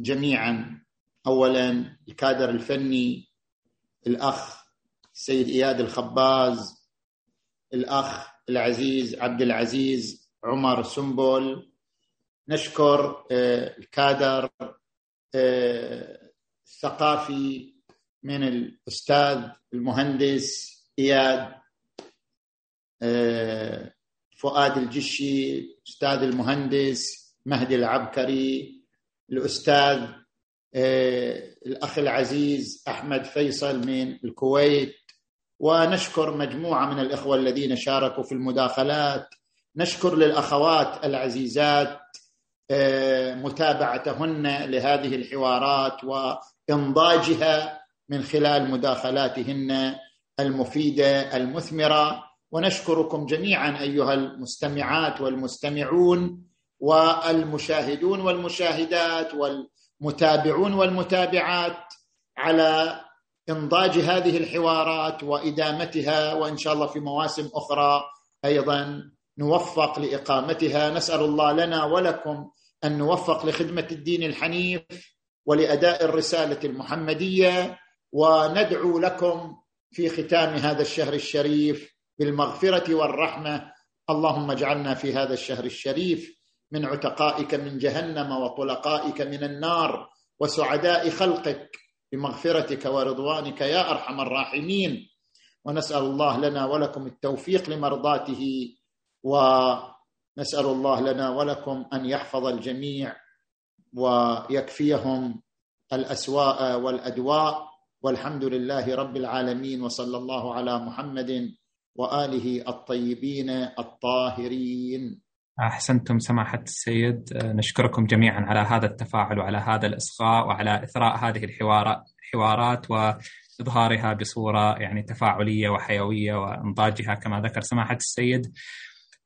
جميعا اولا الكادر الفني الأخ السيد إياد الخباز الأخ العزيز عبد العزيز عمر سنبل نشكر آه، الكادر آه، الثقافي من الأستاذ المهندس إياد آه، فؤاد الجشي أستاذ المهندس مهدي العبكري الأستاذ آه، الأخ العزيز أحمد فيصل من الكويت. ونشكر مجموعة من الإخوة الذين شاركوا في المداخلات. نشكر للأخوات العزيزات آه، متابعتهن لهذه الحوارات وإنضاجها من خلال مداخلاتهن المفيدة المثمرة. ونشكركم جميعا أيها المستمعات والمستمعون والمشاهدون والمشاهدات والمتابعون والمتابعات على انضاج هذه الحوارات وإدامتها وإن شاء الله في مواسم أخرى أيضا نوفق لإقامتها. نسأل الله لنا ولكم أن نوفق لخدمة الدين الحنيف ولأداء الرسالة المحمدية وندعو لكم في ختام هذا الشهر الشريف بالمغفرة والرحمة. اللهم اجعلنا في هذا الشهر الشريف من عتقائك من جهنم وطلقائك من النار وسعداء خلقك. بمغفرتك ورضوانك يا أرحم الراحمين ونسأل الله لنا ولكم التوفيق لمرضاته ونسأل الله لنا ولكم أن يحفظ الجميع ويكفيهم الأسواء والأدواء والحمد لله رب العالمين وصلى الله على محمد وآله الطيبين الطاهرين. أحسنتم سماحة السيد. نشكركم جميعا على هذا التفاعل وعلى هذا الإصغاء وعلى إثراء هذه الحوارات الحوارات وإظهارها بصورة يعني تفاعلية وحيوية وإنضاجها كما ذكر سماحة السيد.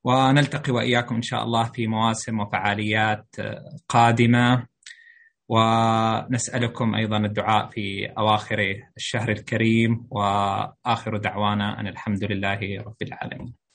ونلتقي وإياكم إن شاء الله في مواسم وفعاليات قادمة. ونسألكم أيضا الدعاء في أواخر الشهر الكريم. وآخر دعوانا أن الحمد لله رب العالمين.